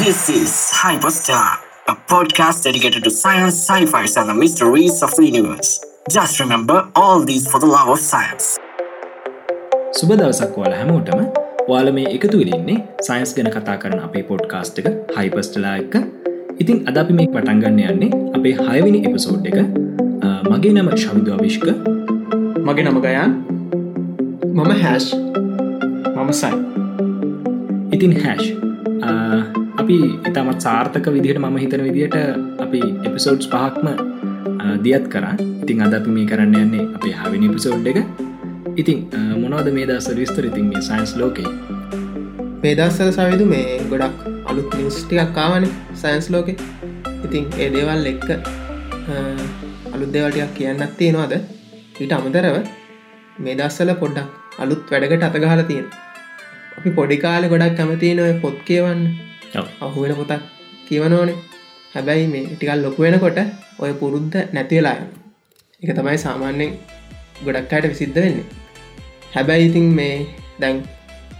This is Hyperstar, a podcast dedicated to science, sci-fi, and the mysteries of the universe. Just remember all these for the love of science. සුබ දවසක් වාල හැමෝටම. වාල මේ එකතු වෙලින්නේ science ගැන කතා කරන අපේ පොඩ්කාස්ට් එක හයිපස්ටලා එක්ක ඉතින් අද අපි මේ පටන්ගන්න යන්නේ අපේ හයවිනි එපිසෝඩ් එක. මගේ නම ශවිදු අවිශ්ක මගේ නම ගයන්. මම හැෂ් මම සයි. ඉතින් හැෂ් අපි ඉතාමත් සාර්ථක විදිහට මම හිතන විදිහට අපි එපිසෝඩ්ස් පහක්ම අ, දියත් කරා. ඉතින් අද අපි මේ කරන්න යන්නේ අපේ හවිනි පිසෝඩ් එක. ඉතින් අ, මොනවද මේ දස්සර විස්තර? ඉතින් මේ සයින්ස් ලෝකේ. මේ දස්සල සවිදු මේ ගොඩක් අලුත් නිවස් ටිකක් කාවන සයින්ස් ලෝකෙ. ඉතින් ඒ දේවල් එක්ක අලුත් දේවටයක් කියන්නත් තියෙනවාද? ඊට අමතරව මේ දස්සල පොඩ්ඩක් අලුත් වැඩකට අතගහල තියෙන අපි පොඩිකාල ගොඩක් කැමතින ඔය පොත් කියවන්න. ඔව්. අහුවෙන පොතක් කියවනෝනේ හැබැයි මේ ටිකල් ලොකු වෙනකොට ඔය පුරුද්ධ නැතිවෙලා යන එක තමයි සාමාන්‍යෙන් ගොඩක් අයට විසිද්ධ වෙන්නේ. හැබැයි ඉතින් මේ දැන්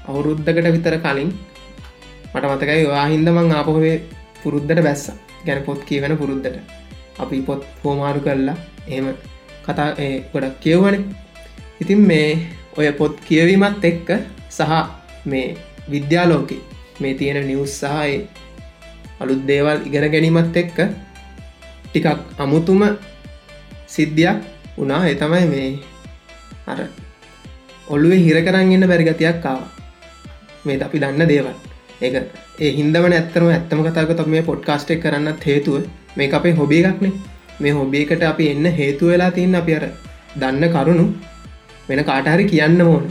අවුරුද්ධකට විතර කලින් මට මතකයි වාහින්දමං ආපහොේ පුරුද්ධට බැස්ස. ගැන පොත් කියවන පුරුද්ධට අපි පොත් හෝමාරු කරලා එහෙම කතා ඒ ගොඩක් කියවන ඉතින් මේ ඔය පොත් කියවීමත් එක්ක සහ මේ විද්‍යාලෝක මේ තියෙන නිවස් සහයි අලුත් දේවල් ඉගෙන ගැනීමත් එක්ක ටිකක් අමුතුම සිද්ධියක් වනා එතමයි මේ අර ඔල්ලුවේ හිර කරන්න එන්න බැරිගතියක් කාව මේ අපි දන්න දේවල්. ඒ ඒ හින්දමන ඇත්තරම ඇත්තම කතාක තම මේ පොඩ්කාස්ටෙක් කරන්නත් හේතුව මේ අපේ හොබිය එකක්නේ මේ හොබියකට අපි එන්න හේතු වෙලා තියන්න අපි අර දන්න කරුණු වෙන කාටහරි කියන්න ඕන.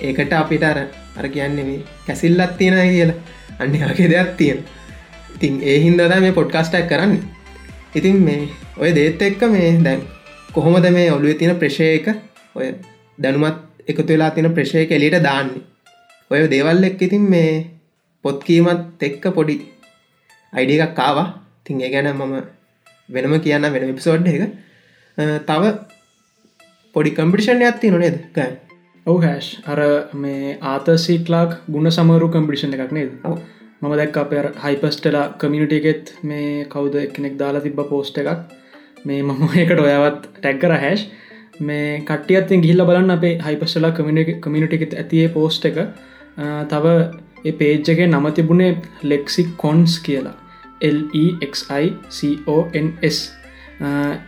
ඒකට අපිට අර අර කියන්නේ මේ කැසිල්ලත් තියෙන කියලා. අන්න වගේ දෙයක් තියෙන ඉතින් ඒ හින්දද මේ පොඩ්කාස්ටක් කරන්න. ඉතින් මේ ඔය දේත් එක්ක මේ දැන් කොහොමද මේ ඔලුව තියෙන ප්‍රශය එක? ඔය දැනුමත් එකතු වෙලා තියෙන ප්‍රශය එලියට දාන්නේ. ඔය දේවල් එක් ඉතින් මේ පොත්කීමත් එක්ක පොඩි අයිඩිය එකක් කාවා තින් ඒ ගැන මම වෙනම කියන්න වෙන විපිසෝඩ් එක. අ, තව පොඩි කම්පිටිෂන් ඇත්ති නොනේද ගෑ ඔව හැෂ් අර මේ ආතසීටලාක් ගුණ සමරු කම්පිටිෂන් එකක් නේද. මම දැක් අප හයිපස්ටලා කමිනිට එකෙත් මේ කවුද කෙනෙක් දාලා තිබ පෝස්ට එකක්. මේ මම එකට ඔයාවත් ටැක්කර හැෂ් මේ කටියත්තින් ගිල්ල බලන්න අපේ හයිපස්ටලා කමිනිට එකෙත් ඇතියේ පෝස්ට එක. තව ඒ පේජ්ජගේ නම තිබුණේ ලෙක්සි කොන්ස් කියලා LEXICONS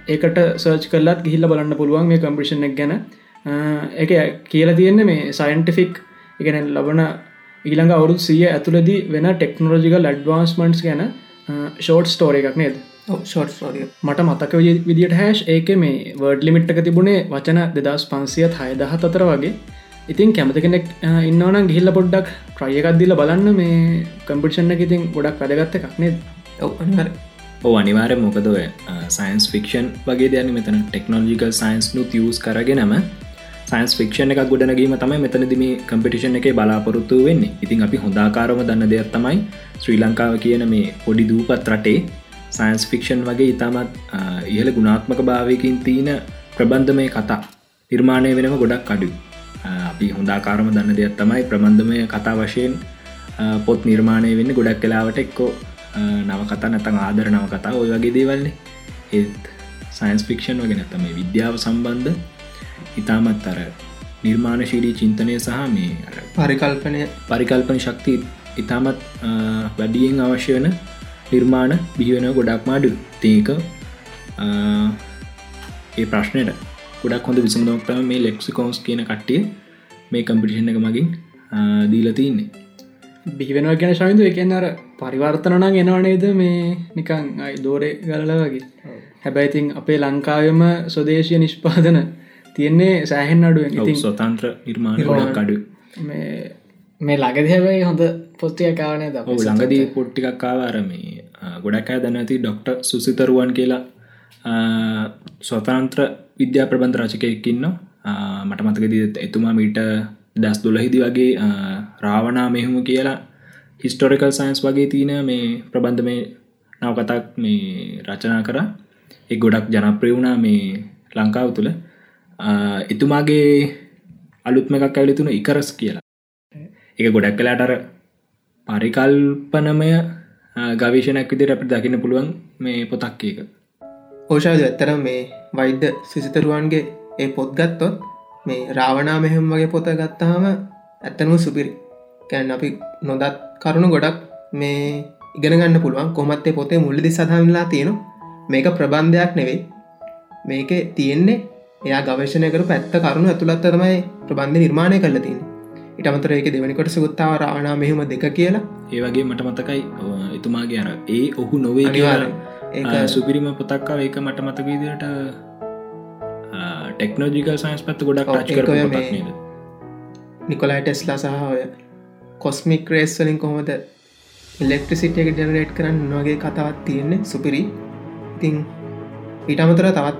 ඒකට සර්ච් කල්ලත් ගිහිල්ල බලන්න පුළුවන් මේ කම්පිෂන් එක ගැන එක කියලා තියෙන්නේ මේ සයින්ටිෆික් එකන ලබන ඊළඟ අවුරුත් සිය ඇතුළදී වෙන ටෙක්නෝජිකල් ඇඩ්වාන්ස්මන්ට්ස් ගැන ෂෝට් ස්ටෝර එකක් නේද? මට මතක විදි- විදිට හැෂ් ඒක මේ වර්ඩ් ලිමිට්ක තිබුණේ වචන දෙදස් පන්සියත් හයදහත් අතර වගේ. ඉතින් කැමති කෙනෙක් ඉන්නවනම් ගිහිල්ල පොඩ්ඩක් ට්‍රයකක්දිල බලන්න මේ කම්පිෂන්න එක ඉතින් ගොඩක් වැඩගත්ත එකක් නේද? ඔව අනිහර ඕ අනිවාරය මොකද ඔය සයින්ස් ෆික්ෂන් වගේ දයන මෙතන ටෙක්නෝජිකල් සයින්ස් නු තියස් කරගෙනම සයින්ස් ෆික්ෂන් එකක් ගොඩනගීම තමයි මෙතනදම කම්පිටිෂන් එක බලාපොරොත්තු වෙන්නේ. ඉතින් අපි හොදාකාරම දන්න දෙයක් තමයි ශ්‍රී ලංකාව කියන මේ පොඩි දූපත් රටේ සයින්ස් ෆික්ෂන් වගේ ඉතාමත් අ, ඉහළ ගුණාත්මක භාවයකින් තියන ප්‍රබන්ධමය කතා නිර්මාණය වෙනම ගොඩක් අඩු අපි හොදාකාරම දන්න දෙයක් තමයි ප්‍රබන්ධමය කතා වශයෙන් අ, පොත් නිර්මාණය වෙන්න ගොඩක් කලාවට එක්කෝ නවකතා නැතන් ආදර නව කතා ඔය වගේ දේවල්න්නේ ඒත් සයින්ස් ෆික්ෂන් වගෙන තම විද්‍යාව සම්බන්ධ ඉතාමත් අර නිර්මාණශීලී චින්තනය සහ මේ අර පරිකල්පනය. පරිකල්පන ශක්ති ඉතාමත් වැඩියෙන් අවශ්‍ය වන නිර්මාණ බිහිවෙන ගොඩක් මාඩු තේක ඒ ප්‍රශ්නයට ගොඩක් හොඳ විසඳෝක්තම මේ ලෙක්සිකෝන්ස් කියන කට්ටිය මේ කම්පිටිෂන් එක මගින් අ, දීල තියන්නේ බිහිවෙනවා ගැන ශවිදු එකෙන් අර පරිවර්තනනං එනවනේද මේ නිකං අයි දෝරේ ගලල වගේ. හැබැයිතින් අපේ ලංකාවම ස්වදේශය නිෂ්පාදන තියෙන්නේ සෑහෙන් අඩුවෙන්. ඉතින් ස්වතන්ත්‍ර නිර්මාණ අඩු මේ මේ ලගද හැබයි හොඳ පොස්තිය කාවනය ද ළඟදී පොට්ටිකක් කාවාර මේ අ, ගොඩක් අය දන්න ඇති ඩොක්ට සුසිතරුවන් කියලා. ස්වතන්ත්‍ර විද්‍යා ප්‍රබන්ධ රචකයකින්න මට මතකද එතුමා මීට දස් දොලහිදි වගේ රාවනා මෙහුම කියලා හිස්ටෝරිකල් සයින්ස් වගේ තියන මේ ප්‍රබන්ධ මේ නවකතක් මේ රචනා කර. එක් ගොඩක් ජනප්‍රය වුණා මේ ලංකාව තුළ එතුමාගේ අලුත්ම එකක් ඇලිතුන ඉකරස් කියලා. එක ගොඩක් කලාටර පරිකල්පනමය ගවේශනයක් විදිර අප දකින්න පුළුවන් මේ පොතක් එක ඕෂාද ඇත්තර මේ වෛද්‍ය සිසිතරුවන්ගේ ඒ පොත් ගත්තොත් මේ රාවනා මෙහෙම වගේ පොත ගත්තහම ඇත්තනම සුපිරි. කැන් අපි නොදත් කරුණු ගොඩක් මේ ඉගෙන ගන්න පුළුවන් කොමත්තේ පොතේ මුල්ලදි සඳහන්ලා තියෙන මේක ප්‍රබන්ධයක් නෙවෙයි. මේක තියෙන්නේ එයා ගවේශණයකර පැත්ත කරුණු ඇතුළත් තමයි ප්‍රබන්ධ නිර්මාණය කල තියෙන ඉටමතර ඒක දෙවනිකොට සුත්තාව රාවනා මෙහෙම දෙක කියලා. ඒවගේ මට මතකයි එතුමාගේ අර ඒ ඔහු නොවේ අනිවාර්යෙන්. ඒක සුපිරිම පොතක්කාව ඒක මට මතක විදිට ටෙක්නෝජිකල් සයින්ස් පත්ත ගොඩක් ඔව්, රච් ඒක ඔය කර මේ- නිකොලයි ටෙස්ලා සහ ඔය කොස්මික් රේස් වලින් කොහොමද ඉලෙක්ට්‍රසිට එක ජනරේට් කරන්න නොගේ කතාවත් තියෙන්නේ සුපිරි. ඉතින් ඊට අමතර තවත්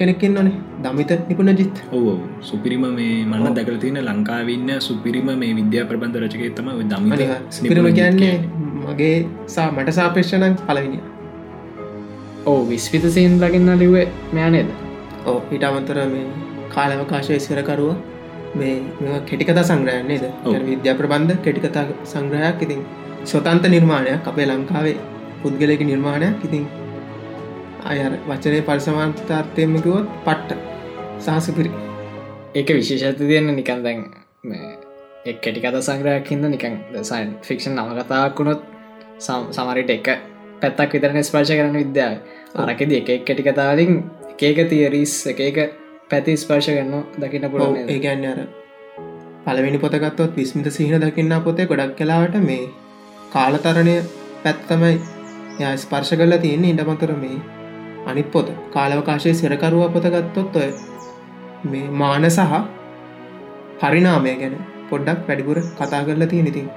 කෙනෙක්කින් නොනේ දමිත නිපුණ ජිත් ඔව. සුපිරිම මේ මන්න දැකල තියෙන ලංකාවන්න සුපිරිම මේ විද්‍යා ප්‍රබන්ධ රචකය තම දම සුපිරිම කියන්නේ. මගේ සා මට සාපේක්ෂණන් පලවිනි ඕ විස්විත සීන් ලගන්න ලිවේ මෑනේද ඕ ඊට අමතර මේ කාලවකාශය සිරකරුව මේ මෙ කෙටිකතා සංග්‍රයන්නේද. විද්‍යා ප්‍රබන්ධ කෙටිකතා සංග්‍රහයක්. ඉතින් ස්වතන්ත නිර්මාණයක් අපේ ලංකාවේ පුද්ගලයක නිර්මාණයක්. ඉතින් අයර වචනය පරිසමාන්තාර්ථයමකිවොත් පට්ට සහසුපිරි ඒක විශේෂත්ත තියන්න නිකන් දැන් එක් කෙටිකත සංග්‍රයක් හිද නිකන් සයින් ෆික්ෂන් සම්- සමරිට එක පැත්තක් විතරන ස්පර්ශ කරන විද්‍යාව. අරකෙද එක එක් කෙටිකතාවලින් එකක තියරිස් එක එක පැති ස්පර්ශ කරන්න දකින්න පුළුවන් නේද? ඒගැන්න අර පලවෙනි පොතගත්තොත් විස්මිත සිහින දකින්න පොතේ ගොඩක් කලාවට මේ කාලතරණය පැත්තමයි ය ස්පර්ශ කල්ලා තියන්නේ. ඉඩමතර මේ අනිත් පොත. කාලවකාශය සිරකරුව පොතගත්තොත් ඔය මේ මාන සහ පරිනාමය ගැන පොඩ්ඩක් වැඩිපුර කතා කරලා තියෙන ඉතින්.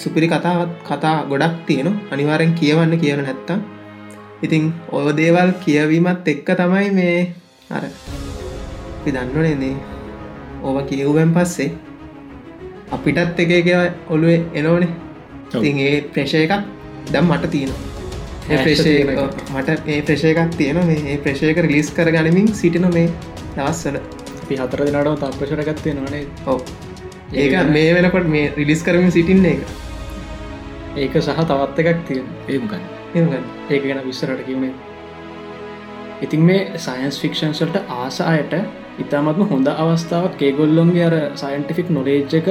සුපිරි කතාවත් කතා ගොඩක් තියෙන අනිවාරෙන් කියවන්න කියල නැත්තම්. ඉතින් ඔය දේවල් කියවීමත් එක්ක තමයි මේ අර අපි දන්නනේනේ ඕව කියව්වෙන් පස්සේ අපිටත් එක එක ඔළුවේ එනෝනේ ඔව්. ඉතින් ඒ ප්‍රේශය එකක් දම් මට තියෙන එක. මට ඒ ප්‍රේශය එකක් තියෙන මේ ප්‍රේශයක රිලිස් කර ගනිමින් සිටින මේ දවස්සල අපි හතර දෙනට තප්‍රශරගත්තය නොනේ ඔව. ඒක මේ වෙනකොට මේ රිලිස් කරමින් සිටින්නේ එක. ඒක සහ තවත් එකක් තියෙන ඒමකන් එගන්න ඒක ගැන විස්සරට කිවුණේ ඉතින් මේ සයින්ස් ෆික්ෂන්සල්ට ආස අයට ඉතාමත්ම හොඳ අවස්ථාවක් ඒගොල්ලොන්ගේ අර සයින්ටිෆික් නොලේජ්ජක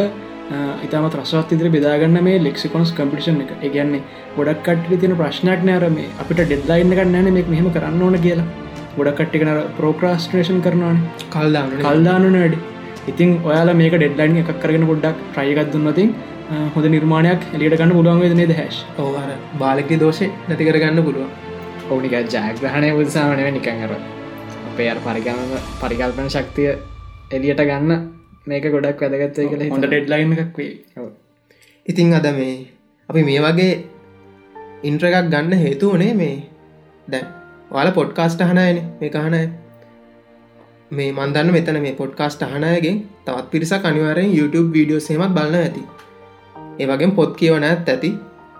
ඉතාමත් රසවත් ඉදිරි බෙදාගන්න මේ ලෙක්සිකොන්ස් කම්පිටිෂන් එක. ඒගන්නේ ගොඩක් කට්ටි තින ප්‍රශ්නයක් නෑර මේ අපිට ඩෙඩ්ලයින්න ගන්න නෑන මේ මෙහම කරන්න ඕන කියලා. ගොඩක් කට්ටිකන ප්‍රෝක්‍රස්ට්‍රේෂන් කරනවාන. කල්දාන කල්දානන වැඩි. ඉතින් ඔයාලා මේක ඩෙඩ්ලයින් එකක් කරගෙන ගොඩක් ට්‍රයිගත් දුන්නතින් හොඳ නිර්මාණයක් එලියට ගන්න පුළුවන් වෙදනේ දැහැශ් ඕහර බාලක දෝෂය නැති කරගන්න පුළුවන්. ඕනික ජයග්‍රහණය උත්සාමනව නිකං අර අපේ අර පරිගම පරිකල්පන ශක්තිය එලියට ගන්න මේක ගොඩක් වැදගත්තය කළ හොඳ ඩෙඩ්ලයින් එකක් වේ ඉතිං අද මේ අපි මේ වගේ ඉන්ට්‍ර එකක් ගන්න හේතු වනේ මේ දැ වාල පොඩ්කාස්ට හනයන මේ කහනය මේ මන්දන්න මෙතන මේ පොඩ්කාස්ට හනයගෙන් තවත් පිරිසක් අනිවාරෙන් YouTube වීඩියෝ සේමත් බලන්න ඇති. ඒවගේ පොත් කියවන ඇත් ඇති.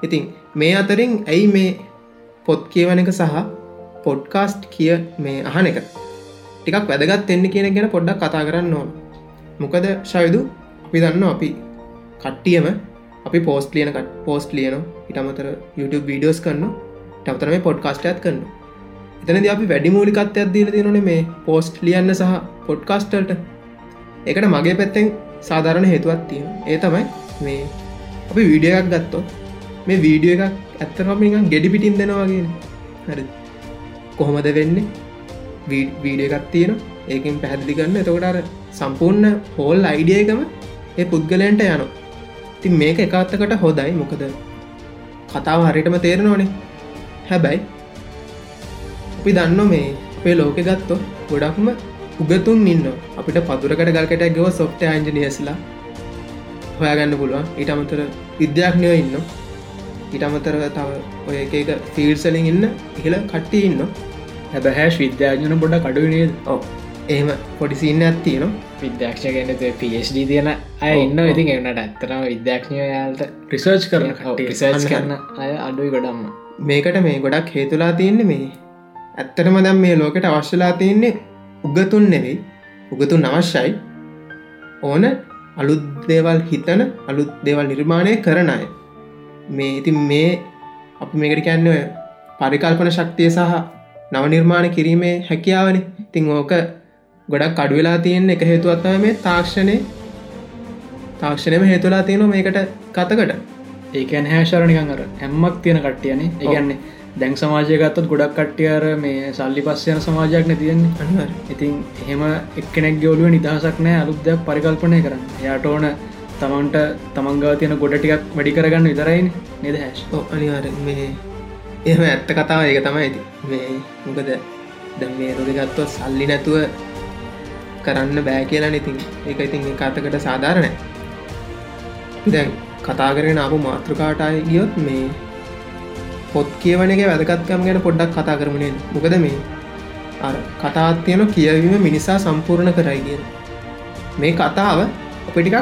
ඉතින් මේ අතරින් ඇයි මේ පොත් කියවන එක සහ පොඩ්කාස්ට් කිය මේ අහන එක ටිකක් වැදගත් එන්න කියන ගැන පොඩ්ඩක් කතා කරන්න ඕන මොකද ශයුදු? අපි. දන්න අපි කට්ටියම අපි පෝස්ට ලියනකට පෝස්ට් ලියන ඉටමතර YouTube වීඩියෝස් කරන්න ටමතර මේ පොඩ්කාස්ට ඇත් කරන්න එතනද අපි වැඩි මූලිකත් ඇත්දීල තිනන මේ පෝස්ට් ලියන්න සහ පොඩ්කාස්ටල්ට එකට මගේ පැත්තෙන් සාධාරණ හේතුවත් තියෙන ඒ තමයි මේ අපි වීඩිය එකක් ගත්තොත් මේ වීඩිය එකක් ඇත්තරමික ගෙඩි පිටින් දෙනවාගෙන හරි කොහොමද වෙන්නේ? වීඩිය එකක් තියෙන ඒකින් පැහැදිලි කරන්න. එතකොටර සම්පූර්ණ හෝල් අයිඩියකම ඒ පුද්ගලයන්ට යන තින් මේක එකත්තකට හොදයි. මොකද කතාව හරිටම තේරෙන ඕනේ හැබැයි අපි දන්න මේ අපේ ලෝක ගත්තො ගොඩක්ම උගතුන් ඉන්න අපිට පදුරකට ගල්කට ගව සොෆ්ට අන්ජනියස්ලා හොයාගන්න පුළුවන්. ඊට අමතර විද්‍යාඥයෝ ඉන්න ඊට අමතරව තව ඔය එක ෆීල්සලින් ඉන්න ඉහල කට්ටි ඉන්න හැබැහැශ් විද්‍යාජන බොඩ කඩුවනේද ඔව එහෙම පොඩිසින්න ඇත්තියන විද්‍යාක්ෂ ගැන පD තියෙන අය ඉන්න. ඉතින් එන්නට ඇත්තරම විද්‍යාඥයයාලට රිසර්ච් කරන රිසර්ච් කරන අය අඩුයි ගොඩම්ම මේකට මේ ගොඩක් හේතුලා තියන්නේ මේ. ඇත්තරම දම් මේ ලෝකට අවශ්‍යලා තියන්නේ උගතුන් නෙවෙයි. උගතුන් අවශ්‍යයි. ඕන අලුත් දේවල් හිතන අලුත් දේවල් නිර්මාණය කරන අය. මේ ඉතින් මේ අපි මේකට කැන්න පරිකල්පන ශක්තිය සහ නව නිර්මාණ කිරීමේ හැකියාවන. තිං ඕක ගොඩක් අඩුවෙලා තියෙන එක හේතුවත්ම මේ තාක්ෂණය. තාක්ෂණයම හේතුලා තියෙන මේකට කතකට ඒකැන් හැශරණිකන් අර හැම්මක් තියෙන කට්ටියනේ. ඒගන්නේ දැන් සමාජයගත්තත් ගොඩක් කට්ටියර මේ සල්ලි පස්සයන සමාජයක් නැතියෙන්නේ අනිවර ඉතින් එහෙම එක්කෙනෙක් ගවලුව නිදහසක් නෑ අලුත්දයක් පරිකල්පනය කරන්න. යාට ඕන තමන්ට තමන්ගා තියෙන ගොඩ ටිකක් වැඩි කරගන්න විතරයින් නිද හැශ් අනිවාර මේ එහම ඇත්ත කතාව ඒක තමයි ඇති මේ මොකද දැ මේ රොදිගත්ව සල්ලි නැතුව කරන්න බෑ කියලා ඉතින්. ඒක ඉතින් කතකට සාධාරණය දැන් කතා කරෙන අප මාතෘකාටය ගියොත් මේ පොත් කියවන එක වැදකත්කම් ගැන පොඩ්ඩක් කතා කරමනෙන් මොකද මේ කතාත් තියෙන කියවීම මිනිසා සම්පූර්ණ කරයි කිය මේ කතාව අපටිකක්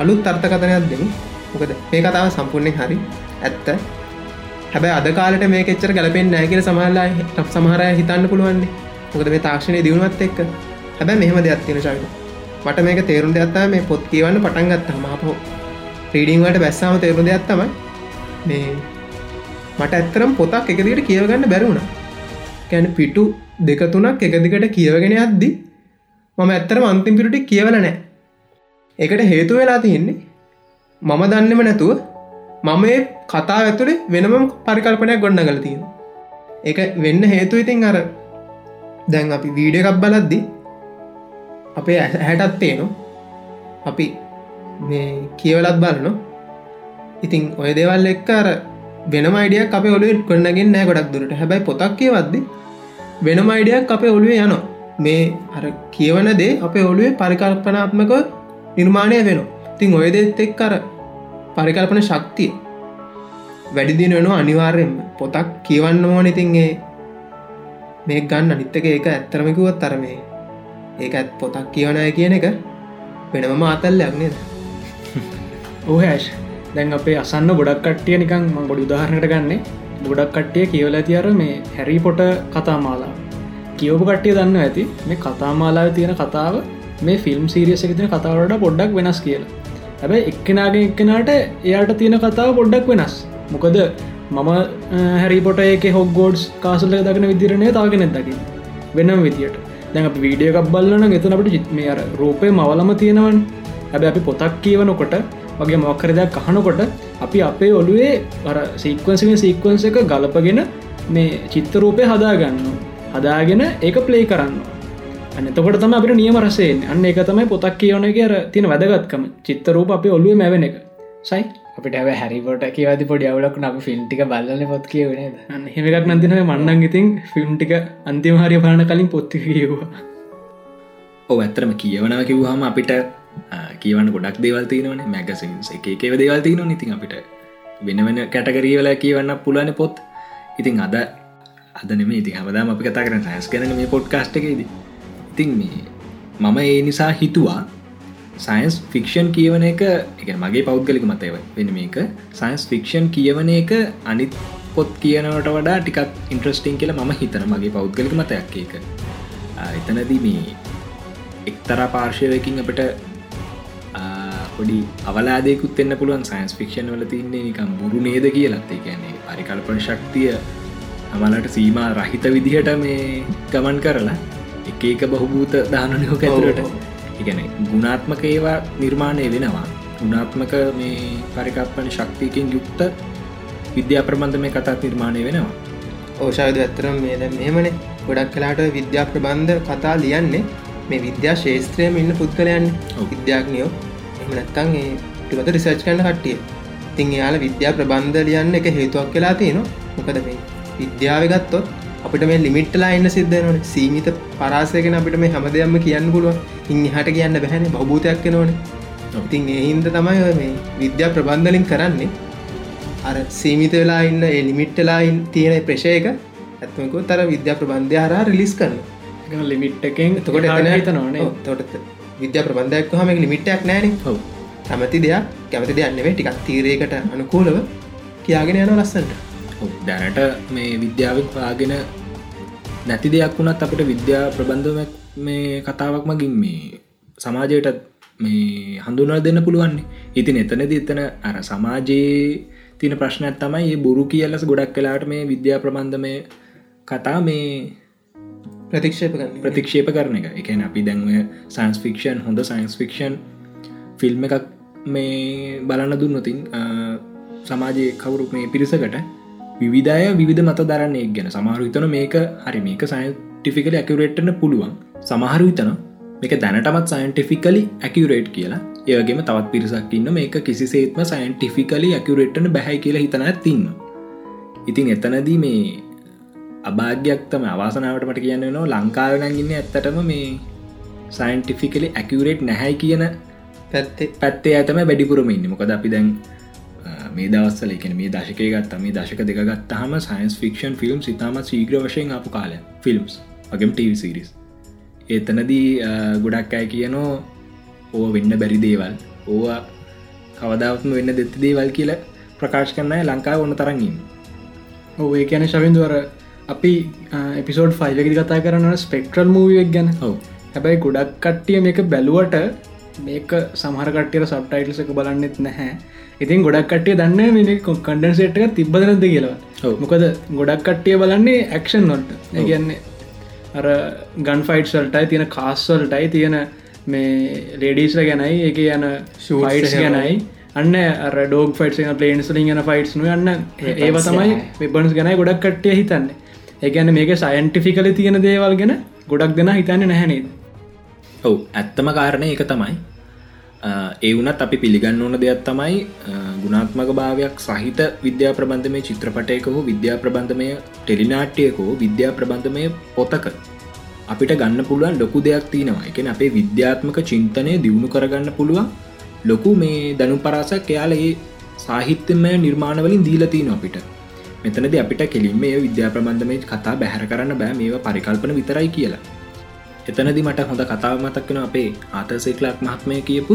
අලුත් අර්ථකතනයක් දෙමු. මොකද මේ කතාව සම්පූර්ණය හරි ඇත්ත. හැබැ අද කාලට මේ එච්චර ගැලපෙන් නෑකිර සමහල්ලා ටක් සමහරය හිතන්න පුළුවන්නේ. මොකද මේ තාක්ෂණය දියුණුවත් එක්ක. හැබැ මෙහම දෙයක් තියෙන ශවිල මට මේක තේරුම් දෙයක්ත්තා මේ පොත් කියවන්න පටන්ගත්ත හමාපහෝ රීඩිංවට බැස්සාම තේරුම් දෙයක් තමයි මේ මට ඇත්තරම් පොතක් එකදිට කියවගන්න බැරුණ කැන පිටු දෙකතුනක් එකදිකට කියවගෙන අද්දි මම ඇත්තරම අන්තිම් පිටුටි කියවල නෑ එකට හේතු වෙලා තියෙන්නේ මම දන්නම නැතුව මම ඒ කතා ඇතුළේ වෙනම පරිකල්පනයක් ගොන්න කල තියෙන එක වෙන්න හේතු ඉතින් අර දැන් අපි වීඩ එකක් බලද්දි අපේ හැටත් පේනු අපි මේ කියවලත් බලන ඉතින් ඔය දේවල් එක්ක අර වෙනම අයිඩියක් අප ඔලුව කොන්නගෙන් නෑ ගොඩක් දුරට. හැබැයි පොතක් කියවද්දි වෙනම අයිඩියක් අපේ ඔලුවේ යන මේ අර කියවන දේ අපේ ඔලුවේ පරිකල්පනාත්මක නිර්මාණය වෙන තින් ඔය දෙත් එක් කර පරිකල්පන ශක්තිය වැඩිදින වෙන අනිවාර්යෙන්ම. පොතක් කියවන්න ඕන. ඉතින්ගේ මේ ගන්න. අනිත්තක ඒක ඇත්තරමකුවත් තරමේ ඒක ඇත් පොතක් කියවනය කියන එක වෙනම අතල්ලයක් නේද? ඕහැෂ් දැන් අපේ අසන්න ගොඩක් කට්ටිය නිකං ම ගොඩි උදාහරණට ගන්නේ. ගොඩක් කට්ටිය කියවල තියර මේ හැරි පොට කතාමාලා කියවපු කට්ටිය දන්න ඇති. මේ කතාමාලාව තියෙන කතාව මේ ෆිල්ම් සීරියස එක තින කතාවට පොඩ්ඩක් වෙනස් කියලා. හැබැයි එක්කෙනගේ එක්කෙනට එයාට තියෙන කතාව පොඩ්ඩක් වෙනස්. මොකද මම හැරිපොට ඒක හොගෝඩ්ස් කාසල්ල දකින විදිරණය තාගෙන දකි වෙනම් විදියට. දැන් අප වීඩිය එකක් බල්ලන ගෙතන අපට ජිත් මේ අර රූපය මවලම තියෙනවන්. හැබ අපි පොතක් කියවනකොට වගේ මොක්කර දෙයක් කහනකොට අපි අපේ ඔළුවේ අර සීක්වන්සිෙන් සීක්වන්ස එක ගලපගෙන මේ චිත්තරූපය හදාගන්න හදාගෙන ඒක ප්ලේ කරන්න අනතකොට තම අපට නියම රසයෙන් අන්න එක තමයි පොතක් කියවන කියර තින වැදගත්කම. චිත්තරූප අපේ ඔල්ලුව මැවෙන එක. සයි? අපිට ඇ හැරිපොට කියවති පොඩි අවුලක් නම ෆිල්ම්ටික බලන්න පොත් කියවනේද හෙමක් නතින මන්නන් ඉතින් ෆිල්ම්ටික අන්තිමහරය පාන කලින් පොත්ති කියවා ඔ ඇත්තරම කියවනව කිව්හම අපිට කියවන ගොඩක් දේවල් තියනවන. මැගසින්ස් එක එකව දේවල් තියන ඉතින් අපිට වෙන වෙන කැටකරීවල කියවන්න පුලන පොත්. ඉතින් අද අදනම ඉති හමදාම අපි කතා කරන සෑස් කරන මේ පොඩ්කාස්ට් එකේද. ඉතින් මේ මම ඒ නිසා හිතුවා සයින්ස් ෆික්ෂන් කියවන එක එක මගේ පෞද්ගලික මතයව වෙන මේක. සයින්ස් ෆික්ෂන් කියවන එක අනිත් පොත් කියනවට වඩා ටිකක් ඉන්ට්‍රස්ටිං කියල ම හිතන මගේ පෞද්ගලික මතයක් එක එතනදී මේ එක්තරා පාර්ශයවකින් අපට පොඩි අවලාදෙකුත් එන්න පුළුවන්. සයින්ස් ෆික්ෂන් වල තින්නේ නිකම් බුරු නේද කියලත්. කියන්නේ පරිකල්පන ශක්තිය අමලට සීම රහිත විදිහට මේ ගමන් කරලා එක එක බහුභූත දානනයෝක ඇතුරට ඉගැන ගුණාත්මක ඒවා නිර්මාණය වෙනවා. ගුණාත්මක මේ පරිකල්පන ශක්තියකින් යුක්ත විද්‍යා ප්‍රබන්ධ මේ කතාත් නිර්මාණය වෙනවා. ඕෂාවිද ඇත්තරම් මේද මෙමනේ ගොඩක් කලාට විද්‍යා ප්‍රබන්ධ කතා ලියන්නේ මේ විද්‍යා ශේත්‍රයම ඉන්න පුද්ගලයන් විද්‍යාඥයෝ. එම නැත්තන් ඒ ටිමත රිසර්ච් කන්න කට්ටිය. තින් යාල විද්‍යා ප්‍රබන්ධ ලියන්න එක හේතුවක් කලා තියෙනවා. මොකද මේ විද්‍යාව ගත්තොත් අපිට මේ ලිමිට්ලා එන්න සිද්ධනට සීමිත පරාසයකෙන අපිට මේ හැම දෙයක්ම කියන්න පුළුව ඉන් හට කියන්න බැහැන බෞභූතයක් නොන ඉතින් එහින්ද තමයි මේ විද්‍යා ප්‍රබන්ධලින් කරන්නේ. අර සීමිත වෙලා ඉන්න ඒ ලිමිට්ටලා තියෙන ප්‍රශයක ඇත්මකු තර විද්‍යා ප්‍රබන්ධය හරා රිලිස් කරන්න ලිමිට් එකෙන් තකොට හිත නොනේ තොට විද්‍යා ප්‍රබන්ධයක් හම ලිමිට්ටයක් නෑන හව කැමති දෙයක් කැමති දෙයන්නවේ ටිකක් තීරයකට අනුකූලව කියාගෙන යන ලස්සන්ට දැනට මේ විද්‍යාවක් පාගෙන නැති දෙයක් වුණත් අපට විද්‍යා ප්‍රබන්ධම මේ කතාවක් මගින් මේ සමාජයටත් මේ හඳුනල් දෙන්න පුළුවන්නේ ඉතින් එතනද එතන අර සමාජයේ තින ප්‍රශ්නයක් තමයි ඒ බොරු කියලස ගොඩක් කලාට මේ විද්‍යා ප්‍රබන්ධමය කතා මේ ප්‍රතික්ෂේප ප්‍රතික්ෂේප කරන එක. එකන අපි දැන්ව සයින්ස් ෆික්ෂන් හොඳ සයින්ස් ෆික්ෂන් ෆිල්ම් එකක් මේ බලන්න දුන්නතින් සමාජය කවුරු මේ පිරිසකට විවිධය විධ මත දරන්නේ ගැන. සමහරු හිතන මේක හරි මේක සයින්ටිෆිකල ඇකවරේට්න පුළුවන්. සමහරු හිතන මේක දැනටමත් සයින්ටිෆිකලි ඇකවරේට් කියලා. ඒවගේම තවත් පිරිසක් ඉන්න මේක කිසිසේත්ම සයින්ටිෆිකලි ඇකවරේට්න බැහැ කියලා හිතන තින්න ඉතින් එතනදී මේ අභාග්‍යයක් තම අවාසනාවට මට කියන්න නවා ලංකාවනන් ඉන්න ඇත්තටම මේ සයින්ටිෆිකලි ඇකවරේට් නැහැයි කියන පැත්තේ. ඇතම වැඩිපුරම ඉන්න. මොකද අපි දැන් මේ දවස්සල එකන මේ දශකය ගත්ත මේ දශක දෙකගත් හම සයින්ස් ෆික්ෂන් ෆිල්ම් සිතාම සීග්‍ර වශයෙන් අපපු කාල ෆිල්ම්ස් වගේම ටව සිරිස් ඒතනදී ගොඩක් අය කියනෝ ඕ වෙන්න බැරි දේවල්. ඕවා කවදාවත්ම වෙන්න දෙත්ති දේවල් කියල ප්‍රකාශ කරන්නයි ලංකාව ඔන්න තරගින් ඔඒ කියන ශවින්දුවර අපි එපිසෝඩ් ෆයිලකි කතා කරන්න ස්පෙක්ට්‍රල් මූුවක් ගැන. ඔව. හැබැයි ගොඩක් කට්ටිය මේක බැලුවට මේක සමහරකට්ටියට සබ්ටයිටල්සක බලන්නෙත් නැහැ ඉතින් ගොඩක් කට්ටිය දන්න මේ කන්ඩන්සේට් එක තිබ්බදනද කියලා. මොකද ගොඩක් කට්ටිය බලන්නේ ඇක්ෂන් නොට ගැන්නේ අර ගන් ෆයිට්සල්ටයි තියෙන කාස්වල්ටයි තියෙන මේ රේඩීස්ල ගැනයි එක යන ෆයිටස්. ගැනයි. අන්න ඩෝක් ෆයිට් පලේන්ස්ලින් යන ෆයිට්ස් යන්න ඒව තමයි වෙබන්ස් ගැනයි ගොඩක් කට්ටිය හිතන්න. ඒගැන මේක සයින්ටිෆිකල තියෙන දේවල් ගැන ගොඩක් දෙෙන හිතන්න නැහැනේද ඔව් ඇත්තම කාරණය එක තමයි ඒ වනත් අපි පිළිගන්න ඕන දෙයක් තමයි ගුණාත්මක භාවයක් සහිත විද්‍යා ප්‍රබන්ධමය චිත්‍රපටයක හෝ විද්‍යා ප්‍රබන්ධමය ටෙලිනාට්‍යයකෝ විද්‍යා ප්‍රබන්ධමය පොතක අපිට ගන්න පුළුවන් ලොකු දෙයක් තියෙනවා. එකන අපේ විද්‍යාත්මක චින්තනය දියුණු කරගන්න පුළුවන් ලොකු මේ දනු පරාසක් එයාලගේ සාහිත්‍යමය නිර්මාණවලින් දීලතින අපිට. මෙතනද අපිට කෙලින්ම මේ විද්‍යා ප්‍රබන්ධමය කතා බැහැර කරන්න බෑ. මේ පරිකල්පන විතරයි කියලා. එතනදි මට හොඳ කතාව මතක් වෙන අපේ ආතසෙක්ලක් මහත්මය කියපු.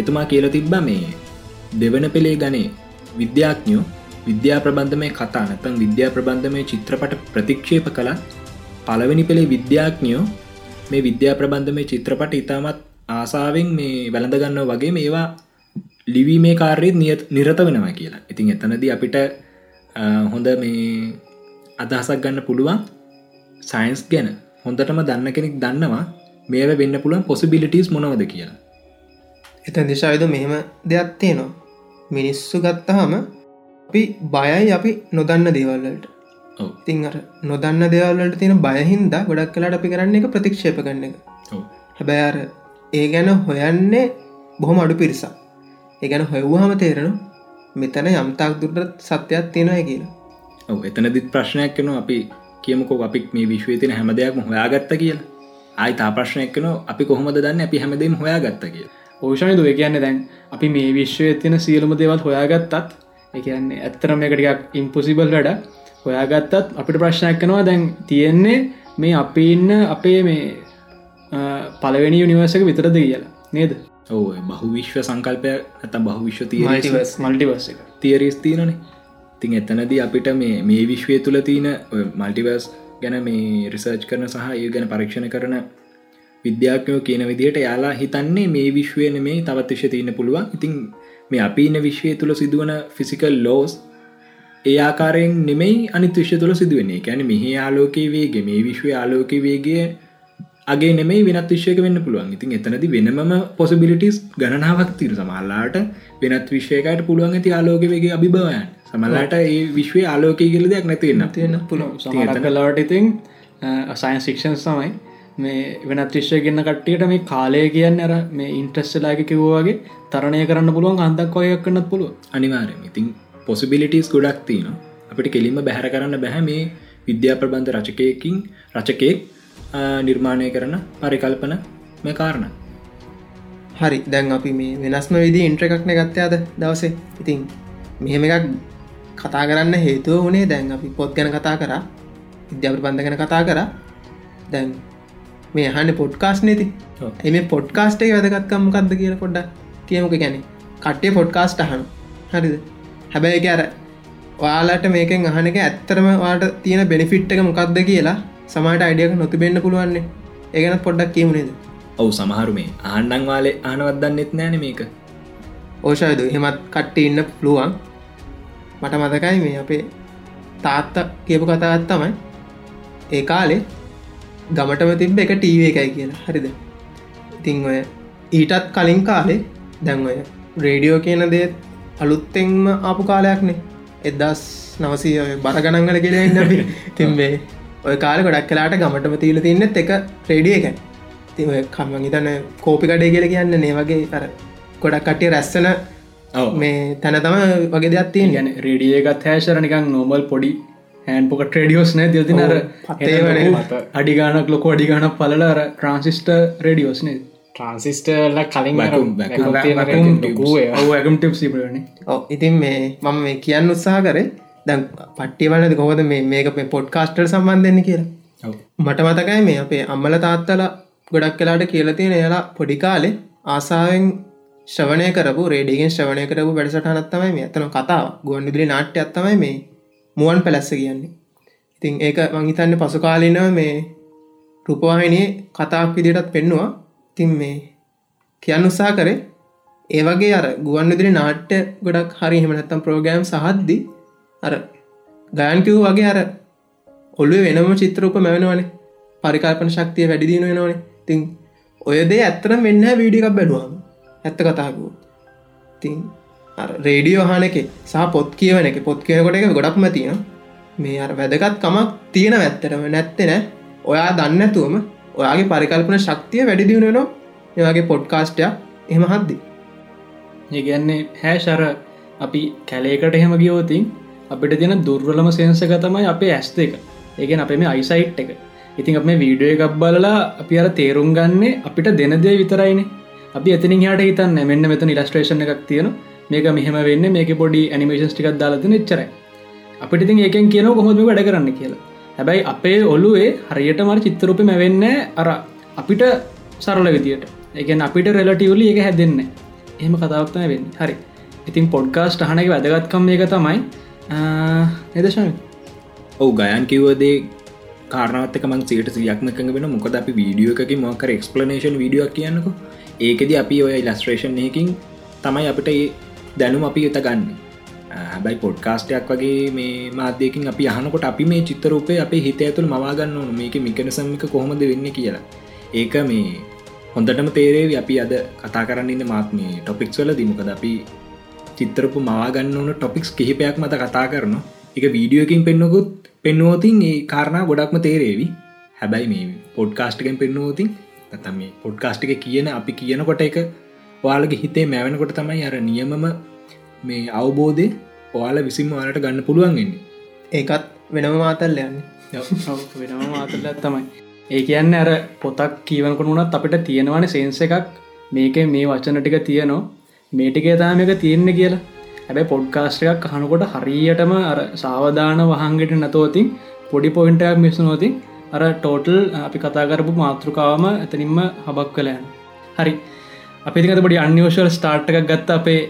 එතුමා කියල තිබ්බ මේ දෙවන පෙළේ ගනේ විද්‍යාඥයෝ විද්‍යා ප්‍රබන්ධමය කතා නැතන් විද්‍යා ප්‍රබන්ධමය චිත්‍රපට ප්‍රතික්ෂේප කළත් පළවෙනි පෙළේ විද්‍යාඥයෝ මේ විද්‍යා ප්‍රබන්ධමය චිත්‍රපට ඉතාමත් ආසාාවෙන් මේ වැළඳගන්න වගේ මේවා ලිවීමේ කාර්යත් නියත් නිරත වෙනවා කියලා. ඉතින් එතනද අපිට අ, හොඳ මේ අදහසක් ගන්න පුළුවන්. සයින්ස් ගැන. හොඳටම දන්න කෙනෙක් දන්නවා මේ වෙන්න පුළුවන් පොසිබිලිටස් මොනවද කියලා. එතන් දිශායද මෙහෙම දෙයක් තියෙනවා. මිනිස්සු ගත්තහම අපි බයයි අපි නොදන්න දේවල්ලට ඔව්. තින් අර නොදන්න දේවල්ලට තියෙන බයහින්ද ගොඩක් කලාට අපි කරන්න එක ප්‍රතික්ෂේප කරන්න එක. හැබැයි අර ඒ ගැන හොයන්නේ බොහොම අඩු පිරිසක්. ඒ ගැන හොයව්හම තේරෙන මෙතන යම්තාක් දුරට සත්‍යයක් තියෙනය කියලා. ඔව. එතනදිත් ප්‍රශ්නයක් කන අපි කියමකෝ අපික් මේ විශ්වය තින හැම දෙයක්ම හොයාගත්ත කියලා. ආයි තා ප්‍රශ්නයක් කන අපි කොහොමද දන්න අපි හැමදීම හොයාගත්ත කිය ඕෂණය දුව කියන්න දැන් අපි මේ විශ්වය තියෙන සියලුම දේවල් හොයාගත්තත් එකන්නේ ඇත්තරම එකටිකක් ඉම්පොසිබල් වැඩ හොයාගත්තත් අපිට ප්‍රශ්නයක් කනවා දැන් තියෙන්නේ මේ අපි ඉන්න අපේ මේ අ, පළවෙනි යුනිවර්සක විතරද කියලා. නේද? ඔව බහු විශ්ව සංකල්පය ඇත බහු විශ්ව තිය එක. තියරස් තියනනේ තින් එතනදී අපිට මේ මේ විශ්වය තුළ තියන මල්ටිවර්ස් ගැන මේ රිසර්ච් කරන සහ ඒ ගැන පරීක්ෂණ කරන විද්‍යාඥයෝ කියන විදිහට යාලා හිතන්නේ මේ විශ්වයන මේ තවත් විශ්‍ය තියන්න පුළුවන්. ඉතින් මේ අපි ඉන්න විශ්වය තුළ සිදුවන ෆිසිකල් ලෝස් ඒ ආකාරයෙන් නෙමෙයි අනිත් විශ්‍ය තුළ සිදුවන්නේ. ගැන මෙහි ආලෝකයේ වේගේ මේ විශ්වය ආලෝක වේගේ අගේ නෙමයි වෙනත් විශ්යක වෙන්න පුළුවන්. ඉතින් එතනති වෙනම පොසිබිලිටස් ගණනාවක් තිර සමල්ලාට වෙනත් විශ්වයකට පුළුවන් ඇති ආලෝක වගේ අභිභවයන්. සමල්ලාට ඒ විශ්වය ආලෝකය කියල දෙයක් නැතිවෙන්න තියෙන පුළුවන්. සමහර කලාවට ඉතින් සයින් ශික්ෂන් සමයි මේ වෙනත් විශ්වය ගන්න කට්ටියට මේ කාලය කියන්න අර මේ ඉන්ට්‍රස්ලාක කිව්වාගේ තරණය කරන්න පුළුවන් අන්දක් ඔයක් කන්නත් පුළුව අනිවාරම ඉතින් පොසිබිලිටස් ගොඩක් තියන අපිට කෙලින්ම බැහැර කරන්න බැහැ මේ විද්‍යා ප්‍රබන්ධ රචකයකින් රචකයෙක් නිර්මාණය කරන පරිකල්පන මේ කාරණ. හරි. දැන් අපි මේ වෙනස්ම විදි ඉන්ට්‍ර එකක්න ගත්තයාද දවසේ? ඉතින් මෙහෙම එකක් කතා කරන්න හේතුව වනේ දැන් අපි පොත් ගැන කතා කරා. විද්‍යාප බන්ධ ගැන කතා කරා. දැන් මේ හන්න පොඩ්කාස් නති. එම පොඩ්කාස්ටේ වැදගත්කම් කක්ද කියල පොඩ්ඩ කියමුක ගැන. කට්ටේ පොඩ්කාස්ට අහන හරිද? හැබැයි අර ඔයාලට මේකෙන් අහන එක ඇත්තරම වාට තියෙන බෙනිෆිට් එක මොකක්ද කියලා සමට අයිඩියක නොතිබෙන්න්න පුළුවන්නේ. ඒගැන පොඩ්ඩක් කියමුණේද ඔවු සමහරු මේ ආණ්ඩං වාලේ ආනවත්දන්නෙත් නෑන මේක. ඕෂයද හෙමත් කට්ට ඉන්න පුළුවන්. මට මතකයි මේ අපේ තාත්ත කියපු කතාත් තමයි. ඒ කාලේ ගමටම තිබ්බ එක ටීව එකයි කියලා. හරිද? ඉතිං ඔය ඊටත් කලින් කාලේ දැන් ඔය රේඩියෝ කියන දේත් අලුත්තෙන්ම ආපු කාලයක්නේ. එදස් නවසී බර ගණන්ගල කියලන්න අපි. තිම්බේ ඔය කාල ගොඩක් කලාට ගමටම තිීල තින්නත් එක රේඩිය එක ති කම්ම හිතන්න කෝපිකඩේ කියල කියන්න නේ වගේ අර ගොඩක් කටිය රැස්සන මේ තැන තම වගේ දෙයක් තියෙන් ගැන රේඩිය එකත් හැශර නිකං නොමල් පොඩි හැන් පොක ට්‍රඩියෝස් නෑ. දතිනර අඩිගානක් ලොක අඩිගාන පලල අර ට්‍රන්සිිස්ට කලින්. ඇගම් ටිප් සිපරන ඔ ඉතින් මේ මම මේ කියන්න උත්සාහ කරේ දැන් පට්ටිය වලද කොහොද මේ මේක පොඩ්කාස්ටර් සම්බන්ධන්න කියලා? මට මතකයි මේ අපේ අම්මල තාත්තල ගොඩක් කලාට කියලතියෙන එයාලා පොඩිකාලේ ආසාාවෙන් ශ්‍රවණය කරපු රේඩිගෙන් ශ්‍රවණය කරපු වැඩසටනත්තමයි මේ. ඇතන කතාව. ගුවන් විදිලි නාට්‍ය අත්තමයි මේ මුවන් පැලැස්ස කියන්නේ. ඉතින් ඒක මංහිතන්න පසු කාලිනව මේ රුපවාහිනයේ කතාක් විදිටත් පෙන්නවා. තින් මේ කියන්න උත්සා කරේ ඒ වගේ අර ගුවන් විදිරි නාට්‍ය ගොඩක් හරි හෙමනත්තම් ප්‍රෝගෑම් සහද්දි අර ගයන්කිව් වගේ අර ඔල්ුව වෙනම චිත්‍රූප මැවෙනවනේ. පරිකල්පන ශක්තිය වැඩිදින වෙනවනේ. තින් ඔය දේ ඇත්තරම් වෙන්න වීඩිකක් බැලුවම ඇත්ත කතාකු තින් රේඩියෝ හනක සහ පොත් කියවන එක පොත් කියනකොට එක ගොඩක්ම තියෙන මේ අර වැදගත් කමක් තියෙන ඇත්තරම නැත්තෙන ඔයා දන්නඇතුවම ඔයාගේ පරිකල්පන ශක්තිය වැඩිදිුණනවා ඒවාගේ පොඩ්කාස්ටයක් එහම හද්දි. ඒගැන්නේ හැෂර අපි කැලේකට එහෙම ගියෝතින් අපිට තියෙන දුර්වලම සේන්සක තමයි අපේ ඇස් දෙක. ඒගෙන අපේ මේ අයිසයිට් එක. ඉතින් අප මේ වීඩියෝ එකක් බලලා අපි අර තේරුම් ගන්නේ අපිට දෙනදේ විතරයිනේ. අපි ඇතිනින් හට හිතන්න මෙන්න මෙතන ඉලස්ට්‍රේෂණ එකක් තියෙන මේක මෙහම වෙන්න මේක පොඩි ඇනිමේෂන්ස් ටිකක් දාලතින එච්චරයි. අපිට ඉතින් ඒකෙන් කියන කොහොම වැඩ කරන්න කියලා. හැබැයි අපේ ඔලුවේ හරියට මර චිත්තරූප මැවෙන්න අර අපිට සරල විදියට. එකන් අපිට රෙලටියවලි එක හැදෙන්න එහෙම කතාවක්තම වෙන්න. හරි. ඉතින් පොඩ්කාස්ට අහනක වැදගත්කම් එක තමයි. එදශම ඔවු ගයන් කිව්වදේ කාරනවත්තක මං සිට සියක්ම එකඟ වෙන මොකද අපි වීඩියෝ එකක මොකර එක්ස්පලනේෂන් වීඩියක් කියන්නක ඒකෙද අපි ඔය ඉලස්ට්‍රේෂන් එකින් තමයි අපිට ඒ දැනුම අපි යුත ගන්න හැබයි පොඩ්කාස්ටයක් වගේ මේ මාධ්‍යයකින් අපි අහනකොට අපි මේ චිත්තරූපය අපේ හිත ඇතුළ මවාගන්න ඕනු මේක මිකනසම්මික කොහොමද වෙන්න කියලා ඒක මේ හොඳටම තේරේ අපි අද කතා කරන්නන්න මාත් මේ ටොපික්ස් වල දිමකද අපි චිත්‍රපු මවාගන්න ඕන ටොපික්ස් කිහිපයක් මත කතා කරන එක වීඩියෝකින් පෙන්න්නකුත් පෙන්නුවතින් ඒ කාරණා ගොඩක්ම තේරේවි. හැබැයි මේ පොඩ්කාස්ටිකෙන් පෙන්නුවතින් තම මේ පොඩ්කාස්ටික කියන අපි කියනකොට එක ඔයාලගේ හිතේ මැවෙනකොට තමයි අර නියමම මේ අවබෝධය ඔයාල විසිම වාලට ගන්න පුළුවන්ගන්නේ ඒකත් වෙනම මාතල් යන්න. වෙනම මාතල්ල තමයි. ඒ කියන්න අර පොතක් කියවනකොට වුණත් අපිට තියෙනවන සේන්ස එකක්. මේක මේ වචන ටික තියනවා මේටිකේ තාම එක තියෙන්නේ කියලා. හැබැ පොඩ්කාස්ට එකක් කහනකොට හරියටම අර සාවධාන වහන්ගට නැතෝතින් පොඩි පොයින්ටයක් මිස්සනෝතින් අර ටෝටල් අපි කතාකරපු මාතෘකාවම ඇතනින්ම හබක් කලයන් හරි. අපිතිකත පොඩි අන්‍යෝෂල් ස්ටාර්ට් එකක් ගත්ත අපේ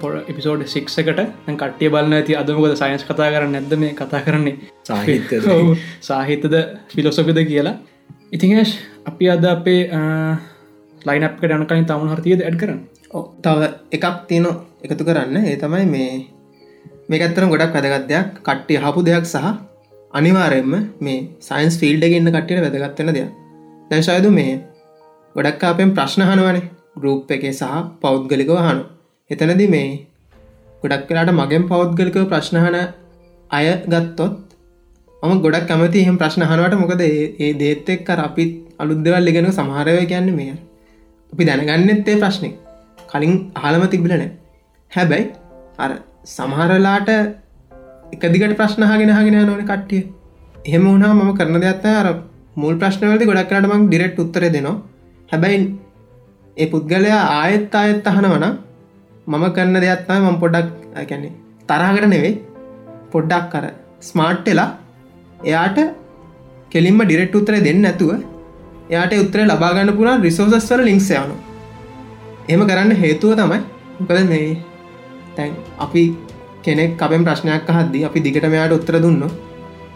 පොඩ එපිසෝඩ් සික් එකට. කට්ටිය බලන්න ඇති අදමකොද සයින්ස් කතා කරන්න නැද මේ කතා කරන්නේ? සාහිත්‍ය සාහිත්‍යද ෆිලොසොපිද කියලා. ඉතිහේෂ් අපි අද අපේ ලයින අප යනකලින් තමුණ හරතියද ඇඩ් කරන්න තව එකක් තියෙන එකතු කරන්න. ඒ තමයි මේ මේකත්තරම් ගොඩක් වැදගත්දයක් කට්ටිය හපු දෙයක් සහ අනිවාරයෙන්ම මේ සයින්ස් ෆිල්ඩ ඉන්න කට්ටියට වැදගත්වෙන දෙයක්. දැශයදු මේ ගොඩක් අපෙන් ප්‍රශ්නහනුවනේ ගරුප් එකේ සහ පෞද්ගලිකව හනු එතනද මේ ගොඩක් කලාට මගෙන් පෞද්ගලිකව ප්‍රශ්නහන අය ගත්තොත් මම ගොඩක් කැමති එහම ප්‍රශ්නහනුවට මොකද ඒ- ඒ දේත් එක් අපිත් අලුද්දවල් ඉගෙන සමහරය කියන්න මේ අපි දැනගන්නෙත්තේ ප්‍රශ්නය කලින් අහලම තිබිලනෑ හැබැයි අර සමහරලාට එකදිකට ප්‍රශ්නහගෙන හගෙන නොන කට්ටිය. එහෙම වුණා මම කරන දෙයක්ත්ත අර මුල් ප්‍රශ්නවලති ගොඩක් කරටමක් ඩිරෙක්් උත්තර දෙනවා. හැබැයි ඒ පුද්ගලයා ආයෙත් අයත් අහනවන මම කරන්න දෙයක්ත්තයි මම පොඩක් ඇැන්නේ තරහකට නෙවෙයි පොඩ්ඩක් කර ස්මාර්ට්ටලා එයාට කෙලින්ම ඩිරෙක්් උත්තරය දෙන්න ඇතුව එයාට උත්තර ලබාගන්න පුරා රිසෝසස්වල ලිංක්ස යනු එම කරන්න හේතුව තමයි මොකද මේ තැන් අපි කෙනෙක් අපෙන් ප්‍රශ්නයක් හද්දි අපි දිගට මෙයාට උත්තර දුන්න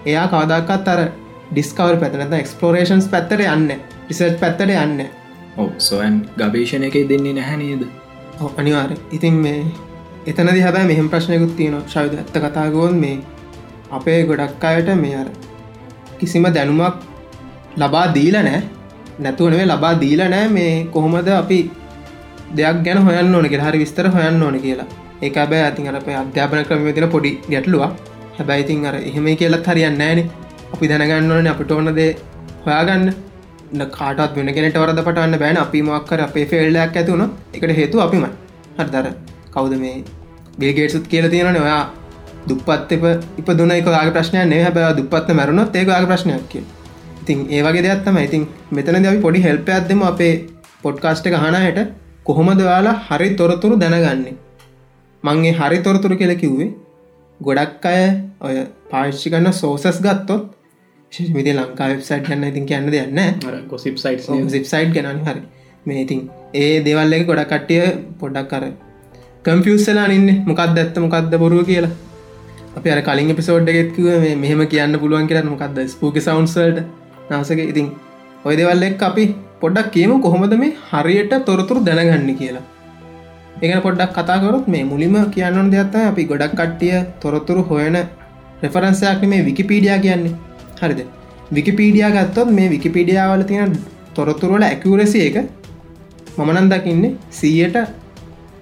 එයා කවදක්කත් අර ඩිස්කවර් පැතනත එක්ස්පලෝරේෂන්ස් පැත්තට යන්න රිසර්් පැත්තට යන්න ඔව සොයන් ගවේශණ එක දෙන්නේ නැහැ නේද? ඔව්, අනිවාර්ය ඉතින් මේ එතනදි හැබැයි මෙහම ප්‍රශ්නයකුත් තියෙන ශවිද ඇත්ත කතාගොන් මේ අපේ ගොඩක් අයට මේ අර කිසිම දැනුමක් ලබා දීල නෑ නැතුවනේ ලබා දීල නෑ මේ කොහොමද අපි දෙයක් ගැන හොයන්න ඕන හරි විස්තර හොයන්න ඕන කියලා. ඒ බෑ ඇතින් අරප අධ්‍යාපන ක්‍රම තින පොඩි ගැටලුවක්. හැබැයිතින් අර එහෙම කියලත් හරියන්න ෑන අපි දැනගන්න ඕන අපට ඕනදේ හොයාගන්න. කාටත් වෙන කෙනට වරද පටන්න බෑන අපි මක්කර අපේ ෆෙල්ඩක් ඇතිවුණ එකට හේතු අපිම හරිදර කවුද මේ බිල්ගේට්සුත් කියල තියෙන ඔයා දුපත් එප ඉප දුන එකගේ ප්‍රශ්නය නේ හැබ දුපත්ත මැරුණොත් ඒකගේ ප්‍රශ්නයක් කිය ඉතින් ඒවගේ දෙයක්ත්තම ඉතින් මෙතන අපි පොඩි හෙල්ප ඇත්දම අපේ පොඩ්කාස්ට එක හනහට කොහොමද යාලා හරි තොරතුරු දැනගන්නේ? මංගේ හරි තොරතුරු කියල කිව්වේ ගොඩක් අය ඔය පාශ්චි කන්න සෝසස් ගත්තොත් විදි ලංකා වෙබ්සයිට් ගන්න ඉතින් කියන්න දෙන්න ගොසිප් සයිට් සිප් සයිට් ගැන හරි. මේ ඉතින් ඒ දෙවල්ලක ගොඩක් කට්ටිය පොඩ්ඩක් කර කම්පියස්සලා ඉන්න. මොකක්ද ඇත්ත මොකක්ද බොරුව කියලා. අප අර කලින් පිසෝඩ් එකෙත්කිව මෙහම කියන්න පුළුවන් කියලා. මොකක්ද ස්පූක සවන්සල්ට නාසක ඉතින් ඔය දෙවල්ලෙක් අපි පොඩ්ඩක් කියමු කොහොමද මේ හරියට තොරතුරු දැනගන්න කියලා. ඒක පොඩ්ඩක් කතාකරොත් මේ මුලිම කියන්නන දෙයක්ත අපි ගොඩක් කට්ටිය තොරතුරු හොයන රෙෆරන්සයක් මේ විකිපීඩියා කියන්නේ. හරිද? විකිපීඩියා ගත්තොත් මේ විකිපීඩියාවල තියෙන තොරතුරුවල ඇකවරසි එක මමනන් දකින්නේ සීයට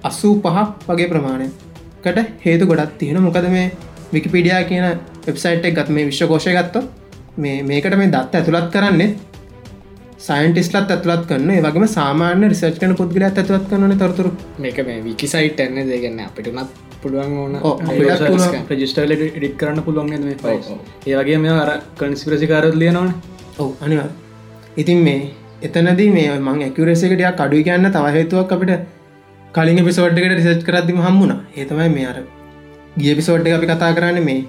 අස්සූ පහක් වගේ ප්‍රමාණයකට හේතු ගොඩත් තියෙන මොකද මේ විකිපිඩියා කියන වෙබ්සයිට් එක ගත් මේ විශ්වකෝෂය ගත්ත මේ මේකට මේ දත්ත ඇතුළත් කරන්නේ සයින්ටිස්ලත් ඇතුළත් කන්න වගේම සාමාන්‍ය රිසර්ච් කන පුද්ගල ඇතුළත් කරන තොරතුරු. මේක මේ විකි සයිට් එන්න දෙගන්න අපිටනත් පුළුවන් ඕන ප්‍රජිස්ටල ඩික් කරන්න. පුළුවන් ඒවගේ මේ අර කන්ස්පරසිකාරත් ලියනවන. ඔව අනිවා ඉතින් මේ එතනදී මේ මං ඇකරේසිකටයක් කඩු කියන්න තවහේතුවක් අපිට කලින් පිසෝඩ්කට රිසර්ච් කරදදිම හම්මුණ ඒතමයි මේ අර ගිය පිසෝඩ් අපි කතා කරන්න මේ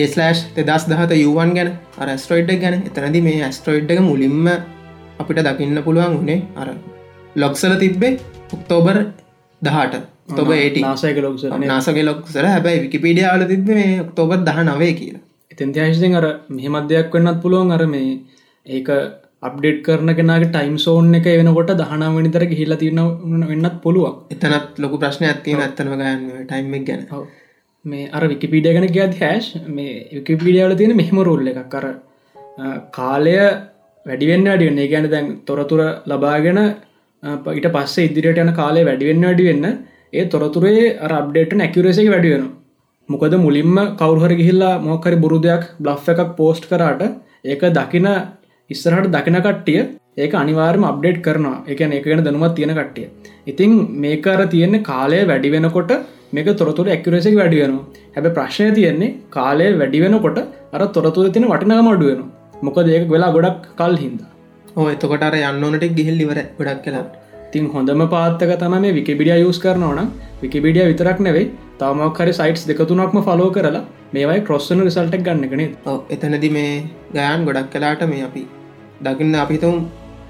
ඒස්ලෑෂ් දෙදස් දහත යුවන් ගැන අරස්ට්‍රෝයිඩ් ගැන. එතනද මේ ඇස්ට්‍රෝයිඩ් එක මුලින්ම අපිට දකින්න පුළුවන් වුණේ අර ලොක්සල තිබ්බේ ඔක්තෝබර් දහට තොබ ඒට නාසයක ලොක්ස නාසගේ ලොක්සර හැබැයි විකිපීඩියාවල තිබ මේ ඔක්තෝබර් දහ නවේ කියලා එතන් ත්‍යශයෙන් අර මෙහෙමත් දෙයක් වෙන්නත් පුළුවන් අර මේ ඒක අප්ඩේට් කරන කෙනගේ ටයිම් සෝන් එක වෙනකොට දහනම් වනිතර හිල්ල තියන වෙන්නත් පුළුවන්. එතනත් ලොකු ප්‍රශ්න ඇත්තින ඇත්තනව ගන්න ටයිම් ගැන. මේ අර විකිපීඩිය ගැන ගත් හැෂ් මේ විකිපීඩියාවල තියෙන මෙහෙම රුල්ල එකක්. කර කාලය වැඩිවෙන්න අඩියන්න ගැන දැන් තොරතුර ලබාගෙන ඊට පස්සේ ඉදිරියට යන කාලේ වැඩිවෙන්න අඩිවෙන්න ඒ තොරතුරේ අබ්ඩේට නැකිවරේසක වැඩියෙන මොකද මුලින්ම කවුහර ගිහිල්ලා මොකරි බුරු දෙයක් බ්ලෆ් එකක් පෝස්ට් කරාට ඒක දකින ඉස්සරහට දකින කට්ටිය ඒක අනිවාර්ම අප්ඩේට් කරනවා. එක එක ගැන දැනුවත් තියෙන කට්ටිය. ඉතින් මේකර තියෙන්නේ කාලය වැඩි වෙනකොට මේක තොරතුර ඇක්කරේසක වැඩියනවා හැබ ප්‍රශ්නය තියෙන්නේ කාලය වැඩි වෙනකොට අර තොරතුර තින වටිනගම අඩුවනවා මොකද ඒක වෙලා ගොඩක් කල් හින්ද. ඕ එතකොටර යන්න ඕනට ගිහිල්ලිවර ගොඩක් කලා තින් හොඳම පාත්තක තම මේ විකිබිඩිය යස් කරනවන විකිබිඩිය විතරක් නෙවෙයි තමක්හරි සයිටස් දෙකතුනක්ම ෆලෝ කරලා මේවයි කොස්සන රිසල්ටක් ගන්නගෙන එතනදි මේ ගයන් ගොඩක් කලාට මේ අපි දකින්න අපිතුම්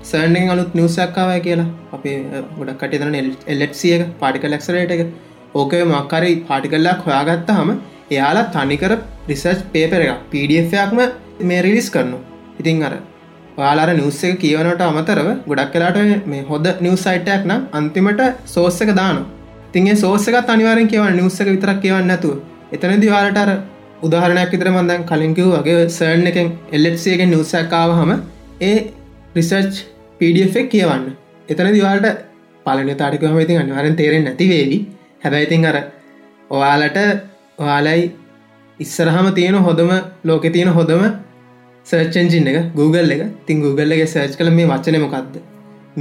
සර්ඩෙන් අලුත් නිවසක්කාවය කියලා. අපේ ගොඩක් කටතන එල්ලෙට්සියක පාටික ලෙක්සරේට එක ඕකය මක්කරි පාටිකල්ලක් හොයාගත්ත හම එයාලා තනිකර රිසර්ච් පේපර එක පඩFයක්ම මේ රිලිස් කරනු. ඉතින් අර ඔයාලාර නිවස්ස එක කියවනට අමතරව ගොඩක් කලාට මේ හොද නිවසයිටයක් නම් අන්තිමට සෝස්ස එක දාන තිගේ සෝසකත් අනිවාරෙන් කියව නිවස්ස එක විතරක් කියවන්න නැතුව. එතන දිවාලට අර උදාහරණයක් විතර මන්දන් කලින්කිව් වගේ සර්න් එකෙන් එල්ලෙක්සියගෙන් නිවසැක්කාව හම ඒ රිසර්ච් පඩෆෙක් කියවන්න. එතන දිවාලට පලන තාටිකම ඉතින් අනිවාරෙන් තේරෙන් නැතිවේවි හැබැයිතින් අර ඔයාලට ඔයාලයි ඉස්සරහම තියෙන හොඳම ලෝකෙ තියෙන හොඳම සර්චෙන්ජින් එක Google එක. තින් Google එක සර්ච් කළ මේ වචන මොකක්ද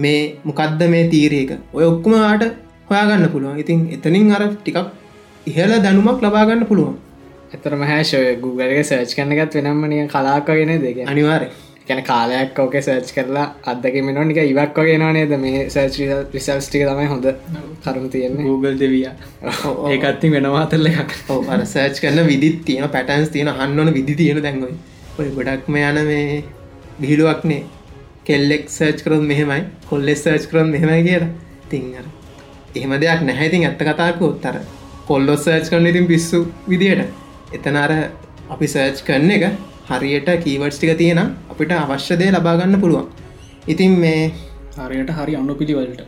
මේ මොකක්ද මේ තීරයක ඔය ඔක්කුමට හොයාගන්න පුළුවන්. ඉතින් එතනින් අර ටිකක් ඉහල දැනුමක් ලබාගන්න පුළුවන්. එතරම හැෂය Google එක සර්ච් කන්නගත් වෙනම්මනිය කලාකගෙන දෙක අනිවාරය ගැන කාලයක් ඕක සර්ච් කරලා අදක මෙනොනික ඉවක් වගේ නේද? මේ සර්ච් රිසල්ස් ටික තමයි හොඳ කරුණු තියෙන්නේ. Google දෙවිය. ඒකත්ති වෙනවාතල්ල එකක්. අර සර්ච් කරන විදිත් තියෙන පැටන්ස් තියෙන හන්නවන විදි තියෙන දැන්ගොයි ඔය ගොඩක්ම යන මේ බිහිලුවක්නේ කෙල්ලෙක් සර්ච් කරොත් මෙහෙමයි කොල්ලෙ සර්ච් කරොත් මෙහෙමයි කියලා. තිංහර එහෙම දෙයක් නැහැතින් ඇත්ත කතාක උත්තර කොල්ලො සර්ච් කරන ඉතින් පිස්සු විදියට. එතන අර අපි සර්ච් කරන එක හරියට කීවර්ස් ටික තියෙන අපිට අවශ්‍ය දේ ලබාගන්න පුළුවන්. ඉතින් මේ හරියට හරි අන්නු පිළිවලට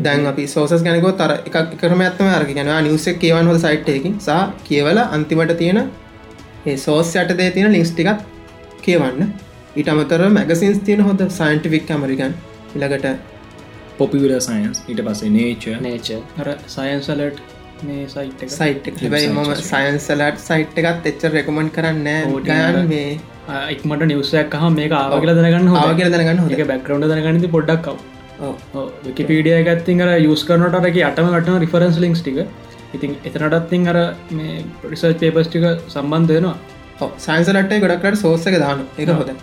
දැන් අපි සෝසස් ගැනකෝ තර එකක් කරම ඇත්තම අරග ගැනවා නිවසක් කියවන් හොද සයිට්යකින් සහ කියවල අන්තිමට තියෙන සෝස් යටදේ තියෙන ලිස්ටිකත් කියවන්න. ඊට අමතර මැගසින්ස් තියෙන හොද සයින්ටිෆික් ඇමරිකන් ඉළඟට පොපිවිල සයින්ස් ඊට පස්සේ නේච නේච අර සයන්සලට් මේ සයිට් එක. සයිට් හැබයි මම සයින්සලට් සයිට් එකත් එච්චර රෙකමන් කරන්න ගයන් මේ ඉක්මට නිවසයක් හම මේ ආවගල දනගන්න ආව කියල දැනගන්න හො එක බැක්කරවන්ඩ දනගන්නති පොඩ්ඩක්කව ඔව්. විකිපීඩිය ගත්තින් අර යස් කරනටක අටම වටන රිෆරන්ස් ලිින්ස් ටික ඉතින් එතනටත්තින් අර මේ ප්‍රිසර්් පේපස් ටික සම්බන්ධයනවා සයින්සලට්ටේ ගොඩක්ට සෝසක දාන එක හොද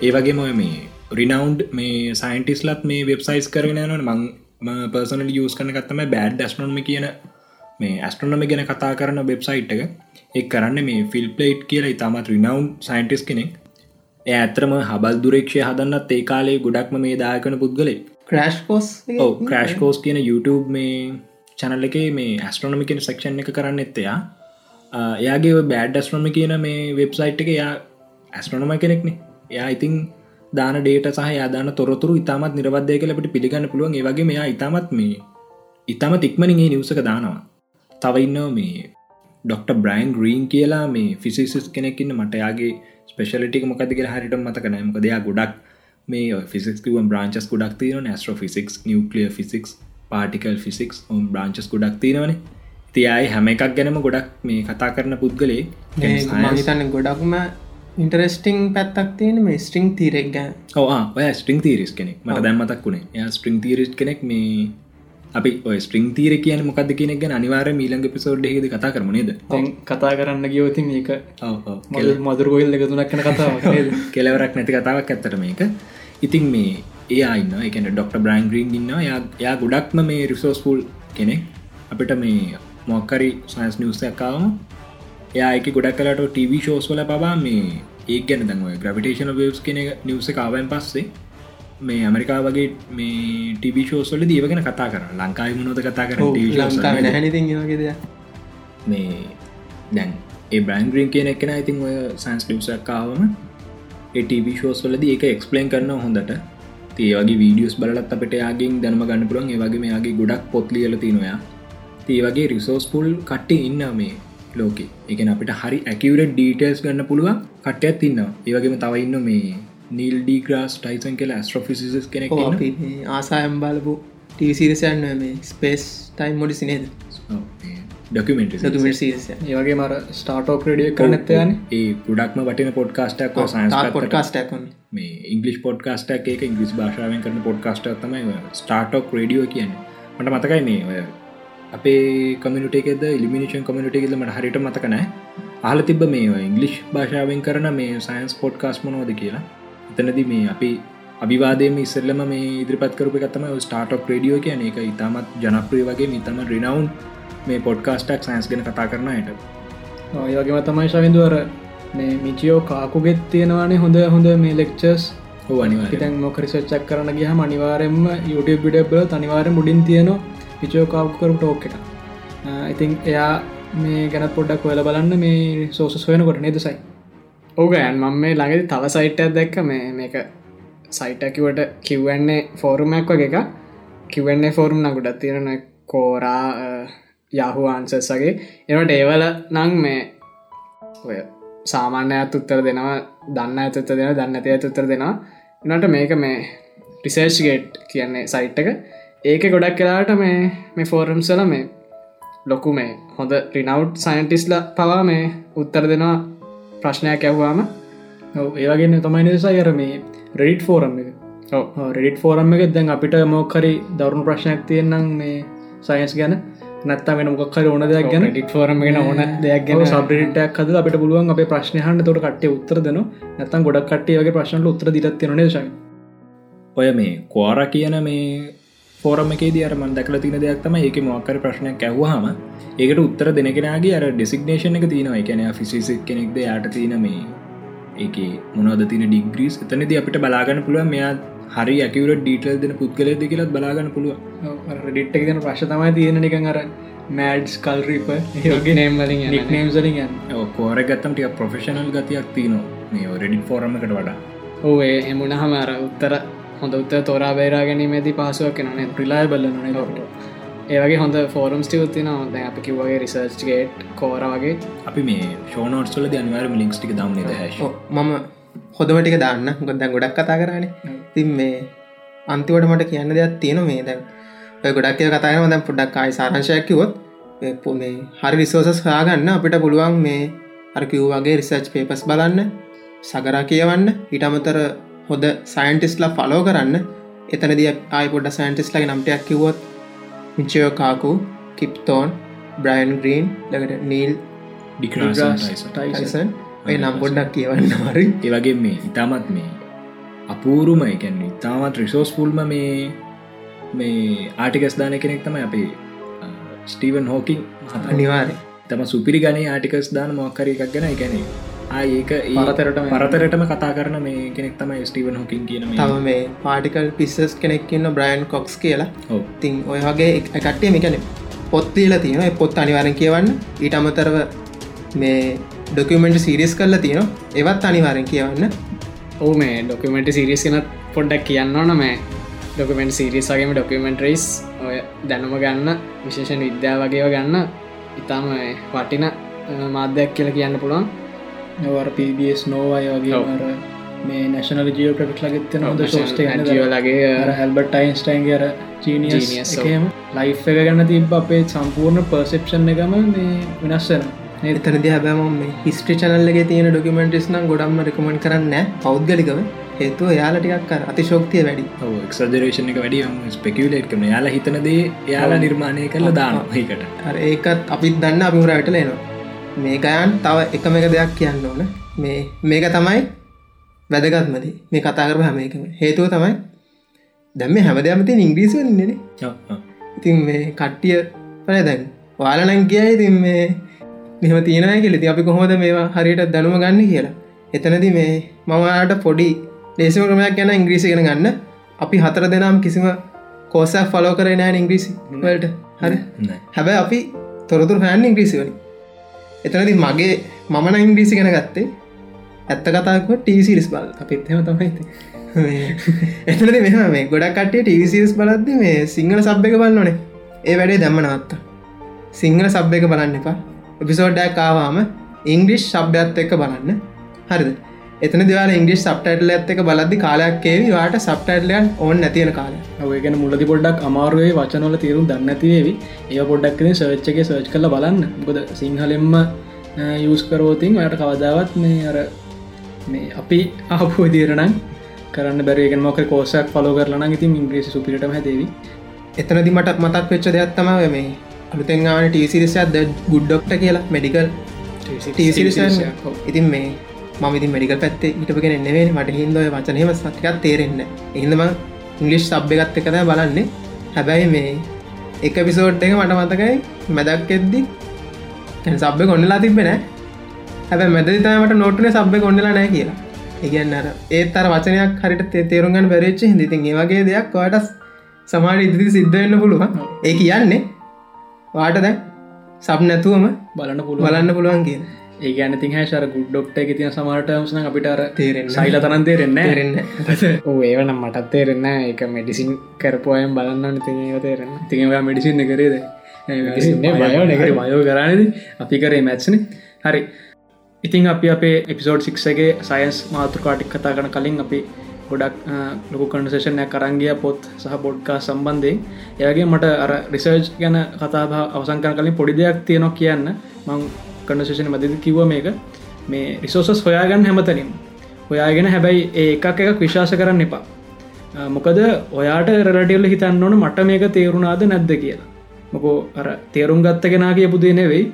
ඒ වගේම ඔය මේ රිනවන්් මේ සයින්ටිස්ලත් මේ වෙබ්සයිස් කරන න මං පර්සනල යස් කරන කත්තම බෑඩ් ඩස්නොම කියන මේ ඇස්ට්‍රනම ගැන කතා කරන වෙබ්සයිට් එක. එක් කරන්න මේ ෆිල් පලේට් කියලා ඉතාමත් රිනවන්් සයින්ටිස් කෙනෙක්. එය ඇතරම හබල් දුරේක්ෂය හදන්නත් ඒ කාලේ ගොඩක්ම මේ දායකන පුද්ගලේ ක්‍රශ් කෝස් ක්‍රශ් කෝස් කියන YouTube මේ චැනල් එක මේ ඇස්ට්‍රොනමිකෙන සක්ෂන් එක කරන්න එත්තයා එයාගේ බෑඩ් ඇස්ට්‍රොම කියන මේ වෙබ්සයිට් එක යා ඇස්ට්‍රොනම කෙනෙක්නේ. එයා ඉතින් දාන ඩේට සහ යාදාන තොරතුරු ඉතාමත් නිරවදය කලට පිළිගන්න පුළුවන්. ඒවගේ මෙයා ඉතාමත් මේ ඉතාම තික්මනිගේ නිවසක දානවා. තවඉන්න මේ ඩොක්ට බ්‍රයින් ග්‍රීන් කියලා මේ ෆිසිසිස් කෙනෙක්න්න මටයාගේ ස්පෙශලිටික මොකද කියලා හරිට මතකන මොක දෙයා ගොඩක් මේ ෆිසික්ව බ්‍රාංචස් ගොඩක් තියන ස්ට්‍ර physics nuclear physics particle physics ඔම් branches ගොඩක් තියෙනවන. තියයි හැම එකක් ගැනම ගොඩක් මේ කතා කරන පුද්ගලේ මහිතන්න ගොඩක්ම ඉන්ටරෙස්ටිං පැත්තක් තියෙන මේ ස්ට්‍රිං තීරෙක් ගැන. ඕවා ඔය ස්ට්‍රිං තීරිස් කෙනෙක්. මට දැම්මතක් වුණේ. ය ස්ට්‍රිං තීරිස් කෙනෙක් මේ අපි ඔය ස්ට්‍රිං තීර කියන මොකද කෙනෙක් ගැන අනිවාර මීලඟ පිසෝඩ් හෙද කතා කරමනේද කතා කරන්න ගියෝතින් ඒක කෙල් මදුර ගොයිල් එක තුනක් කන කතාව කෙලවරක් නැති කතාවක් ඇත්තට මේක. ඉතින් මේ ඒ අන්න එකන ඩොක්ට බ්‍රයින් ග්‍රීන් ඉන්න යා ගොඩක්ම මේ රිසෝස්පුල් කෙනෙක්. අපිට මේ මොක්කරි සයින්ස් නිවසයක්කාවම එයාක ගොඩක් කලට ටව ෂෝස් වල පබා මේ ඒ ගැන දව ග්‍රවිටේෂන වස් කෙන නිවස කාවන් පස්සේ මේ ඇමරිකා වගේ මේ ටිවි ෂෝස්වල දීවගෙන කතා කර ලංකායි මුණොද කතා කර මේ දැන් ඒ බ්‍රන්ග්‍රීන් කියන එකෙන ඉතින් ඔය සයින්ස් ලිවසක්කාවම ටව ෂෝස් වලද ඒක එක්ස්පලේන් කරන හොඳට ඒවගේ වීඩියස් බලත් අපට යාගෙන් දැනම ගන්න පුළන් ඒවගේ මේයාගේ ගොඩක් පොත්ලියල තිනොයා ඒ වගේ රිසෝස් පුල් කට්ටේ ඉන්න මේ ලෝක. එක අපිට හරි ඇකවරට ඩීටල්ස් ගන්න පුළුව කට්ටයක් තින්න ඒවගේම තවයින්න මේ නිල් ඩීග්‍රස් ටයිසන් කියලා ස්ට්‍රෆිසිස් කෙනෙක් අපි ආසායම් බලපු ටීසිරසයන්න මේ ස්පේස් ටයිම් මොඩි සිනේද ඩොකමෙන්ට ඒවගේ මර ස්ටාටෝ ක්‍රඩිය කරනත්තයන ඒ ගොඩක්ම වටින පොඩ්කාස්ටක් පොඩ්කාස්ටක්න මේ ඉංගලිස් පොඩ්කාස්ටක් එක ඉංගලිස් භාෂාවෙන් කරන පොඩ්කාස්ට තමයි ස්ටාටෝක් රඩියෝ කියන්න. මට මතකයි මේ ඔය අපේ කමිනිටේකෙද ඉලිමිනිෂන් කමිනිටේකෙද මට හරිට මතකනෑ ආල තිබ මේ ඉංගලිෂ් භාෂාවෙන් කරන මේ සයින්ස් පොඩ්කාස් මොනෝද කියලා. එතනද මේ අපි අභිවාදයම ඉස්සල්ලම මේ ඉදිරිපත් කරපු එකත්තම ස්ටාටක් රඩියෝ කියන එක ඉතාමත් ජනප්‍රය වගේ නිතම රිනවන්් මේ පොඩ්කාස්ටක් සයින්ස් ගෙන කතා කරනයට ඔයගේම තමයි ශවිදුවර මේ මිචියෝ කාකුගෙත් තියෙනවානේ හොඳ හොඳ මේ ලෙක්චර්ස් ඉතන් මොකරිසච්චක් කරන ගහම අනිවාරෙන්ම YouTube විඩබල අනිවාර මුඩින් තියනවා පිචෝ කාපු කරු ටෝක් එක. ඉතින් එයා මේ ගැන පොඩ්ඩක් කොල බලන්න මේ සෝසස් වෙන කොට නෙදසයි ඕගයන් මම මේ ළඟදි තව සයිට්යක් දැක්ක. මේ මේක සයිටකිවට කිව්වන්නේ ෆෝරුමයක් වගේ එක කිවන්නේ ෆෝරුම් නගුඩත් තියෙන කෝරා යහු ආන්සස්සගේ එවට ඒවල නං මේ ඔය සාමාන්‍ය ඇත් උත්තර දෙනවා දන්න ඇතත්ත දෙන දන්න ඇති ඇතුත්තර දෙනවා. එනට මේක මේ රිසර්ච් ගේට් කියන්නේ සයිට් එක. ඒක ගොඩක් කලාට මේ මේ ෆෝරම්සල මේ ලොකු මේ හොඳ රිනව් සයින්ටිස්ල පවා මේ උත්තර දෙනවා ප්‍රශ්නයක් ඇව්වාම ඒවගන්න තමයි නිසා යර මේ රෙඩිට් ෆෝරම් එක? රෙඩිට් ෆෝරම් එක දැන් අපිට මෝකරි දවරුණු ප්‍රශ්නයක් තියෙන්නම් මේ සයින්ස් ගැන නැත්තම වෙන මොක්කර ඕන දෙයක් ගැන? ඩිට ෆෝරම් ගෙන ඕන දෙයක් ගැන. සබ්‍රටක් හද අපට පුළුවන් අප ප්‍රශ්නයහන්න තොට කට්ටේ උත්තර දෙන නැතම් ගොඩක් කට්ටියගේ ප්‍රශ්නට උත්තර දිරත් න ශ ඔය මේ කෝර කියන මේ ෆෝරම එක දරමන් දැකල තින දෙයක් තම ඒක මොක්කර ප්‍රශ්නයක් ඇව්වාහම ඒකට උත්තර දෙනගෙනගේ අර ඩෙසිගනේෂන එක තියනවා. එකන ෆිසිසික් කෙනෙක්ද? යට තියන මේ ඒක මොනවද තින ඩිග්‍රීස් එතනද අපිට බලාගන්න පුළුව මෙයා හරි ඇකවර ඩීටල් දෙන පුද්ගල දෙකලත් බලාගන්න පුළුව ඩිට්ක් දෙන ප්‍රශ් තමයි තියෙන නිකන් අර මෑඩ්ස් කල්රීප ඒගේ නේම්වලින් නික්නේම්සලින් කෝර ගත්තම් ටිය ප්‍රොෆෙෂනල් ගතියක් තියනවා. මේ රෙඩිට ෆෝරමකට වඩා. ඕේ එමුණ හම අර උත්තර හොඳ උත්තර තෝරා බේරා ගැනීමේදී පහසුවක් කෙනන ප්‍රිලායබල ඒවගේ හොඳ ෆෝරම්ස් තිවත්තින හොඳ අප කිවගේ රිසර්ච් ගේට් කෝර වගේ. අපි මේ ෂෝනෝට්ස්ල අනිවාරම ලික්ස්ටික දම්න හැශ ඔව්, මම හොදමටික දාන්න. ගොද ගොඩක් කතා කරන්නේ තින් මේ අන්තිවට මට කියන්න දෙයක් තියෙන මේ දැන්. ගොඩක් අය කතායන දැන් පොඩක් කායි සාරංශයක්කිවොත් මේ හරි විසෝසස් හාගන්න අපිට පුළුවන් මේ අරකිව් වගේ රිසර්ච් පේපස් බලන්න සගරා කියවන්න ඊටමතර හොද සයින්ටිස්ලා ෆලෝ කරන්න. එතනද ආයි පොඩ සයින්ටිස්ලගේ නම්ටයක් කිවොත් Michio Kaku Kip Thorne Brian ලකට Neil Tyson ඔය නම් පොඩ්ඩක් කියවන්න හරි. ඒවගේ මේ ඉතාමත් මේ අපූරුම එකැන්න ඉතාමත් රිසෝස් පුල්ම මේ මේ ආටිකස් දාන කෙනෙක් තම අපේ ස්ටීවන් හෝකින් අනිවාරය තම සුපිරි ගනේ ආටිකස් දාන මොක්කර එකක් ගැන එකැනේ ආඒක පරතරටම- පරතරටම කතා කරන මේ කෙනෙක් තමයි ස්ටීවන් හොකින් කියන. තම මේ පාටිකල් පිස්සස් කෙනෙක්කින්න බ්‍රයින් කොක්ස් කියලා. තින් ඔය වගේ එක- කට්ටිය මිකන පොත්තිීල තියෙන පොත් අනිවාරෙන් කියවන්න. ඊට අමතරව මේ ඩොකමෙන්ට සිරිස් කරලා තියෙන ඒවත් අනිවාරෙන් කියවන්න. ඕ මේ ඩොකමෙන්ට සිරිස් කෙනත් පොඩ්ඩක් කියන්න ඕන මේ ඩොකමෙන්ට සිරිස් වගේම ඩොකමෙන්ට්‍රයිස් ඔය දැනුම ගන්න විශේෂණ විද්‍යා වගේව ගන්න ඉතාම වටින මාධ්‍යයක් කියල කියන්න පුළුවන්. නවර පBS නෝවය වගේ මේ නැශනල ජියෝප්‍රටික් ලගෙත්තන හොඳ ශෝෂ්ට ජීවලගේ හැල්බට ටයින්ස්ටයින්ගේ අර. එකම ලයි් එක ගන්න තිබ අපේ සම්පූර්ණ පර්සෙප්ෂන් එකම මේ වෙනස්සෙන එතනද හැබෑම මේ හිස්ට්‍රි චනල්ලගේ තියෙන ඩොකමෙන්ටස් නම් ගොඩම්ම රකමෙන්ට කරන්න පෞද්ගලිකව. හේතුව යාලටිකක් කර අතිශෝක්තිය වැඩි. එක්සදරේෂන එක වැඩි. ස්පෙකියලේට් කරන යාලා හිතනදේ යාලා නිර්මාණය කරලා දානකට ඒකත් අපිත් දන්න අපිහුරට ලේනවා මේකයන් තව එකම එක දෙයක් කියන්න ඕන. මේ මේක තමයි වැදගත්මති මේ කතා කරම හැම එකම හේතුව තමයි දැම්ම හැමදයමති ඉංග්‍රීසි ඉන්නන ඉතින් මේ කට්ටිය පල දැන් වාලනං කියයි ඉතින් මේ මෙහම තියෙනය කෙලෙති අපි කොහොද මේවා හරියට දැනුම ගන්න කියලා? එතනති මේ මමට පොඩි ලේසිම ක්‍රමයක් ගැන ඉංග්‍රීසි ගෙන ගන්න. අපි හතර දෙනම් කිසිම කෝසක් ෆලෝ කරේ නෑ ඉංග්‍රීසි වලට. හරි? හැබැ අපි තොරතුර හැන් ඉංග්‍රීසිවනි එතනති මගේ මමන ඉංග්‍රීසි ගැන ගත්තේ ඇත්ත කතාක ටීසිරිස් බල් අපිත්හෙම තමයි එතනති මෙහම මේ ගොඩක් කටේ ටීසිරිස් බලද්ද මේ සිංහල සබ් එක බලන්න ඕනේ ඒ වැඩේ දැම්ම නවත්තා. සිංහල සබ් එක බලන්න එපා එපිසෝඩ්ඩක් කාවාම ඉංග්‍රිෂ් ශබ්‍යත් එක්ක බලන්න. හරිද? එතන දවල ඉංග්‍රිස් සබ්ටයිටල ඇත් එක බලද්දි කාලයක් ඒවි වාට සබ්ටයිටලයන් ඕන් නැතියෙන කාලය ඔයගෙන මුලදි පොඩ්ඩක් අමාරුවේ වචනොල තේරුම් දන්නතිවේවි ඒ පොඩ්ඩක්න සර්ච්චගේ සර්ච් කල බලන්න. ගොද සිංහලෙම්ම යස් කරෝතින් ඔයට කවදාවත් මේ අර මේ අපි ආපු දීරනම් කරන්න බැරගෙන මොක කෝසක් පලෝ කරලන ඉතින් ඉංග්‍රීසි සුපිටම හැදේවි. එතනදි මට මතක් වෙච්ච දෙයක් තමාව මේ අලුතෙන්ගාන ටීසිරිසත් ගුඩ්ඩොක්ට කියලා මෙඩිකල් ඉතින් මේ මම ඉතින් මඩිකල් පැත්තේ ඉටපගෙන එන්නවේ මට හින්දය වචනයම සතිකත් තේරෙන්න එහිදම ඉංගලිෂ් සබ් එකත් එකද බලන්නේ. හැබැයි මේ එක පිසෝට් එක මට මතකයි මැදක් එද්දි සබ්බ කොන්නලා තිබෙන හැබ මැද තමට නොටන සබ්බ කොන්නලා නෑ කියලා. ඉගන්න අර ඒත් අර වචනයක් හරිට තේරුම්ගන්න බැරච්ච හිදිතින් ඒවගේ දෙයක් වාට සමාට ඉදිරි සිද්ධවෙන්න පුළුවන්. ඒ කියන්නේ වාට දැන් සබ් නැතුවම බලන්න පුළුව බලන්න පුළුවන් කියන. ඒ ගැන ති හැශර ගුඩ්ඩොක්ට එක තිය සමටමසන අපිට අර තේරෙන්න සයිල තරන් තේරෙන්න තේරෙන්න ඕ ඒවනම් මටත් තේරෙන්න එක මෙඩිසින් කරපුයම් බලන්න තිව තේරෙන තිවා මෙඩිසින් කරේද Medicine නේ, bio නේ. වයෝ කරනද අපි කරේ මැත්සන හරි. ඉතින් අපි අපේ එපිසෝඩ් සික්සගේ සයින්ස් මාතෘකාටික් කතා කන කලින් අපි ගොඩක් ලොකු කන්සේෂනය කරංගිය පොත් සහ බොඩ්කා සම්බන්ධයෙන්. එයාගේ මට අර රිසර්ජ් ගැන කතා අවසං කර කලින් පොඩි දෙයක් තියනො කියන්න. මං කන්ඩසේෂන මදද කිව මේක. මේ රිසෝසස් හොයාගන්න හැමතනින්. හොයාගෙන හැබැයි ඒ එකක් එකක් විශවාස කරන්න එපා. අ, මොකද ඔයාට රටල්ල හිතන්න ඕන මට මේක තේරුණාද නැද්ද කියලා. මොකෝ අර තේරුම් ගත්ත කෙනා කිය පුදේ නෙවෙයි.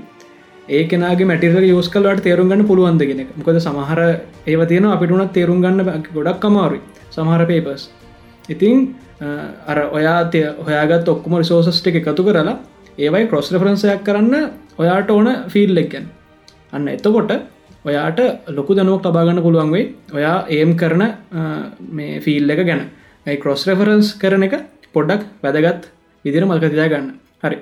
ඒ කෙනගේ මැටිර යෝස් කලට තේරුම් ගන්න පුළුවන්දගෙන මොකද සමහර ඒව තියෙන අපිටුනත් තේරුම් ගන්න ගොඩක් අමාරුයි. සමහර පේපස් ඉතිං අ, අර ඔයා තය හොයාගත් ඔක්කුම රිසෝසස්ට එක එකතු කරලා ඒවයි කොස් රෆරන්සයක් කරන්න ඔයාට ඕන ෆිල් එක්ගැන් අන්න එතකොට ඔයාට ලොකු දනුවක් තබාගන්න පුළුවන් වෙයි ඔයා ඒම් කරන අ, මේ ෆිල් එක ගැන. ඇයි කොස් රෙෆරන්ස් කරන එක පොඩ්ඩක් වැදගත් විදිර මල්කතිදා ගන්න හරි. අ,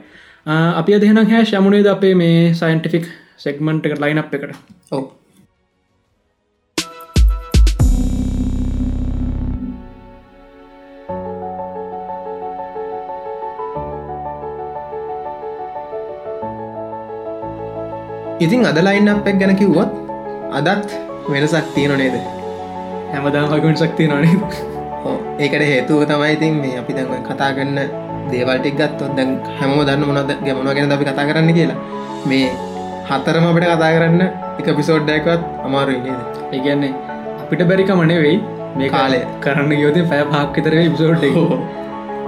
අපි දෙන හැෂ් යමුණේද අපේ මේ සයින්ටිෆික් සෙක්මන්ට් එකට ලයින් අප් එකට? ඕ ඉතින් අද ලයින් අප් එක් ගැන කිව්වත් අදත් වෙනසක් තියෙන නේද? හැමදාම වගුණසක් තියෙන නේ ඒකට හේතුව තමයි ඉතින් මේ අපි දැන් කතා කරන්න දේවල්ටික් ගත්තොත් දැන් හැම දන්න මොනද ගැමන ගැන අපි කතා කරන්න කියලා. මේ හතරම අපට කතා කරන්න එක පිසෝඩ්ඩයකවත් අමාරුයි නේද? ඒගැන්නේ අපිට බැරිකම නෙවෙයි. මේ කාලය. කරන්න යෝති පැය පාක්විතර විසෝට්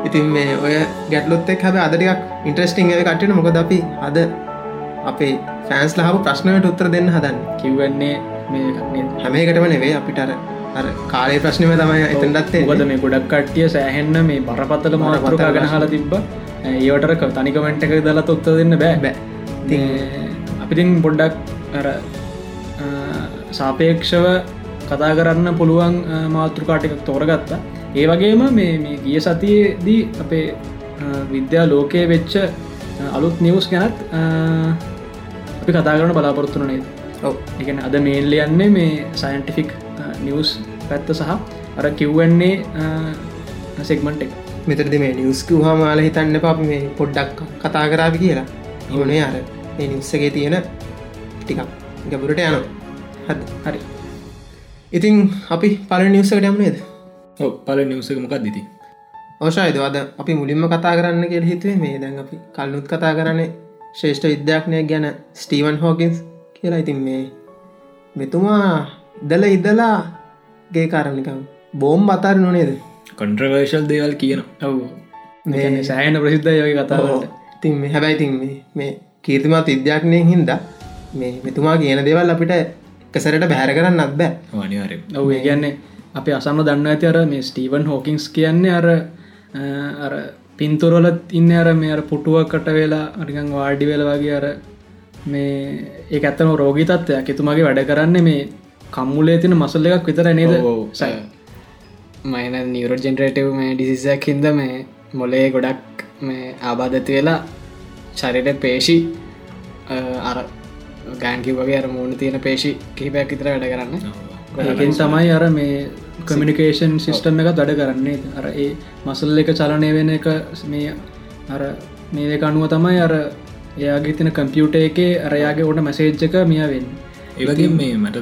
ඉතින් මේ ඔය ගැටලොත් එක් හැබ අදටික් ඉන්ට්‍රස්ටිං ඇ කටන මොකද අපි අද අපේ ෆෑන්ස් ලහපු ප්‍රශ්නයට උත්තර දෙන්න හදන්න. කිව්වන්නේ මේ හැමේකටම නෙවේ අපිට අර අර කාලේ ප්‍රශ්නම තමයි එතන්ඩත්තේ ඔබද මේ ගොඩක් කට්ටිය සෑහෙන්න මේ බරපත්තල මාතෘකා ගැන හලා තිබ්බ. ඒවටර තනිකමෙන්ට් එක දලා ඔත්ත දෙන්න බෑ. බෑ. අපිතින් පොඩ්ඩක් අර සාපේක්ෂව කතා කරන්න පුළුවන් මාතෘකාටිකක් තෝරගත්තා. ඒ වගේම මේ මේ ගිය සතියේදී අපේ විද්‍යා ලෝකයේ වෙච්ච අලුත් නිවස් ගැනත් අපි කතා කරන බලාපොරොත්තුන නේද? ඔව්. එකන අද මේල්ල යන්නේ මේ සයින්ටිෆික් නිවස් පැත්ත සහ අර කිව්වන්නේ සෙක්මන්ට් එක. මෙතරද මේ නිියස්කූ හමාල හිතන්න පප මේ පොඩ්ඩක් කතා කරාවි කියලා. ඕනේ අර ඒ නිස්සගේ තියෙන ටිකක් ගැබුරට යන හද හරි. ඉතින් අපි පල නිවසකට යමනේද පල නිවසක මොකක් දිති ඕශයද අද අපි මුලින්ම කතා කරන්න කියල හිතුවේ. මේ දැන් අපි කල්නුත් කතා කරන්නේ ශේෂ්ඨ විද්‍යාඥය ගැන ස්ටීවන් හෝකින්ස් කියලා. ඉතින් මේ මෙතුමා ඉදල ඉදලා ගේ කාරණිකම් බෝම් අතාර නොනේද කොන්ට්‍රවර්ශල් දේවල් කියන ඔව්. මේ සෑහන ප්‍රසිද්ධ යෝග කතාවට තින් මේ හැබැයි තින් මේ කීර්තිමත් විද්‍යාඥයෙන් හින්ද මේ මෙතුමා කියන දේවල් අපිට එකසරට බැහැර කරන්න අත් බෑ අනිවාරය ඔව කියන්නේ අපි අසන්න දන්න ඇති අර මේ ස්ටීවන් හෝකින්ස් කියන්නේ අර අර පින්තුරොලත් ඉන්න අර මේ අර පුටුවකට වෙලා අරිකං වාඩි වෙල වගේ අර මේ ඒ ඇත්තන රෝගී තත්වයක් එතුමගේ වැඩ කරන්න මේ කම්මුලේ තින මසල්ල එකක් විතර නේද? සයි. මයින නිවරෝ ජෙනරේටව් මේ ඩිසිසයක් හින්ද මේ මොලේ ගොඩක් මේ ආබාධති වෙලා චරිට පේෂි අ, අර ගෑන්කි වගේ අර මූුණ තියෙන පේෂි කිහිපයක් විතර වැඩ කරන්න. ඒකෙන් තමයි අර මේ කමිනිකේෂන් සිිස්ටම් එක දඩ කරන්නේ. අර ඒ මසල් එක චලනය වෙන එක මේ අර මේක අනුව තමයි අර එයාගේ තින කම්පියුට එකේ අරයාගේ ඕට මැසේජ්ජක මියවෙන්න ඒවගේ මේ මට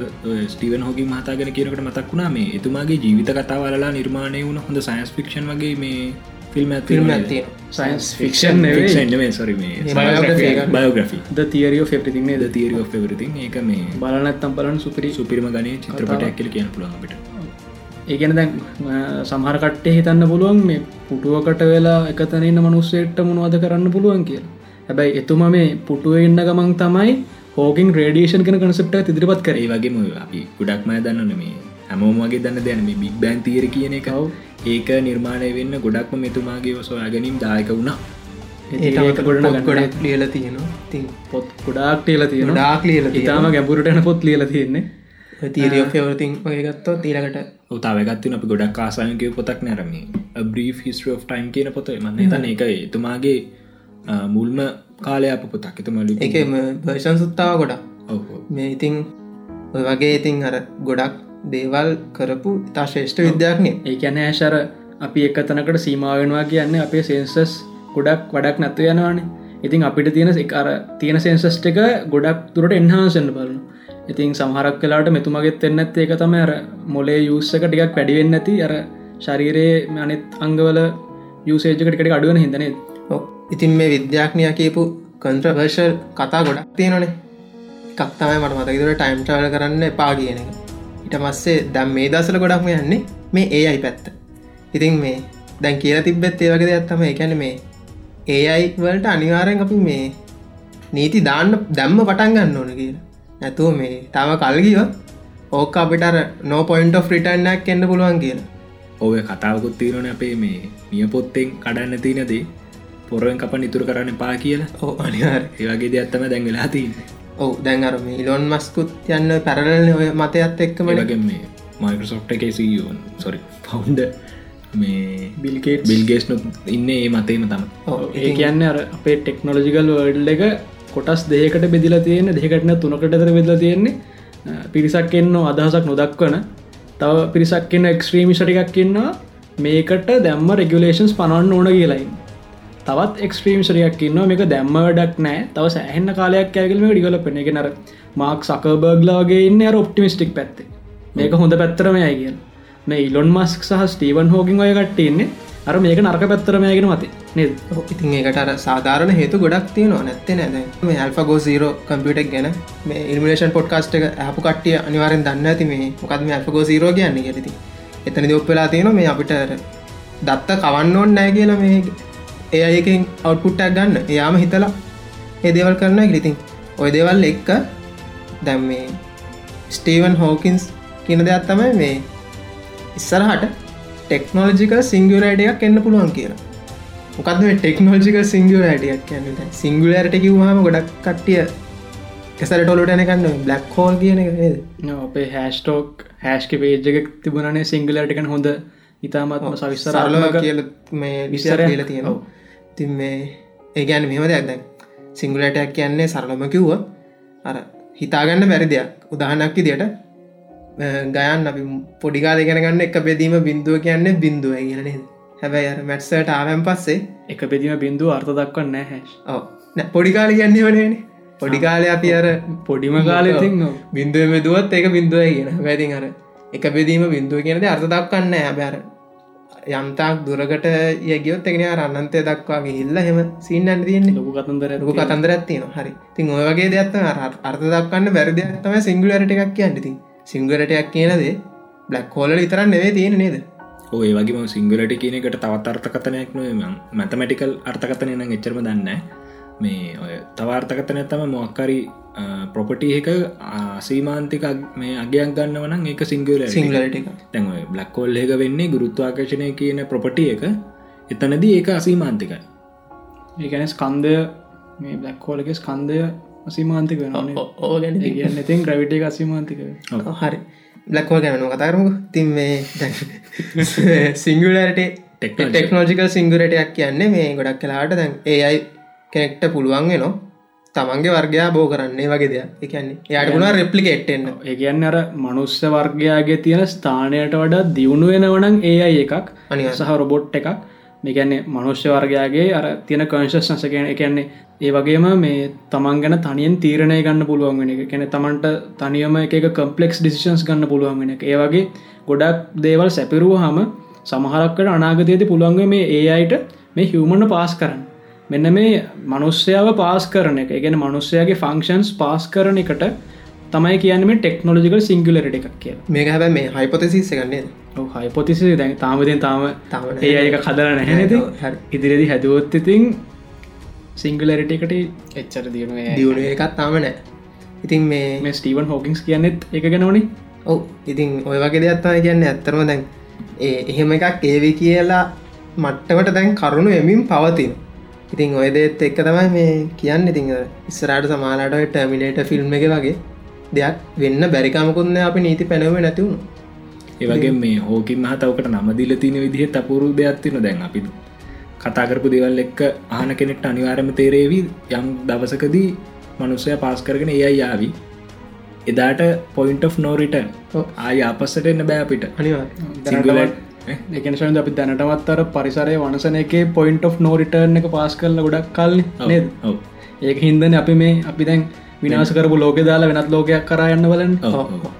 ස්ටීවන් හෝකි මතාගෙන කියනකට මතක් වුණා මේ එතුමාගේ ජීවිත කතාවලලා නිර්මාණය වුණ හොඳ සයින්ස් ෆික්ෂන් වගේ මේ film film ඇතිය science fiction sorry. Biography the theory of everything the theory favourite ඒක මේ බලනත්තම් බලන් සුපිරි. සුපිරිම ගනේ චිත්‍රපටයක් කියල කියන පුළුවන්ට ඒගෙන දැන් සමහරකට්ටේ හිතන්න පුළුවන් මේ පුටුවකට වෙලා එකතනන්න මනුස්සේට්ට මොනවද කරන්න පුළුවන් කිය හැබැයි එතුම මේ පුටුව ඉන්න ගමන් තමයි හෝකින් රේඩියේෂන් කන කනසප්ට ඉදිරිපත් කරේ. ඒ වගේම අපි ගොඩක්ම දන්නන මේ හැමෝම වගේ දන්න දැන මේ බික් බෑන් තීර කියන එකව ඒක නිර්මාණය වෙන්න ගොඩක්ම මෙතුමාගේ සොයාගැනීම් දායක වුණා. ගොඩන ගොඩක් ලියල තියෙනවා. තින් පොත් ගොඩාක් ටියල තියෙන ඩාක් ලියල ඉතාම ගැඹුරටන පොත් ලියල තියෙන්නේ. තීරියෝ ෆෙවරතින් වගේ ගත්තෝ තීරකට උතාවගත්තින අපි ගොඩක් ආසායකය පොතක් නැරම බ්‍රී of ටයිම් කියන පොත. මන්න තන එක එතුමාගේ ආ, මුල්ම කාලය අප පොතක්. එතුමලු එක භර්ෂන් සුත්තාව ගොඩක්. මේ ඉතිං වගේ ඉතින් අර ගොඩක් දේවල් කරපු ඉතා ශේෂ්ඨ විද්‍යාඥය ඒ ඇන ඇශර අපි එකතනකට සීමාවෙනවා කියන්නේ අපේ සෙන්සස් ගොඩක් වඩක් නැත්ව යනවානේ. ඉතින් අපිට තියෙන එක අර තියෙන සෙන්සස්ට එක ගොඩක් තුරට එන්හාසන්න බලන ඉතින් සමහරක් කලාට මෙතුමගෙත් එන්න ඇත් ඒක තම අර මොලේ යුස්සක ටිකක් වැඩිවෙන්න ඇති අර ශරීරයේ අනෙත් අංගවල යුසේජකටකට අඩුවන හිදනේ ඔව්. ඉතින් මේ විද්‍යාඥය කියපු කන්ත්‍රවර්ශල් කතා ගොඩක් තියෙනනේ කක්තමයි මට මතකතුර ටයිම් ටාල කරන්න එපා කියන එක. ඉට මස්සේ දැම් මේ දසල ගොඩක්ම යන්නේ මේ ඒ අයි පැත්ත. ඉතින් මේ දැන් කියලා තිබ්බෙත් ඒ වගේ ඇත්තම එකැන මේ ඒ අයි වලට අනිවාරයෙන් අපි මේ නීති දාන්න දැම්ම පටන් ගන්න ඕන කියලා. නැතුව මේ තම කල්ගිව ඕක අපිට නෝ පොයින්ට ෆ්‍රිටන්නක් එන්න පුළුවන් කියලා. ඔය කතාවකුත් තීරණ අපේ මේ මිය පොත්තෙන් කඩන්න තියනදේ පොරුවෙන් කප නිතුර කරන්න පා කියලා. ඕ අනිවාර ඒවගේ දෙයක්ත්තම දැන් වෙලා තින්න ඔව දැන් අර මේ ඉලොන් මස්කුත් යන්න පැරලන ඔය මතයත් එක්කම මලගේ මේ මයිකසෝට් එක සෝන් සොරි පවුන්ඩ මේ බිල්කේට් බිල්ගේස්නු ඉන්න ඒ මතේම තම ඒ කියන්න අර අපේ ටෙක්නොලජිකල් වර්ඩ් එක කොටස් දෙකට බෙදිල තියෙන දෙකටන තුනකටතර බෙදල තියෙන්නේ. පිරිසක් එන්න අදහසක් නොදක්වන. තව පිරිසක් එන්න එක්ස්ත්‍රීමිෂටිකක් ඉන්නවා. මේකට දැම්ම රෙගුලේෂන්ස් පනවන්න ඕන කියලයි තවත් එක්ස්ට්‍රීම් සරයක් ඉන්න මේක දැම්ම වැඩක් නෑ. තව සෑහෙන්න කාලයක් ඇගලම ඩිගල පෙන එක නර මාක් සකබර්ග්ලාගේ ඉන්න අර ඔප්ටිමිස්ටික් පැත්තේ. මේක හොඳ පැත්තරම යයි කිය මේ ඉලොන් මස්ක් සහ ස්ටීවන් හෝගින් ඔය කට්ටන්නේ අර මේක නරක පැත්තරමයගෙන මති නේද? ඉතින් ඒකට අර සාධාරණ හේතු ගොඩක් තියෙනවා. නැත්තේ නැද මේ ඇල්ෆගෝ සීරෝ කම්පියටක් ගැන මේ ඉල්මිලේෂන් පොඩ්කාස්ට් එක ඇපු කට්ටිය අනිවාරෙන් දන්න ඇති මේ මොකද මේ ඇල්ෆගෝ සීරෝ කියන්නේ ගැති එතනි ඔප්පලා තියෙන මේ අපිට දත්ත කවන්න ඕන්න නෑ කියලා මේ ඒ අයකින් අවට්පුට්ටක් ගන්න. එයාම හිතලා ඒ දේවල් කරන්න ඉරිතින් ඔය දේවල් එක්ක දැම් මේ ස්ටීවන් හෝකින්ස් කියන දෙයක් තමයි මේ ඉස්සරහට ටෙක්නෝලජිකල් සිංගුලයිටයක් එන්න පුළුවන් කියලා. මොකද මේ ටෙක්නෝජික සිංගුලයිටයක් කියන්න? සිංගුලෑරට කිවවාම ගොඩක් කට්ටිය කෙසර ටොලට යනකන්න බ්ලක් හෝල් කියන එක අපේ හැස්ටෝක් හැස්ක පේජ්ජක තිබුණනේ සිංගලටකන හොඳ ඉතාමත්ම සවිස්සරල කියල මේ විස්තරයක්. කියල තියෙනවා තින් මේ ඒගැන මෙම දෙයක්. දැන් සිංගුලටයක් කියන්නේ සරලම කිව්ව අර හිතාගන්න බැරි දෙයක්. උදාහනක් විදියට ගයන් අපි පොඩිකාල ගෙනගන්න එක බෙදීම බින්දුව කියන්නේ බින්දුව කියලන හැබැයි මැට්සට ආවැන් පස්සේ එක පෙදීම බින්දුව අර්ථ දක්වන්න ඔව. පොඩිකාල කියන්නේ වනේන පොඩිකාලය අපි අර පොඩිම කාලෙතින් බින්දුව මෙදුවත් ඒක බින්දුව කියන. වැතින් අර එක බෙදීම බින්දුව කියනද අර්ථ දක්වන්න හැබැර යම්තාක් දුරකට යගියොත් එකන අන්නන්තය දක්වා හිල්ල හෙම සිීන් අන්න තියන්නේ. ලොකු කතන්දර ලොකු කතන්දරත් තියෙන හරි. තින් ඔය වගේ දෙයක්ත් අර්ථ දක්වන්න බැරිදයක් තම සිංගලරට එකක් කියන්නති සිංගලටයක් කියනද බ්ලක් හෝල ඉතරන්න නෙවේ තියෙන නේද? ඔය වගේ සිංගලට කියන එකට තවත් අර්ථකතනයක් නොම මැතමටිකල් අර්ථකතනය නම් එච්චරම දන්න මේ ඔය තවාර්ථකතන තම මොක්කරි ප්‍රොපටි එක ආසීමාන්තික මේ අගයක් ගන්න වනම් ඒක සිංගල සිංගලට එක තැන් බ්ලක්කෝල් එක වෙන්නේ ගුරුත්වාකර්ශණය කියන ප්‍රොපටිය එක. එතනදී ඒක අසීමාන්තිකයි. ඒගැන ස්කන්දය මේ බ්ලක්කෝලගේ ස්කන්දය අසීමාන්තික වෙන ඕ ගැන කියන්න ඉතින් ග්‍රවිට එක අසීමාන්තික හරි. බ්ලක්කෝ ගැන කතාරමු තින් මේ සිංගලට ටෙක්නෝජිකල් සිංගුරටයක් කියන්නේ මේ ගොඩක් කලාට දැන් ඒ අයි කෙනෙක්ට පුළුවන් වෙනවා තමන්ගේ වර්ගයා බෝ කරන්නේ වගේ දෙයක්. එකන්නේ යායට පුුණ රෙප්ලිකේට්ෙන්න්න ඒ කියන්න අර මනුස්්‍ය වර්ගයාගේ තියෙන ස්ථානයට වඩා දියුණු වෙනවනං ඒ අයි එකක් අනිවාර්යෙන්. සහ රොබොට් එකක්. මේකැන්නේ මනුෂ්‍ය වර්ගයාගේ අර තියෙන කංශස් නස කියන එකන්නේ ඒ වගේම මේ තමන් ගැන තනියෙන් තීරණය ගන්න පුළුවන් වෙන එක. කැන තමන්ට තනියම එක කම්පලෙක්ස් ඩිසිෂන්ස් ගන්න පුළුවන් වෙන එක. ඒ වගේ ගොඩක් දේවල් සැපිරුව හම සමහරක්කට අනාගතයේති පුළුවන්ග මේ ඒ අයිට මේ හිවමන්න පාස් කරන්න මෙන්න මේ මනුස්්‍යාව පාස් කරන එක. ගැන මනුස්්‍යයාගේ ෆංක්ෂන්ස් පාස් කරන එකට තමයි කියන්නම ටෙක්නෝජිකල් සිංගලට එකක් කිය මේක හැබ මේ හයිපොතසිස් ගන්නේ හයිපොතිසි දැන් තාමතින් තාම ඒ අයක කදර නැහැනති. ඉදිරිදි හැදුවොත් ඉතින් සිංගලරට එකට එච්චර දියුණු දියුණු එකත් තාම නෑ. ඉතින් මේ ස්ටීවන් හෝකින්ස් කියන්නෙත් එක ගැනවනි ඔව ඉතින් ඔය වගේ දෙයක්ත්තම කියන්න. ඇත්තරම දැන් ඒ එහෙම එකක් ඒවි කියලා මට්ටමට දැන් කරුණු එමින් පවතින ඉතින් ඔය දේත් එක්ක තමයි මේ කියන්න. ඉතිං ඉස්සරට සමාලාට ටර්මිනේට ෆිල්ම් එක වගේ දෙයක් වෙන්න බැරිකමකුන්න අපි නීති පැනව නැතිවුණු ඒවගේ මේ හෝකින් මහතවකට නමදිල තින විදිහ තපුරු දෙයක්ත්තින දැන් අපි කතාකරපු දෙවල් එක්ක ආන කෙනෙක්ට අනිවාරම තේරේවී යම් දවසකදී මනුස්සය පාස් කරගෙන ඒ යාවි එදාට පොයින්ට of නෝරිට. ආය අපස්සට එන්න බෑ අපිට. අනිවා එකනශද අපි දැනටමත්තර පරිසරය වනසන එක පොයින්ට of නෝරිටර්න එක පාස් කරල ගොඩක් කල්න නේද? ඔව්. ඒක හින්දන අපි මේ අපි දැන් විනාස කරපු ලෝක දාලා වෙනත් ලෝකයක් කරයන්න බලන්න.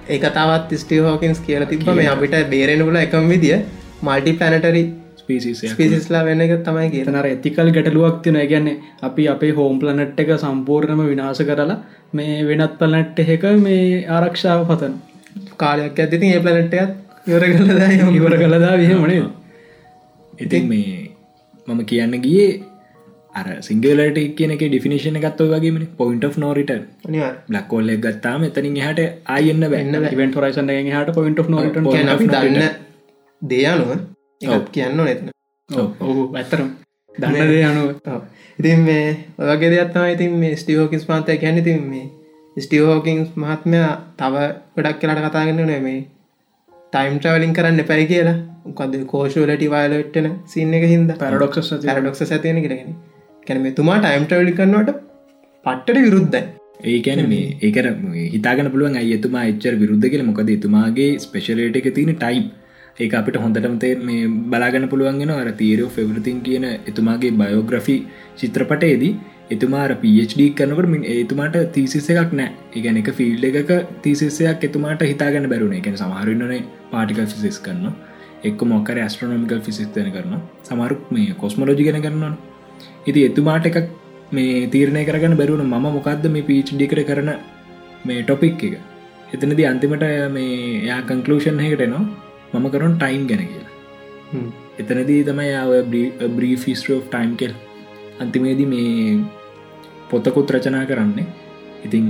ඒ කතාවත් ස්ටී හෝකින්ස් කියල තිබ මේ අපිට බේරෙනකුල එකම් විදිිය මල්ටි පැනටරි ස්පිසිස් පිසිස්ලා වෙන්න එක තමයි කිය එතනර ඇතිකල් ගැටලුවක් තින ගැන්නේ අපි අපේ හෝම් ප්ලනට් එක සම්පූර්ණම විනාස කරලා මේ වෙනත් පලනට් එහෙක මේ ආරක්ෂාව පතන. කාලයක් ඇතිති ඒ පලනට්ටයත් යොර කලදා ඉවර කළදා විහමනේ ඉතින් මේ මම කියන්න ගියේ අර සිංගලට කියන එක ඩිෆිනිශන එකත්ව වගේ පොයින්ට නෝරිට අනිවා බ්ලක්කෝල්ල ගත්තාම එතනින් හට අයන්න බැන්න ඉවෙන්ට රයිසන් හට පොයින්ට නොට දන්න දෙයනුව කියන්න නැතන ඔහු ඇත්තරම් දන්න දේ අනුව. ඉතින් මේ ඔයගේ දෙයක්ත්තම ඉතින් මේ ස්ටියෝකින්ස් මාතය ගැන තින් මේ ස්ටියෝකින්ස් මහත්මයා තව ගොඩක් කියලට කතාගන්න නේ මේ ටයිම් ට්‍රවලින් කරන්න එපැයි කියලා. උකද කෝෂෝලටි වාලට්ටන සින්න එක හිද පැරඩොක්ස් පැරඩොක්ස ඇතියෙන කරගෙන කැන මේ තුමා ටයිම් ට්‍රවලි කරන්නට පට්ටට විරුද්ධයි. ඒකැන මේ ඒකර හිතාගන පුළුවන් අය එතුමා එච්චර විරුද්ධ කියල. මොකද එතුමාගේ ස්පෙශලට එක තියෙන ටයිම් ඒ අපිට හොඳටම තේ මේ බලාගන්න පුළුවන්ගෙන අර තීරෝ ෆෙවරතින් කියන එතුමාගේ බයෝග්‍රෆි චිත්‍රපටයේදී එතුමාර PhD කරනකට මින් ඒතුමාට තිසිස එකක් නෑ. ඉගැන එක ෆිල්ඩ එකක තිසිසයක් එතුමාට හිතාගන්න බැරුණ එක සමහරන්නනේ පාටිකල් ෆිසිස් කරන්න එක් මොක්කර ඇස්ට්‍රනොමිකල් ෆිසිස්තන කරන සමරුක් මේ කොස්මලෝජි ගෙන කරන්න ඉති එතුමාට එකක් මේ තීරණය කරගන්න බැරුණ ම මොකක්ද මේ පිච්ඩි කර කරන මේ ටොපික් එක? එතනද අන්තිමට මේ යා කංකලූෂන් හකට නවා මම කරුන් ටයිම් ගැන කියලා. එතනදී තමයි යාව බ්‍රී ෆිස්ටෝ ටයිම් කෙල් අන්තිමේදී මේ පොතකුත් රචනා කරන්නේ. ඉතින්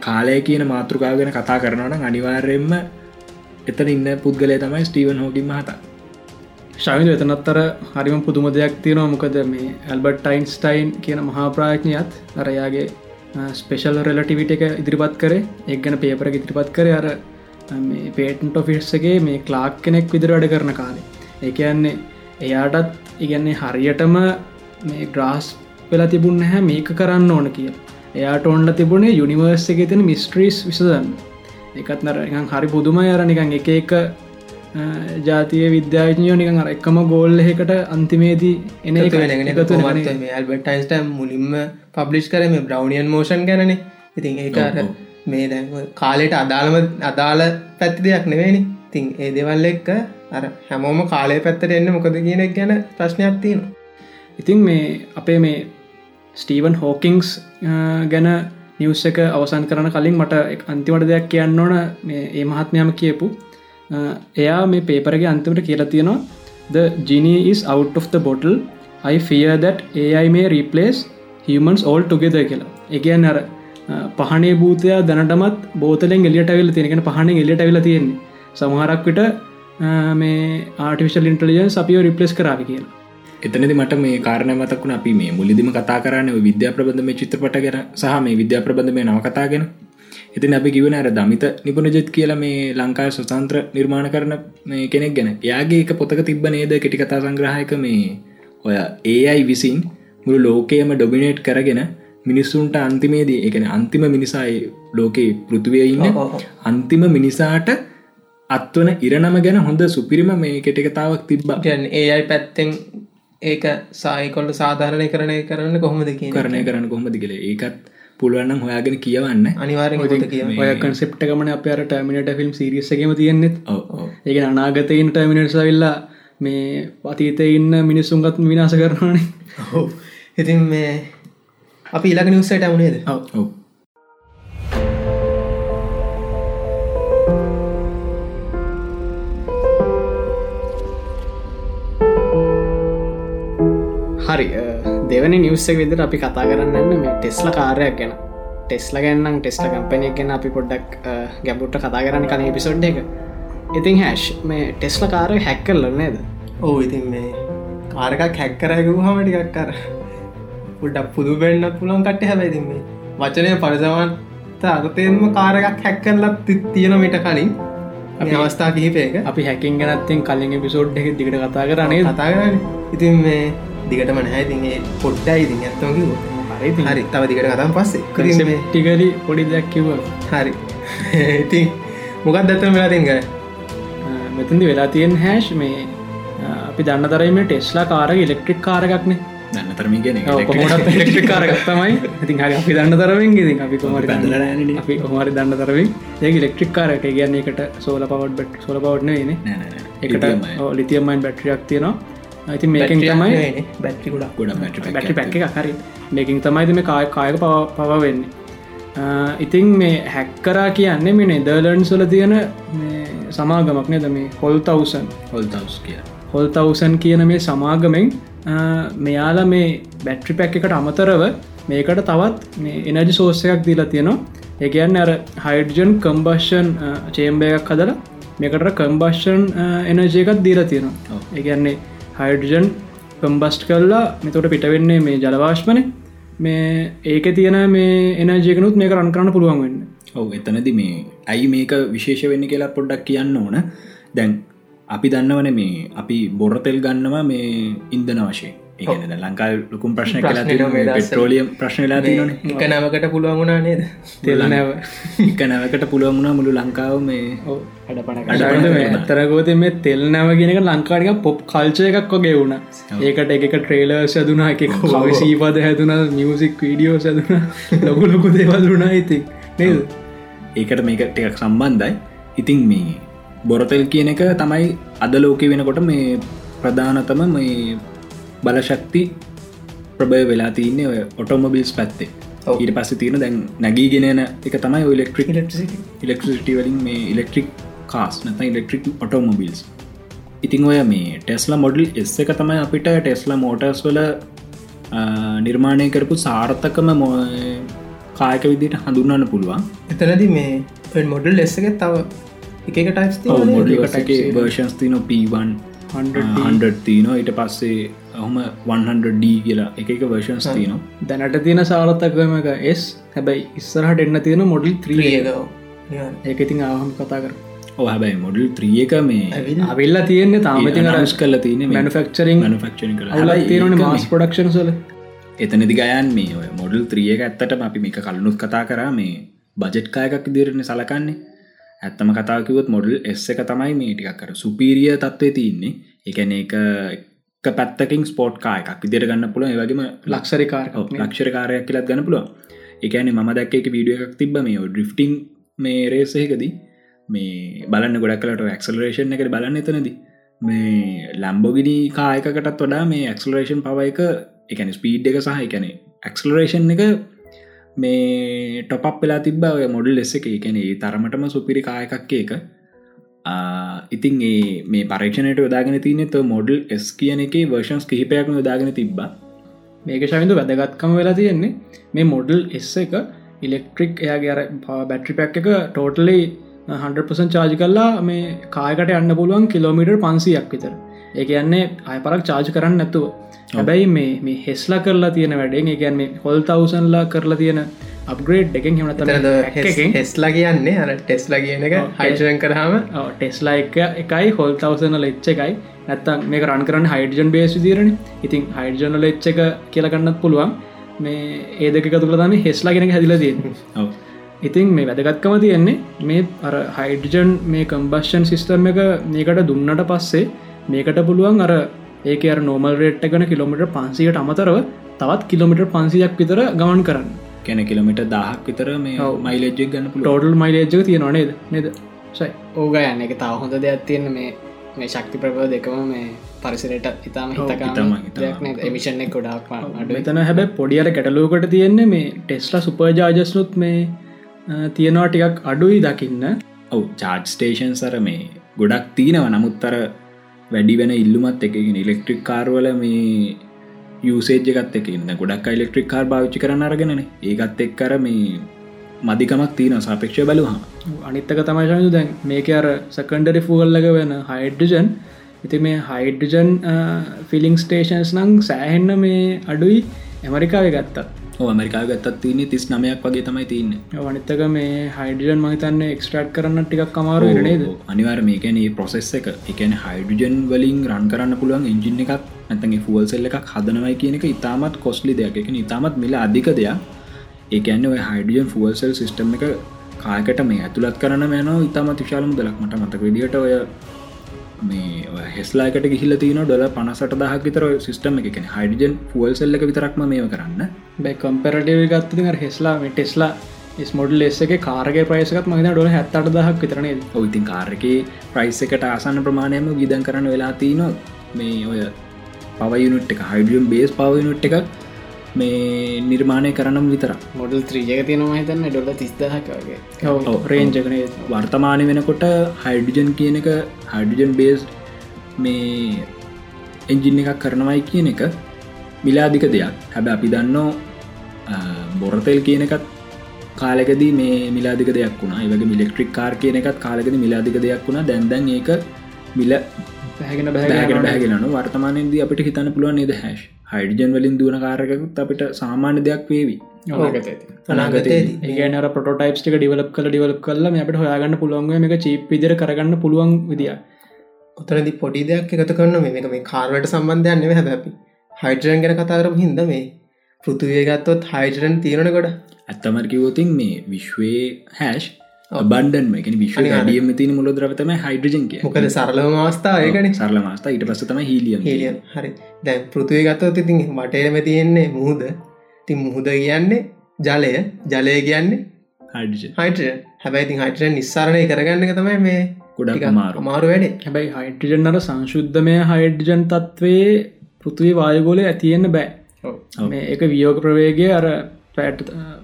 කාලය කියන මාතෘකා ගැන කතා කරනවන අනිවාර්යෙන්ම එතන ඉන්න පුද්ගලය තමයි ස්ටීවන් හෝකින් මහතා. ශවිද එතනත්තර හරිම පුදුම දෙයක් තියෙනවා. මොකද මේ ඇල්බර්ට් ටයින්ස්ටයින් කියන මහාප්‍රාඥයත් අරයාගේ ස්පේෂල් රෙලටිවිට එක ඉදිරිපත් කරේ. එක් ගැන පේපර ඉදිරිපත් කර අර මේ පේටන්ට ඔෆිස්සගේ මේ ක්ලාක් කෙනෙක් විදිර වැඩ කරන කාලේ. ඒ කියන්නේ එයාටත් ඉගන්නේ හරියටම මේ ග්‍රාස් වෙලා තිබුණ හැ මේක කරන්න ඕන කිය එයාට ඔන්න තිබුණේ යුනිවර්ස් එක තින මිස්ට්‍රීස් විසදන්න එකත් නර හරි පුදුම අර නිකන් එක එක ජාතිය විද්‍යාඥයෝ නිකන් අර එකම ගෝල්ල එකට අන්තිමේදී එන එක ඇල්බටයින්ස්ට මුලින්ම පබ්ලිෂ් කරම බ්‍රව්නියන් මෝෂන් ගැනන. ඉතින් ඒක මේ දැ කාලෙට අදාළම අදාළ පැත්ති දෙයක් නෙවෙනි තින් ඒ දෙවල් එක්ක අර හැමෝම කාලය පැත්තට එන්න මොකද කියනෙක් ගැන ප්‍රශ්නයක් තියෙනවා. ඉතින් මේ අපේ මේ ස්ටීවන් හෝකිංස් ගැන නිවස් එක අවසන් කරන කලින් මට අන්තිමට දෙයක් කියන්න ඕන මේ ඒ මහත්මයම කියපු. එයා මේ පේපරගේ අන්තිමට කියලා තියෙනවා the genie is out of the bottle. I fear that AI may replace humans all together කියලා එකයන් අර පහනේ භූතයා දැනටමත් බෝතලෙන් එලියට ඇවිල තියෙනගෙන පහනෙන් එලියට ඇවිල තියෙන්නේ. සමහරක් විට මේ ආටිවිශල් ඉන්ටලිජන්ස් අපිෝ රිපලස් කරාව කියලා. එතනද මට මේ කාරණ මතක්ුණ අපි මේ මුලිදිම කතා කරන්න විද්‍යා ප්‍රබඳ මේ චිත්‍රපට ගැන සහ මේ විද්‍යා ප්‍රබඳ මේ නවකතාගෙන ඉතින් අපි කිවන අර දමිත නිපුණජත් කියලා මේ ලංකාය සුතන්ත්‍ර නිර්මාණ කරන කෙනෙක් ගැන. යාගේ එක පොතක තිබ නේද? කෙටිකතා සංග්‍රහයක මේ ඔය ඒයි විසින් මුළු ලෝකයම ඩොබිනේට් කරගෙන මිනිස්සුන්ට අන්තිමේදී එකන අන්තිම මිනිසායි ලෝකයේ පෘතිවය ඉන්න අන්තිම මිනිසාට අත්වන ඉරනම ගැන හොඳ සුපිරිම මේ කෙටිකතාවක් තිබ්බ. ඒයි පැත්තෙන් ඒක සායිකොල්ල සාධාරණය කරණය කරන්න කොහොමද කිය කරණය කරන්න කොහොමද කියල. ඒකත් පුළුවන්නම් හොයාගෙන කියවන්න. අනිවාරෙන් ඔය කන්සෙප්ට ගමන අප අර ටර්මිනට ෆිල්ම් සිරියසගම තියෙන්නෙත්. ඒක අනාගතයින් ටර්මිනට් සවිල්ලා මේ පතීත ඉන්න මිනිස්සුන්ගත් විනාස කරනවානේ. ඉතින් මේ අපි ඉලක නිවසට ඇමුණේද ඔව හරි දෙවනි නිවස්සක විදිර අපි කතා කරන්න මේ ටෙස්ල කාරයක් ගැන. ටෙස්ල ගැන්නම් ටෙස්ල කම්පනයක් ගැන අපි පොඩ්ඩක් ගැබුට්ට කතා කරන්න කන පිසොඩ් එක. ඉතින් හැෂ් මේ ටෙස්ල කාරය හැක් කරල නේද? ඕ ඉතින් මේ කාරකක් හැක් කරයකු හමටිකක් කර පුඩක් පුදු බෙන්න්න පුළන් කට හැබැයිතින් මේ වචනය පරිසවන්ත අගතයෙන්ම කාරකක් හැක් කරලත් තියෙන මිට කලින් අවස්ථා කිහිපයක අපි හැකින් ගැනත්තෙන් කලින් පිසෝඩ් එක දිගට කතා කරනේ කතා කරන්න ඉතින් මේ දිගටම නැහැ. තිගේ පොට්ටයි ඉතින් ඇත්තම කිව හරි තව දිගට කතම් පස්සේ. ටිකරි පොඩි දෙයක් කිව හරි. ඉතින් මොකක් දත්තම වෙලා තිංග මෙතන්දි වෙලා තියෙන් හැෂ් මේ අපි දන්න තරම ටෙස්ලා කාර ඉලෙක්ට්‍රික් කාරගක්න දන්න තරම ගෙන ඉලෙක්ට්‍රික් කාරගත්තමයි ඉතින් හරි අපි දන්න තරමින් ඉතින් අපි කොමරි බැඳල අපි කොමරි දන්න තරමින්. ඒ ඉලෙක්ට්‍රික් කාරට ගන්න එකට සෝල පවට් බට සොල පවට්න න එකට ලිතියමයින් බැට්‍රියක් තියෙනවා ඇති මේකින් තමයි බැට්‍රි ගොඩක්. ගොඩ බැටි පැක් එක හරි. මේකින් තමයි මේ කාය කායක පව වෙන්නේ. ඉතින් මේ හැක්කරා කියන්නේ මේ නෙදර්ලන්් සොල තියෙන සමාගමක් නද? මේ හොල් තවසන් හොල්තවස් කිය හොල් තවසන් කියන මේ සමාගමෙන් මෙයාලා මේ බැට්‍රි පැක් එකට අමතරව මේකට තවත් මේ එනජි සෝස්සයක් දීලා තියෙනවා. ඒකයන්න අර හයිඩජන් කම්බර්ෂන් චේම්බයක් හදල මේකට කම්බර්ෂන් එනජය එකත් දීලා තියෙනවා. ඒගන්නේ හයිඩජන් කම්බස්ට් කරලා මෙතොට පිටවෙන්නේ මේ ජලවාශ්මන මේ ඒක තියෙන මේ එනජයකනුත් මේක රන් කරන්න පුළුවන් වෙන්න. ඔව එතනද මේ ඇයි මේක විශේෂ වෙන්න කියලා පොඩ්ඩක් කියන්න ඕන. දැන් අපි දන්නවන මේ අපි බොරතෙල් ගන්නවා මේ ඉන්දන වශයෙන්. ඒන ලංකා ලුකුම් ප්‍රශ්න කලා නෝ මේ දවස්වල. පෙට්‍රෝලියම් ප්‍රශ්න ලා තියන එක නමකට පුළුවන් වුණා නේද? තෙල් නැව. එක නැවකට පුළුවන් වුණා මුළු ලංකාව මේ අඩ පන අඩ පණ කරනවා. ඇතරගෝත මේ තෙල් නැව ගෙනක ලංකාටික පොප් කල්චය එකක් වගේ වුණ. ඒකට එක ට්‍රේලර් සැදුනා එක කවසීපද හැදුන මියසික් වීඩියෝ සැදුන ලොකු ලොකු දේවල්රුණා ඉතින්. නේද? ඒකට මේක ටිකක් සම්බන්ධයි. ඉතින් මේ බොරතෙල් කියන එක තමයි අද ලෝක වෙනකොට මේ ප්‍රධානතම මේ බලශක්ති ප්‍රභය වෙලා තියන්නේ ඔය ඔටෝමබිල්ස් පැත්තේ. ඊට පස්ස තියෙන දැන් නැගීගෙනන එක තමයි ඉලෙක්ට්‍රික් ඉලෙක්ට්‍රිසිටි වලින් මේ ඉලෙක්ට්‍රික් කාස් නැත ඉලෙක්ට්‍රික් ඔටෝමොබිල්ස් ඉතිං ඔය මේ ටෙස්ලා මොඩල් එස් එක තමයි අපිට ටෙස්ලා මෝටර්ස් වල නිර්මාණය කරපු සාර්ථකම මො කායක විදිට හඳුන්නන්න පුළුවන්. එතනද මේ මොඩල් ලෙස්සක තව එක ටයිස් මොඩල්ගේ වර්ෂන්ස් තින P1 100 තියන ඊට පස්සේ ඔහම 100D කියලා එක එක වර්ෂන්ස් තියනවා. දැනට තියෙන සාරත්තක්වම එක එස් හැබැයි ඉස්සරහට එන්න තියෙන මොඩල් ත්‍රිය ඒක ඉතින් ආහම කතා කර හැබැයි මොඩල් ත්‍රියක මේ අවිල්ලා තියෙන්නේ තාමති ස් කල තියන මනුෆක්චරින් තියෙන මාස් පොඩක්ෂන් සල එතනදි ගයන් මේ ඔය මොඩල් ත්‍රියක ඇත්තට අපි මේක කලනුත් කතා කරා මේ බජෙට්කායකක් දිරණ සලකන්නේ ඇත්තම කතාකිවත් මොඩල් එස් එක තමයි මේ ටිකක් කර සුපීරිය තත්ත්වය තියන්නේ. එකන එක පැත්තකින් ස්පෝට් කායකක් විදිර ගන්න පුළ ඒවගේම ලක්ෂරිකාර ලක්ෂර කාරයක් කියලත් ගන්න පුළුව එකන ම දැක්ක එක වීඩිය එකක් තිබ මේ ඩ්‍රිෆ්ටිං මේ රේසයකදී මේ බලන්න ගොඩක් කලට ඇක්සලරේෂන් එකට බලන්න එතනදී. මේ ලම්බෝගිනි කායකටත් වඩා මේ ඇක්සලරේෂන් පව එක එකන ස්පීඩ් එක සහ එකන ඇක්සලරේෂන් එක මේ ටොපක් වෙලා තිබ ඔය මොඩල් ලෙස එක. එකන ඒ තරමටම සුපිරි කායකක්ක එක. ආ, ඉතින් ඒ මේ පරක්ෂණයට යොදාගෙන තියනෙත මොඩල් එස් කියන එක වර්ෂන්ස් කිහිපයක්ම යොදාගෙන තිබ්බා. මේක ශවිඳ වැදගත්කම වෙලා තියෙන්නේ. මේ මොඩල් එස් එක ඉලෙක්ට්‍රික් එයාගේ අර බැට්‍රි පැක් එක ටෝටලි 100% චාජි කල්ලා මේ කායකට යන්න පුළුවන් කිලෝමිටර් පන්සියක් විතර. ඒ කියන්නේ අය පරක් චාජ කරන්න නැතුව. හැබැයි මේ මේ හෙස්ලා කරලා තියෙන වැඩෙන් මේ හොල් තවසන්ලා කරලා තියෙන අප්ග්‍රේඩ් එකෙන් හෙමත හෙස්ලා කියන්නේ? අර ටෙස්ලා කියන එක හයිෂන් කරහම ටෙස්ලා එක එකයි හොල් තවසන ලෙච්ච එකයි. නැත්තම් මේ රන් කරන්න හයිඩජන් බේස් විදිරණ ඉතින් හයිඩජනල එච්ච එක කියලගන්නත් පුළුවන්. මේ ඒදක තුළ තම හෙස්ලා ගෙන හැදිල තියෙන ඔව්. ඉතින් මේ වැදගත්කම තියෙන්නේ මේ අර හයිඩජන් මේ කම්බස්ෂන් සිිස්ටර්ම එක මේකට දුන්නට පස්සේ මේකට පුළුවන් අර ඒක අර නෝමල් රේට් ගන කිලෝමිට පන්සියට අමතරව තවත් කිලෝමිට පන්සියක් විතර ගමන් කරන්න. කැන කිලමිට දහක් විතර මේ ඔව්. මයිලජ්ජක් ගන්න පුළුව ටෝටල් මයිලේජ්ක තියෙනවා නේද? නේද? සයි. ඕග යන්න එක තව හොඳ දෙයක් තියෙන මේ මේ ශක්ති ප්‍රබව දෙකම මේ පරිසරයට ඉතාම හිතකම එක ගොඩක් අඩු මෙතන හැබැ පොඩියට කැටලෝකට තියෙන්නේ මේ ටෙස්ලා සුපර්ජාජස්නුත් මේ තියෙනවා ටිකක් අඩුයි දකින්න. ඔව් චාර්ජ් ස්ටේෂන් සර මේ ගොඩක් තියෙනව. නමුත්තර වැඩි වෙන ඉල්ලුමත් එකගෙන ඉලෙක්ට්‍රික් කාර්වල මේ යුසේජ්ජකත් එකන්න ගොඩක් ඉලෙක්ට්‍රික් කාර් භාවිච්චි කරන අරගෙනන ඒකත් එක් කර මේ මධිකමක් තියන සාපේක්ෂ බලවා අනිත්තක තමයිශනු දැන් මේක අර සකන්ඩරි ෆූල්ලක වෙන හයිඩජන් ඉති මේ හයිඩජන් ෆිලිං ස්ටේෂන්ස් නං සෑහෙන්න මේ අඩුයි. ඇමරිකාව ගත්තත්. මරිකා ගත්තත් තියන්නේ තිස් නමයක් වගේ තමයි තියන්න. වනිත්තක මේ හයිඩජන් මහිතන්න එක්ස්ට්‍රට් කරන්න ටිකක් කමාරු නේද? අනිවාර මේකන ප්‍රොසෙස් එක එකන හයිඩජන් වලින් රන් කරන්න පුළුවන් එන්ජින් එකක් නැතගේ ෆුවල් සෙල්ල එකක් හදනවයි කියන එක ඉතාමත් කොස්ලි දෙයක්. එක ඉතාමත් මිල අධික දෙයක්. ඒකන්න හයිඩියන් ෆුවල්සෙල් සිිස්ටම් එක කායකට මේ ඇතුළත් කරන මෑනෝ ඉතාමත් විශාලම දලක් මට මතක විදිට ඔය මේ හෙස්ලාකට ගිහිල තින ඩොල පනසට දහක් විතර සිස්ටම එක. හයිඩජන් ෆුවල් සෙල්ල එක විතරක්ම මේ කරන්න. බැ කම්පරටව ගත්ති හෙස්ලා ටෙස්ලා ස්මොඩල් එස එක කාරගේ ප්‍රයිසකත් මහිත ඩොල හැත්තට දහක් විතරනේ ඔයිතින් කාරක ප්‍රයිස් එකට ආසන්න ප්‍රමාණයම ගීදන් කරන්න වෙලා තියනො මේ ඔය පවයුනුට් එක හයිඩියම් බේස් පවයුනුට් එකක්. මේ නිර්මාණය කරනම් විතර මොඩල් ත්‍රීජක තියෙනවා හිතන්න ඩොල තිස්දහකගේ රේන්ජකනේ වර්තමානය වෙනකොට හයිඩිජන් කියන එක හයිඩිජන් බේස් මේ එන්ජින් එකක් කරනවයි කියන එක මිලාදික දෙයක්. හැබ අපි දන්නෝ බොරතෙල් කියන එකත් කාලෙකදී මේ මිලාදික දෙයක් වුණා. ඒවගේ මිලෙක්ට්‍රික් කාර් කියන එකත් කාලෙකද මිලාදික දෙයක් වුණා. දැන්දැන් ඒක මිල බෑගෙන බැගෙන බෑගෙනනු වර්තමානයේද අපිට හිතන්න පුළුවන් නේද හැශ් හයිඩජන් වලින් දුවන කාරකකුත් අපිට සාමාන්‍ය දෙයක් වේවි. ඒගනර පොටයිප් ක ඩිවලප් කල ඩිවලප් කල අපට හොයාගන්න පුළුවන් එක චීප් විදිර කරගන්න පුළුවන් විදිිය උතරදි පොඩි දෙයක් එකතු කරන්න මේ මේ කාර්වට සම්බන්ධයන්න හැබැපි හයිඩරන් ගැන කතාරම හින්ද මේ පෘතුවය ගත්තොත් හයිඩරන් තියෙනන ගොඩ. ඇත්තමර කිවෝතින් මේ විශ්වයේ හැෂ් බන්ඩන් එකන විශ්ව ඩියම තින මුල ද්‍රවතම හයිඩජන් කිය මොකද සරලම අවස්ථා ඒකන. සරල මස්ථා ඊට පස්සතම හිලියම් හේලියන් හරි. දැන් පෘතුවය ගත්තොත් ඉතින් වටේරම තියෙන්නේ මුහද. ති මුහුද කියන්නේ ජලය. ජලය කියන්නේ හයිට හැබැයිති හයිට නිස්සාරණය කරගන්න එක තමයි මේ ගොඩක් අමාරු. අමාරු වැඩේ. හැබැයි හයිටජන්නට සංශුද්ධමය හයිඩ්ජන් තත්වේ පෘතුවී වායගෝලය ඇතියෙන්න්න බෑ. ඔව්. මේ එක වියෝග ප්‍රවේගය අර පෑට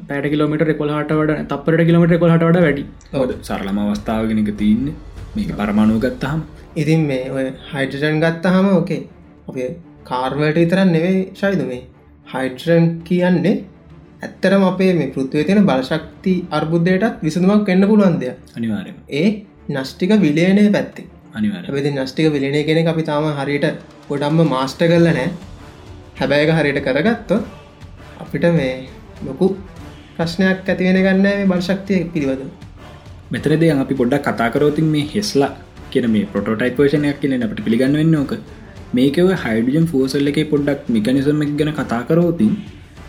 පෑට කිලෝමට කොල්හට වඩ තපරට කිලමට කොහට වඩ වැඩි. සරලම අවස්ථාවගෙනක තියන්න. මේක පරමාණුව ගත්තහම. ඉතින් මේ ඔය හයිඩජන් ගත්තහම ඕකේ. අපේ කාර්වලට විතරන්න නෙවෙයි ශයිද මේ හයිඩ්‍රන් කියන්නේ ඇත්තරම අපේ මේ පෘත්වය තියෙන බලශක්ති අර්බුද්ධයටත් විසඳුමක් එන්න පුළුවන් දෙයක්. අනිවාරම ඒ නෂ්ටික විලේනය පැත්ති අනිවාර හැබෙති නෂ්ටික විලනය කෙනෙ අපි තාම හරියට ගොඩම්ම මාස්ට කරල නෑ. හැබැයක හරියට කරගත්තොත් අපිට මේ ලොකු ප්‍රශ්නයක් ඇතිවෙන ගන්න මේ බලශක්තිය පිළිබඳ මෙතන දෙය අපි පොඩ්ඩක් කතාකරෝතින් මේ හෙස්ලා කියන මේ පොටෝටයිපර්ෂණයක් කියන අපට පිළිගන්න වෙන්න ඕක. මේකව හයිඩජන් ෆෝසල්ල එක පොඩ්ඩක් මිකනිසම ගැන කතාකරෝතින්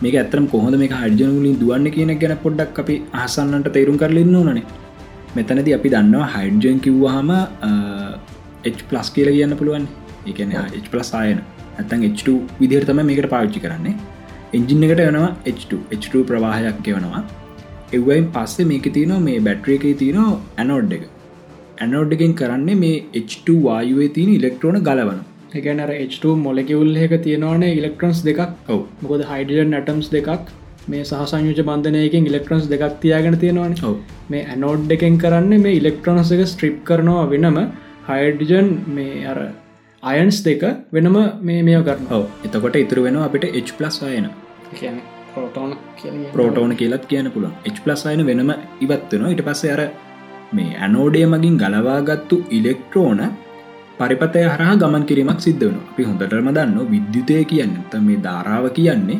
මේක ඇතරම් කොහොද මේ හයිඩජනලින් දුවන්න කියන ගැන පොඩ්ඩක් අපි අහසන්නට තේරුම් කරලන්න ඕනනේ. මෙතනද අපි දන්නවා හයිඩජන් කිව්වාහම පලස් කියල කියන්න පුළුවන් එකන පලස් ආයන. ඇතන් H2 විදිහරතම මේකට පාවිච්චි කරන්නේ. එන්ජින් එකට යනවා H2 H2 ප්‍රවාහයක් ගෙවනවා. එවයින් පස්සේ මේක තියනවා මේ බැට්‍රිය එක තියනවා ඇනෝඩ් එක. ඇනෝඩ් එකෙන් කරන්නේ මේ H2 වායුවේ තියෙන ඉලෙක්ට්‍රෝන ගලවන. එකනර H2 මොලෙකිවුල් එක තියෙනවානේ ඉලෙක්ට්‍රන්ස් දෙකක්. ඔව. මොකද හයිඩජන් නටම්ස් දෙකක්. මේ සහසංයුජ බන්ධනයකින් ඉලෙක්ට්‍රන්ස් දෙකක් තියාගෙන තියෙනවාන. ඔව. මේ ඇනෝඩ් එකෙන් කරන්න මේ ඉලෙක්ට්‍රොනස් එක ස්ට්‍රිප් කරනවා වෙනම හයිඩජන් මේ අර අයන්ස් දෙක වෙනම මේ මෙය කරන්න ඔව. එතකොට ඉතුර වෙන අපිට H අයන පෝටෝන ප්‍රෝටෝන කියලත් කියන පුළුවන්. H අයන වෙනම ඉවත්වෙනවා ඉට පස්සේ අර මේ ඇනෝඩේ මගින් ගලවාගත්තු ඉලෙක්ට්‍රෝන පරිපතය හරහා ගමන් කිරීමක් සිද්ධ වන අපි හොඳටම දන්න විද්‍යුතය කියන්න. ත මේ ධාරාව කියන්නේ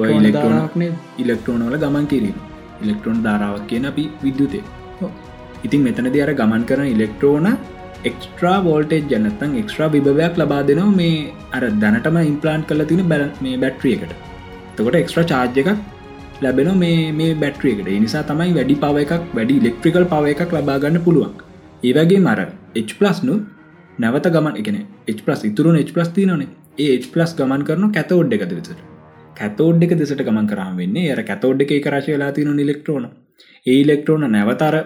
ඔය ඉලෙක්ට්‍රෝන ඉලෙක්ට්‍රෝනවල ගමන් කිරීම. ඉලෙක්ට්‍රෝන් ධාරාවක් කියන අපි විද්‍යුතය. ඉතින් මෙතනද අර ගමන් කරන ඉලෙක්ට්‍රෝන එක්ස්ට්‍රා වෝල්ටේජ් ජනතන් එක්ස්ට්‍රා විභවයක් ලබා දෙනවා මේ අර දැනටම ඉම්පලාන්් කල තින බැල මේ බැට්‍රිය එකට. තකොට එක්ස්ට්‍රා චාර්ජ එකක් ලැබෙන මේ මේ බැට්‍රියකට නිසා තමයි වැඩි පව එකක් වැඩි ඉලෙක්ට්‍රිකල් පව එකක් ලබාගන්න පුළුවන්. ඒවගේ මර H+නු නැවත ගමන් එකන H+ ඉතුරු H+ තිනනේ ඒ H+ ගමන් කරන කැතෝඩ් එක දෙසට කැතෝඩ් එක දෙසට ගමන් කරම් වෙන්නේ ය කැතෝඩ් එක කරශයලා තින ඉලෙක්ට්‍රෝන ඒ ඉලෙක්ට්‍රෝන නැවතර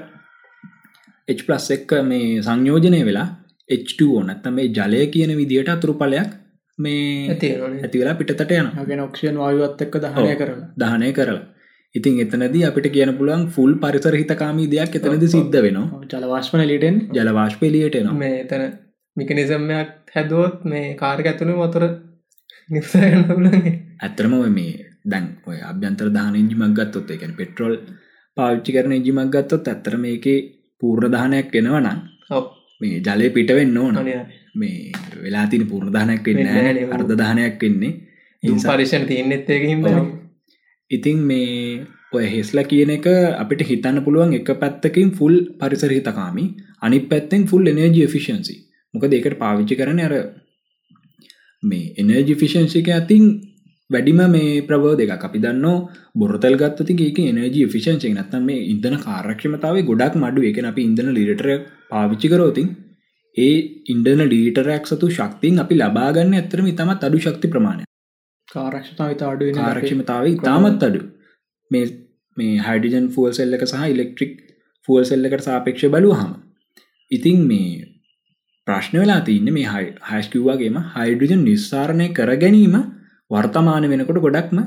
H+ එක්ක මේ සංයෝජනය වෙලා H2 ඕනත්තම මේ ජලය කියන විදිහට අතුරුපලයක් මේ තියෙනනේ ඇති වෙලා පිටතට යන ගෙන ඔක්ෂන් වායුවත් එක්ක දහනය කරලා. දහනය කරලා. ඉතින් එතනදී අපිට කියන පුළුවන් ෆුල් පරිසර හිතකාමී දෙයක් එතනද සිද්ධ වෙනවා. ජලවාශ්පන ලිටෙන් ජලවාශ්පලියට එනවා. මේ එතන මිකනිසම්මයක් හැදුවොත් මේ කාරක ඇතුළු වතුර නිසාගන්න පුලගේ ඇත්තරම මේ දැන් ඔය අභ්‍යන්තර දාන ඉජිමක් ගත්තොත් එකන පෙට්‍රෝල් පාවිච්චි කරන ඉජිමක් ගත්තොත් ඇත්තර මේකේ පූර්ණධානයක් වෙනවනම් ඔව. මේ ජලය පිටවෙන්න ඕන. මේ වෙලා තින පූර්ණධානයක් වෙන්න. අර්ධධානයක් වෙන්නේ ඒ නිසා- පරිෂණ තියන්නෙත් ඒක හිම ඔව්. ඉතින් මේ ඔය හෙස්ල කියන එක අපිට හිතන්න පුළුවන් එක පැත්තකින් ෆුල් පරිසර හිතකාමි අනි පැත්තෙන් ෆුල් එනජ ෆිෂන්සි මොක දෙකට පාවිච්චි කරන අර මේ එනජි ෆිෂන්සික ඇතින් වැඩිම මේ ප්‍රබෝ දෙක අපි දන්න බොරතල් ගත්තති ඒක එනජ ෆිෂන්සි නත්තම මේ ඉදන කාරක්ෂමතාව ගොඩක් මඩු එක අපි ඉදන ලිටර පාවිච්චි කරෝතින් ඒ ඉන්ඩන ලීටරක් සතු ශක්තින් අපි ලබාගන්න ඇතරම ඉතමත් අඩු ශක්ති ප්‍රමාණය කාරක්ෂතාව අඩුවෙන කාරක්ෂමතාව ඉතාමත් අඩු මේ මේ හයිඩිජන් ෆුවල් සෙල්ල එක සහ ඉලෙක්ට්‍රික් ෆුවල් සෙල්ල එකට සාපේක්ෂ බලු හම ඉතින් මේ ප්‍රශ්න වෙලා තියන්න මේ හයි හයිස්කිව්වාගේම හයිඩිජන් නිස්සාරණය කර ගැනීම වර්තමාන වෙනකොට ගොඩක්ම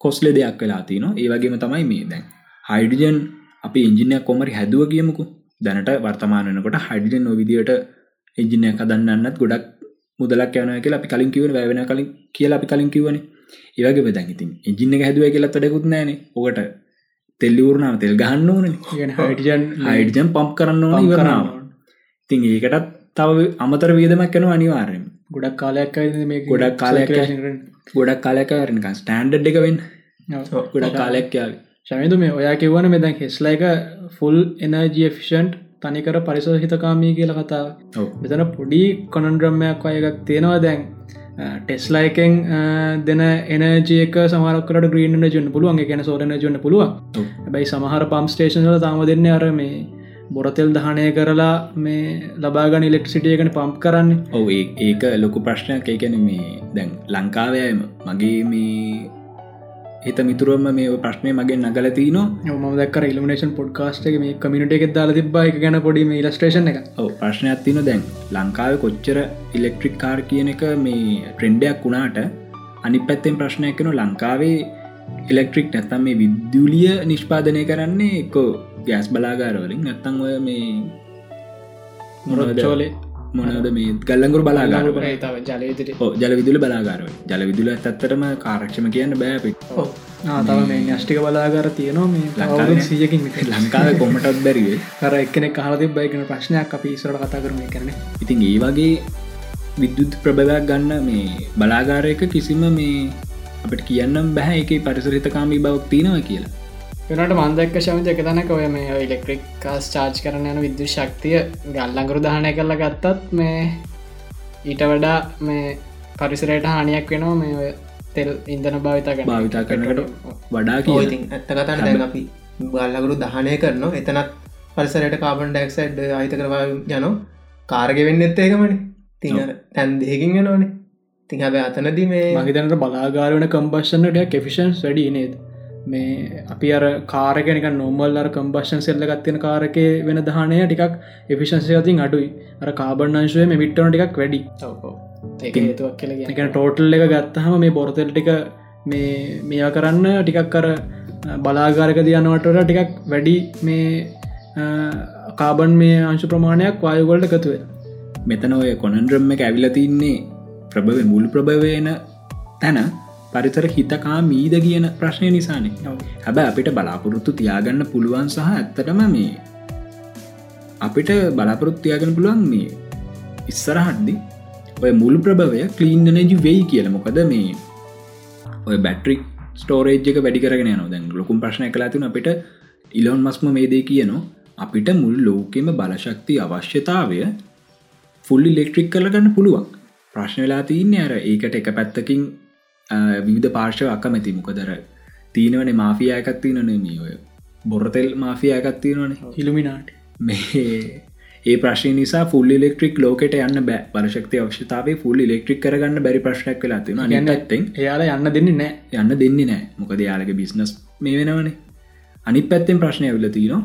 කොස්ලෙ දෙයක් වෙලා තින ඒවගේම තමයි මේ දැන් හයිඩිජන් අපි ඉංජිනයක් කොමරි හැදුව කියමුකු දැනට වර්තමාන වෙනකොට හයිඩිජන් නොවිදියට එජිනයක් හදන්නත් ගොඩක් මුදලක් යන කියලා අපි කලින් කිවන වැවෙන කලින් කියලා අපි කලින් කිවන ඒවගේ බෙදන් ඉතින් එජින්න හැදුව කියලත් ටකුත් නෑන ඔකට තෙල්ලිවරනාව තෙල් ගහන්න ඕන. හයිටජන් හයිඩජන් පම්ප් කරන්න ඕන ඉවරනාව ඉතින් ඒකටත් තව අමතර වියදමක් කන අනිවාරයෙන් ගොඩක් කාලයක් මේ ගොඩක් කාලයක් ගොඩක් කාලයකරනික ස්ටන්ඩ් එක වෙන් ගොඩක් කාලයක් යාව. ශමිතු මේ ඔයා කිවන මෙදැන් හෙස්ලා එක ෆුල් එනජ ෆිෂන්ට් තනිකර පරිසෝ හිතකාමී කියල කතා ඔව්. මෙතන පොඩි කොනන්ඩ්‍රම්මයක් අයකක් තියෙනවා දැන්. ටෙස්ලා එකෙන් දෙන එනජයක සමරකට ග්‍රීන ජන්න පුළුවන්. ගැන සෝරන ජන්න පුළුවන්. හැබැයි සමහර පම් ස්ටේෂනල තාම දෙන්න අර මේ බොරතෙල් දහනය කරලා මේ ලබාගන ඉලෙක්සිටියගෙන පම්ප් කරන්න. ඔව ඒක ලොකු ප්‍රශ්නයක්. ඒකැන මේ දැන් ලංකාවයම මගේ මේ හිත මිතුරුවම මේ ප්‍රශ්නය මගේ නගලතින ම දක්කර ඉල්ිනේෂන් පොඩ්කාස්ට මේ කමිට එක දාල තිබයි ගැන පොඩිම ඉලස්ට්‍රේෂන් එක ප්‍රශ්නයක් තින දැන්. ලංකාව කොච්චර ඉලෙක්ට්‍රික් කාර් කියන එක මේ ට්‍රෙන්ඩයක් වුණාට අනි පැත්තෙන් ප්‍රශ්නයක් කනු ලංකාවේ ඉලෙක්ට්‍රික් නැත්තම් මේ විද්‍යුලිය නිෂ්පාදනය කරන්නේ එක්කෝ ගෑස් බලාගාරවලින්. නැත්තං ඔය මේ මොරොච්චෝලේ මොනද මේ ගල්ලඟුරු බලාගාර? ජල විදුල බලාගාරව ජල විදුල ඇත්තටම කාරක්ෂම කියන්න බෑපි තම මේ න්‍යෂ්ටික බලාගර තියනවා මේ සියකින් ලංකාව කොමටත් බැරිවේ කර එක්කෙනෙ කාලති බයිකන ප්‍රශ්නයක් අපි ඉසරට කතා කරම කරන ඉතින් ඒ වගේ විද්‍යුත් ප්‍රභවයක් ගන්න මේ බලාගාරයක කිසිම මේ අපට කියන්නම් බැහැ එක පරිසරිතකාමී බවක් තියෙනවා කියලා. වෙනට මන්දක්ක ශමිත එක තැනක ඔය මේ ඉලෙක්ට්‍රික් කාස් චාර්ජ් කරන යන විද්දු ශක්තිය ගල්ලංගුරු දහනය කරල ගත්තත් මේ ඊට වඩා මේ පරිසරයට හානියක් වෙනවා මේ ඔය තෙල් ඉන්දන භාවිතා භාවිතා කරනකට වඩා කිය ඉතින් ඇත්ත කතන්න දැන් අපි බල්ලගුරු දහනය කරනවා. එතනත් පරිසරයට කාබන් ඩක්සයිඩ් අහිත කරවා යනෝ කාරග වෙන්න එත් ඒකමන. තිං තැන් දෙකින් වෙනවානේ තිං හැබ අතනදී මේ මහිතනට බලාගාරවන කම්බර්ෂන්ට කෙෆිෂන් වැඩි නේද? මේ අපි අර කාරකනික නොමල් අර කම්බර්ෂන් සෙල්ල ගත්තියෙන කාරක වෙන දහනය ටිකක් එෆිෂන්සය අතින් අඩුයි. අර කාබර්ණංශය මේ මිට්ටන ටිකක් වැඩි. ඒක හේතුවක් කියල එක ටෝටල් එක ගත්තහම මේ බොරතෙල් ටික මේ මේවා කරන්න ටිකක් කර බලාගාරක දයනවටට ටිකක් වැඩි මේ කාබන් මේ අංශු ප්‍රමාණයක් වායුගොල්ට එකතුවේ මෙතන ඔය කොනන්ඩ්‍රම්ම එක ඇවිල තින්නේ ප්‍රභව මුල් ප්‍රභවයන තැන පරිතර හිතකා මීද කියන ප්‍රශ්නය නිසානේ. හැබැ අපිට බලාපොරොත්තු තියාගන්න පුළුවන් සහ ඇත්තටම මේ අපිට බලාපොරොත්තු තියාගන්න පුළුවන් මේ ඉස්සරහද්දි ඔය මුල් ප්‍රභවය කලීන්නනජි වෙයි කියල. මොකද මේ ඔය බැට්‍රික් ස්ටෝරේජ්ක වැඩි කරගෙන යන දැන් ලොකුම් ප්‍රශ්නය කලාතින අපිට. ඉලොන් මස්ම මේදේ කියනවා. අපිට මුල් ලෝකෙම බලශක්ති අවශ්‍යතාවය ෆුල්ලි ලෙක්ට්‍රික් කරගන්න පුළුවන් ප්‍රශ්නලා තියන්නේ අර ඒකට එක පැත්තකින් විවිධ පාර්ශව අකමැති. මොකදර තියනවන මාෆිය ඇකත්ති නොන මේ ඔය බොරතෙල් මාෆිය ඇකත්ති නොන හිළුමිනාට මේ ඒ ප්‍රශ්න නිසා ෆුල් ඉලෙක්ට්‍රික් ලෝකට යන්න බෑ. පරශක්ති අවශ්‍යතාවේ ෆුල් ඉලෙක්ට්‍රික් කරගන්න බැරි ප්‍රශ්නයක් වෙලා තින ඇත්තෙන් එයාලා යන්න දෙන්න නෑ. යන්න දෙන්නේ නෑ. මොකද යාලගේ බිස්නස් මේ වෙනවනේ. අනි පැත්තෙන් ප්‍රශ්නය වෙල තින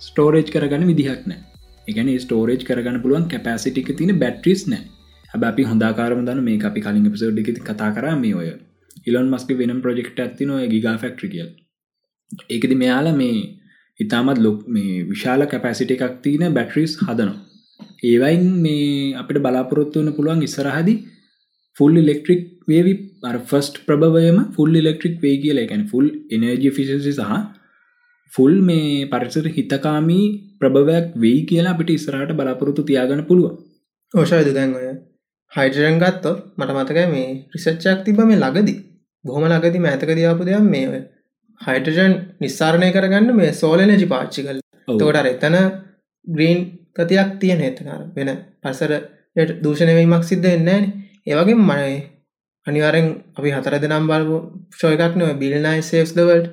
ස්ටෝරේජ් කරගන්න විදිහක් නෑ. එකන ස්ටෝරේජ් කරගන්න පුළුවන් කැපසිටික තින බැට්‍රිස් නෑ හැබ අපි හොඳකාරම දන්න මේ අපි කලින් පිසෝඩ්ි කතා කර මේ ඔය ඉලොන් මස්ක වෙනම් ප්‍රජෙක්ට ඇති නොය ගිගා ෆෙක්ට්‍රිකල් ඒකද මෙයාල මේ ඉතාමත් ලොක් මේ විශාල කැපැසිට එකක් තියන බැටරිස් හදනවා. ඒවයින් මේ අපිට බලාපොරොත්තු වන පුළුවන් ඉස්සරහදි ෆුල් ඉලෙක්ට්‍රික් වේවි ෆස්ට ප්‍රභවයම ෆුල් ඉලෙක්ට්‍රික් වේ කියල. එකැන ෆුල් එනර්ජි ෆිසි සහ ෆුල් මේ පරිසර හිතකාමී ප්‍රභවයක් වෙයි කියලා අපිට ඉස්සරහට බලාපොරොත්තු තියාගන්න පුළුව ඕෂයද දැන් ඔය හයිඩරන් ගත්තොත් මට මතකයි මේ රිසච්චක් තිබ මේ ලගදි බොහොම ලගති මෑතක දයාපු දෙයක් මේ හයිටජන් නිස්සාරණය කරගන්න මේ සෝලනජි පාච්චි කල් තෝට එතන ග්‍රීන් කතියක් තියෙන එතනර වෙන පසරයට දූෂණවීමක් සිද්ධ වෙන්නෑන ඒවගේ මනයි අනිවාරෙන් අපි හතර දෙනම් බලපු ශෝයකක්නව බිල්නයි සේස් දවල්ට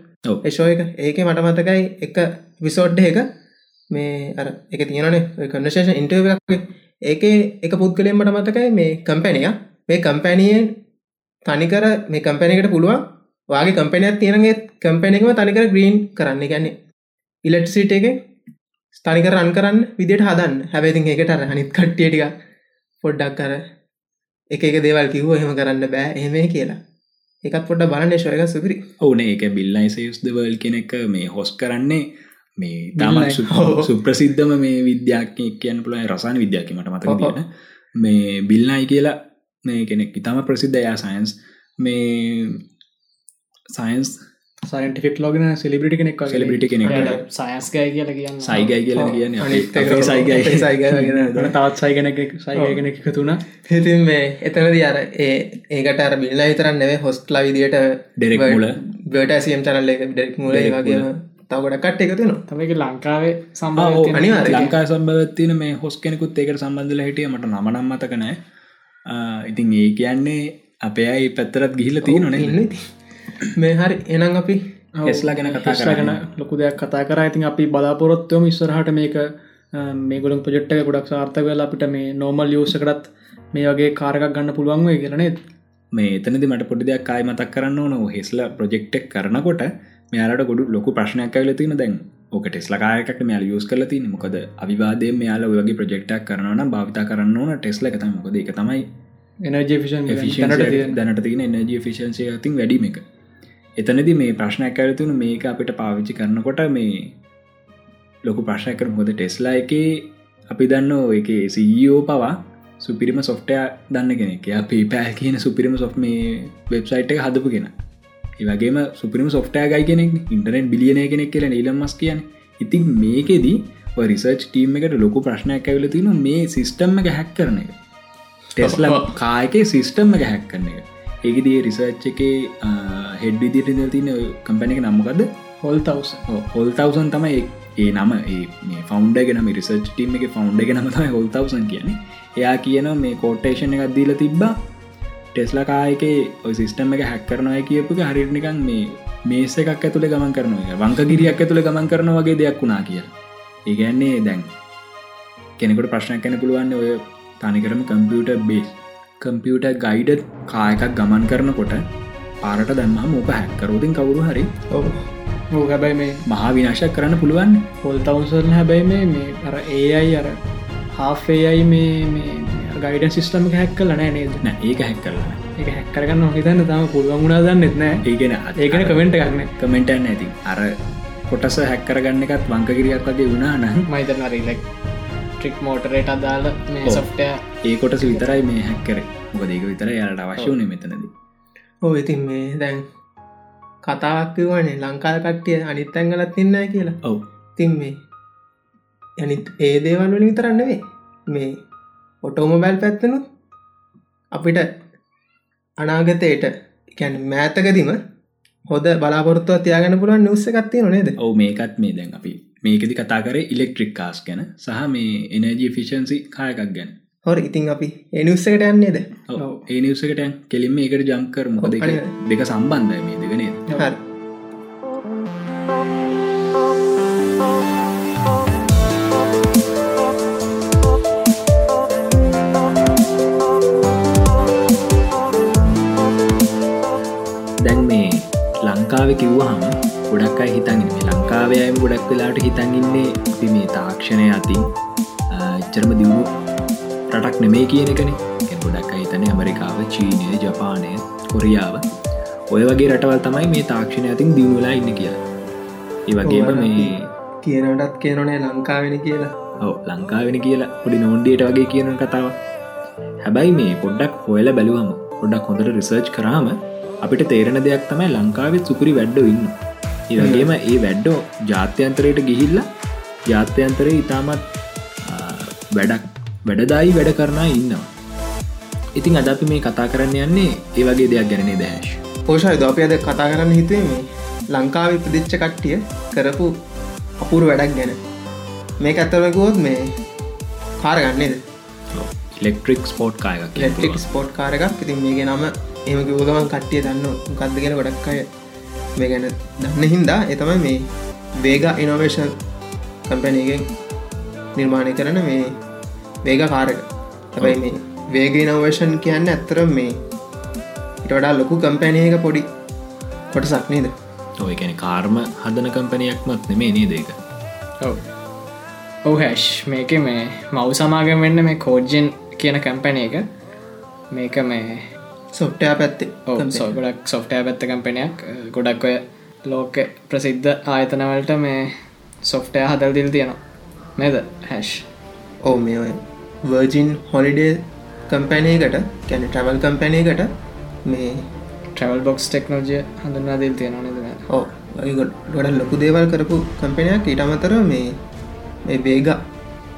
එශෝයක ඒක මට මතකයි එක විසෝඩ්ඩ එක මේ අර එක තියනේ කන්නශේෂ ඉන්ටර්වක් ඒක එක පුද්ගලයෙන් මට මතකයි මේ කම්පැනිය මේ කම්පැනියෙන් තනිකර මේ කම්පැනකට පුළුවන් වගේ කම්පනයක් තියෙනගේ කම්පැනෙකම තනිකර ග්‍රීන් කරන්න. ගැන්නේ ඉලට්සිට එක ස්ථනික රන් කරන්න විදිට හදන්න. හැබැතින් එකට අර හනිත් කට්ටියටික පොඩ්ඩක් කර එක එක දේවල් කිව්ව එහෙම කරන්න බෑ. එහෙම කියලා. එකත් පොඩ්ඩ බලන්න ශයක සුපිරි. ඕනේ එක බිල්ලයිසයස් දවල් කෙනෙක් මේ හොස් කරන්නේ මේ තමත් සුප්‍රසිද්ධම මේ විද්‍යාක කියන්න පුළයි රසාන විද්‍යාක මට මතක තියෙන. මේ බිල්නයි කියලා මේ කෙනෙක් ඉතාම ප්‍රසිද්ධ යා සයින්ස් මේ සයින්ස් සයින්ටිෆික් ලෝගෙන සෙලිබිටි කෙනෙක් සෙලිබිටි කෙනෙක් සයස්කය කියල කියන්න. සයිගයි කියලා කියන්න සයිගයි සයිගගෙන තවත් සයි කෙනෙක් සයි කෙනෙක් එකතුුණ ඉතින් මේ එතනද අර ඒ ඒකට අර බිල්ල විතරන්න නෙවේ හොස්ටලා විදිට ඩෙරෙක් මුල. බටසියම් චනල්ල එක ඩෙක් මුල වගේ තවගොඩ කට් එකතින තමක ලංකාවේ සම්බ. ලංකා සම්බවත්තින මේ හොස් කෙනෙකුත් ඒකට සම්බන්ධල හිටිය. මට නමනම් මතකනෑ ඉතින් ඒ කියන්නේ අපේ අයි පැත්තරත් ගිහිල තියෙන නේ. මේ හරි එනම් අපි හෙස්ලා ගැන කතා ගැන ලොකු දෙයක් කතා කර. ඉතින් අපි බලාපොරොත්වම ඉස්සරහට මේක මේ ගොඩම් ප්‍රජෙක්්ක ගොඩක් සාර්ථක වෙලා අපිට මේ නෝමල් යෝසකටත් මේ වගේ කාරකක් ගන්න පුළුවන් වේ කියරනෙත් මේ එතනති මට පොඩි දෙයක් කායි මතක් කරන්න ඕන. හෙස්ල ප්‍රජෙක්්ටක් කරනකොට මෙයාලට ගොඩු ලොකු ප්‍රශ්නයක් ඇල තින දැන් ඕක ටෙස්ලකාරකට මෙයාල යස් කල තින මොකද අවිවාදය මෙයාල ඔයගේ ප්‍රජෙක්්ටක් කරන භාවිත කරන්න ඕන ටෙස්ල එක මොකද එක තමයි එනජ ෆිෂන් efficiency දැනට තියෙන එනජ ෆිෂන්සිය තින් වැඩීම එක. එතනද මේ ප්‍රශ්නයක් ඇරතුන මේක අපිට පාවිච්චි කරනකොට මේ ලොකු ප්‍රශ්නය කර මොද ටෙස්ලා එක අපි දන්න එක සීෝ පවා සුපිරිම සොෆ්ටය දන්න කෙනෙක්. අපේ පෑ කියන සුපිරිම සොෆ් මේ වෙබ්සයිට් එක හදපු කෙන ඒවගේම සුපිරිම සොෆ්ටය ගයි කෙනෙක් ඉන්ටරනෙට් බිලියන කෙනෙක් කියල නිලම් මස් කියන ඉතින් මේකෙදී රිසර්ච් ටීම් එකට ලොකු ප්‍රශ්නයක් ඇවල තින මේ සිිස්ටම්ම එක හැක් කරන එක. ටෙස්ල කායක සිිස්ටම්ම එක හැක් කරන එක. ඒකදී රිසර්ච් එක හෙඩ් විදිට තින කම්පැන එක නම්මකද හොල් හොල් තවසන් තමයි ඒ නම ඒ ෆෞන්ඩ ගෙනම රිසර්ච් ටීම එක ෆෞන්ඩ එක නම හොල් තවසන් කියන එයා කියන මේ කෝටේෂන් එකක් දීල තිබ්බා ටෙස්ලකායක ඔය සිිස්ටම් එක හැක් කරනය කියපු හරිනිකන් මේ මේස එකක් ඇතුළ ගමන් කරනවා වංක ගිරියක් ඇතුළ ගමන් කරන වගේ දෙයක් වුණා කිය ඒගැන්නේ දැන් කෙනෙකට ප්‍රශ්නයක් කැන පුළුවන්න ඔය තනිකරම කම්පියුට බේස් කම්පියුට ගයිඩ කායකක් ගමන් කරනකොට පාරට දැම්ම මෝක හැක්කරෝතින් කවුරු හරි ඔව්. ඕ හැබැයි මේ මහා විනාශක් කරන්න පුළුවන් හොල් තවන්සරන හැබැයි මේ මේ අර ඒයි අර හාෆේයයි මේ ගයිඩ සිිස්ටම හැක් කල නෑ නේද? නෑ ඒක හැක් කරලන එක හැක්කරගන්න හිතන්න තම පුළුවන් ගුණා දන්න එත්නෑ ඒගෙන ඒකන කමෙන්ට් එකක්න කමෙන්ටන්න ඇති අර කොටස හැක්කරගන්න එකත් වංකකිරියක් වගේ වුණා නම් මයිතන රිලෙක් ට්‍රික් මෝටරේට අදාල මේ සොෆ්ටය ඒ කොටස විතරයි මේ හැක්කර මොක ඒක විතර යාලට අවශ්‍යවන මෙතනද. ඕ ඉතින් මේ දැන් කතාක්කිවනේ ලංකාල් කට්ටිය අනිත් ඇංගලත් ඉන්න කියලා. ඔව්. තින් මේ යනිත් ඒ දේවල් වලින් විතරන්නවේ මේ ඔටෝමබැල් පැත්තනු අපිට අනාගතයට එකැන මෑතකදිම හොද බලාපොරත්තුව තියාගෙන පුළුවන් නිවස්ස එකත්තිය නොනේද ඔව මේකත් මේ දැන් අපි මේකෙදි කතා කර ඉලෙක්ට්‍රික් කාස් ගැන සහ මේ එනජී ෆිෂන්සි කායකක් ගැන. හොර ඉතින් අපි එනිවස්සකට යන්නේද. ඒ නිවසකටන් කෙලින්ම ඒකට ජංකර මොක දෙක සම්බන්ධය මේ දෙකනේ හරි ලංකාව කිව්වහම ගොඩක් අයි හිතන්ගෙන මේ ලංකාවයම ගොඩක් වෙලාට හිතන්ගන්නේ අපි මේ තාක්ෂණය අතින් ඉච්චරම දියුණු රටක් නෙමේ කියන එකන. ගොඩක් අහිතන ඇමරිකාව චීනය ජපානය කොරියාව. ඔය වගේ රටවල් තමයි මේ තාක්ෂණය අතින් දියුණුලා ඉන්න කියලා. ඒ වගේම මේ කියනටත් කියනනේ ලංකාවෙන කියලා. ඔව ලංකාවෙන කියලා. පොඩි නෝන්ඩියට වගේ කියන කතාව හැබැයි මේ පොඩ්ඩක් හොයල බැලුවම පොඩ්ඩක් හොඳට රිසර්ච් කරාම අපිට තේරෙන දෙයක් තමයි ලංකාවෙත් සුපිරි වැඩ්ඩ ඉන්න. ඒවගේම ඒ වැඩ්ඩෝ ජාත්‍යන්තරයට ගිහිල්ල ජාත්‍යන්තරය ඉතාමත් වැඩක් වැඩදායි වැඩ කරනා ඉන්නවා. ඉතින් අද අපි මේ කතා කරන්න යන්නේ ඒ වගේ දෙයක් ගැනේ දැශ් පෝෂයි දෝපියද කතා කරන්න හිතුවේ මේ ලංකාව ප්‍රදිච්ච කට්ටිය කරපු අපුරු වැඩක් ගැන. මේ ඇත්තරමකුවොත් මේ කාරගන්නේද ඉලෙක්ට්‍රික් ස්පෝට් කායක ලෙට්ටික් ස්පෝට් කාරකක් ඉතින් මේගේ නම එම ගෝගමන් කට්ටිය දන්න කක්දගෙන ගොඩක් අය මේ ගැන දන්න හින්දා එතම මේ වේග ඉනෝවේෂන් කම්පැනගෙන් නිර්මාණය කරන මේ වේග කාරක හැබයි මේ වේග ඉනෝවේෂන් කියන්න ඇත්තර මේ ඉට වඩා ලොකු කම්පැනයක පොඩි කොටසක් නේද? ඔය ගැන කාර්ම හදන කම්පනයක්මත් නෙමේ නේද එක ඔව. ඔව හැෂ් මේක මේ මව් සමාගම වෙන්න මේ කෝජ්ජෙන් කියන කැම්පැන එක. මේක මේ සොට්ටයා පැත්තේ ගොඩක් සොෆ්ටය පැත්ත කම්පනයක් ගොඩක් ඔය ලෝක ප්‍රසිද්ධ ආයතනවලට මේ සොෆ්ටය හදල් දිල් තියෙනවා. නේද හැෂ් ඕ මේ ඔය වර්ජින් හොලිඩේ කම්පැනයකට කැන ට්‍රවල් කම්පැනයකට මේ ට්‍රවල් බොක්ස් ටෙක්නෝජය හඳුන්නා දිල් තියෙනවා නද ඕ ගොඩ ලොකු දේවල් කරපු කම්පෙනයක් ඊට අමතර මේ මේ වේග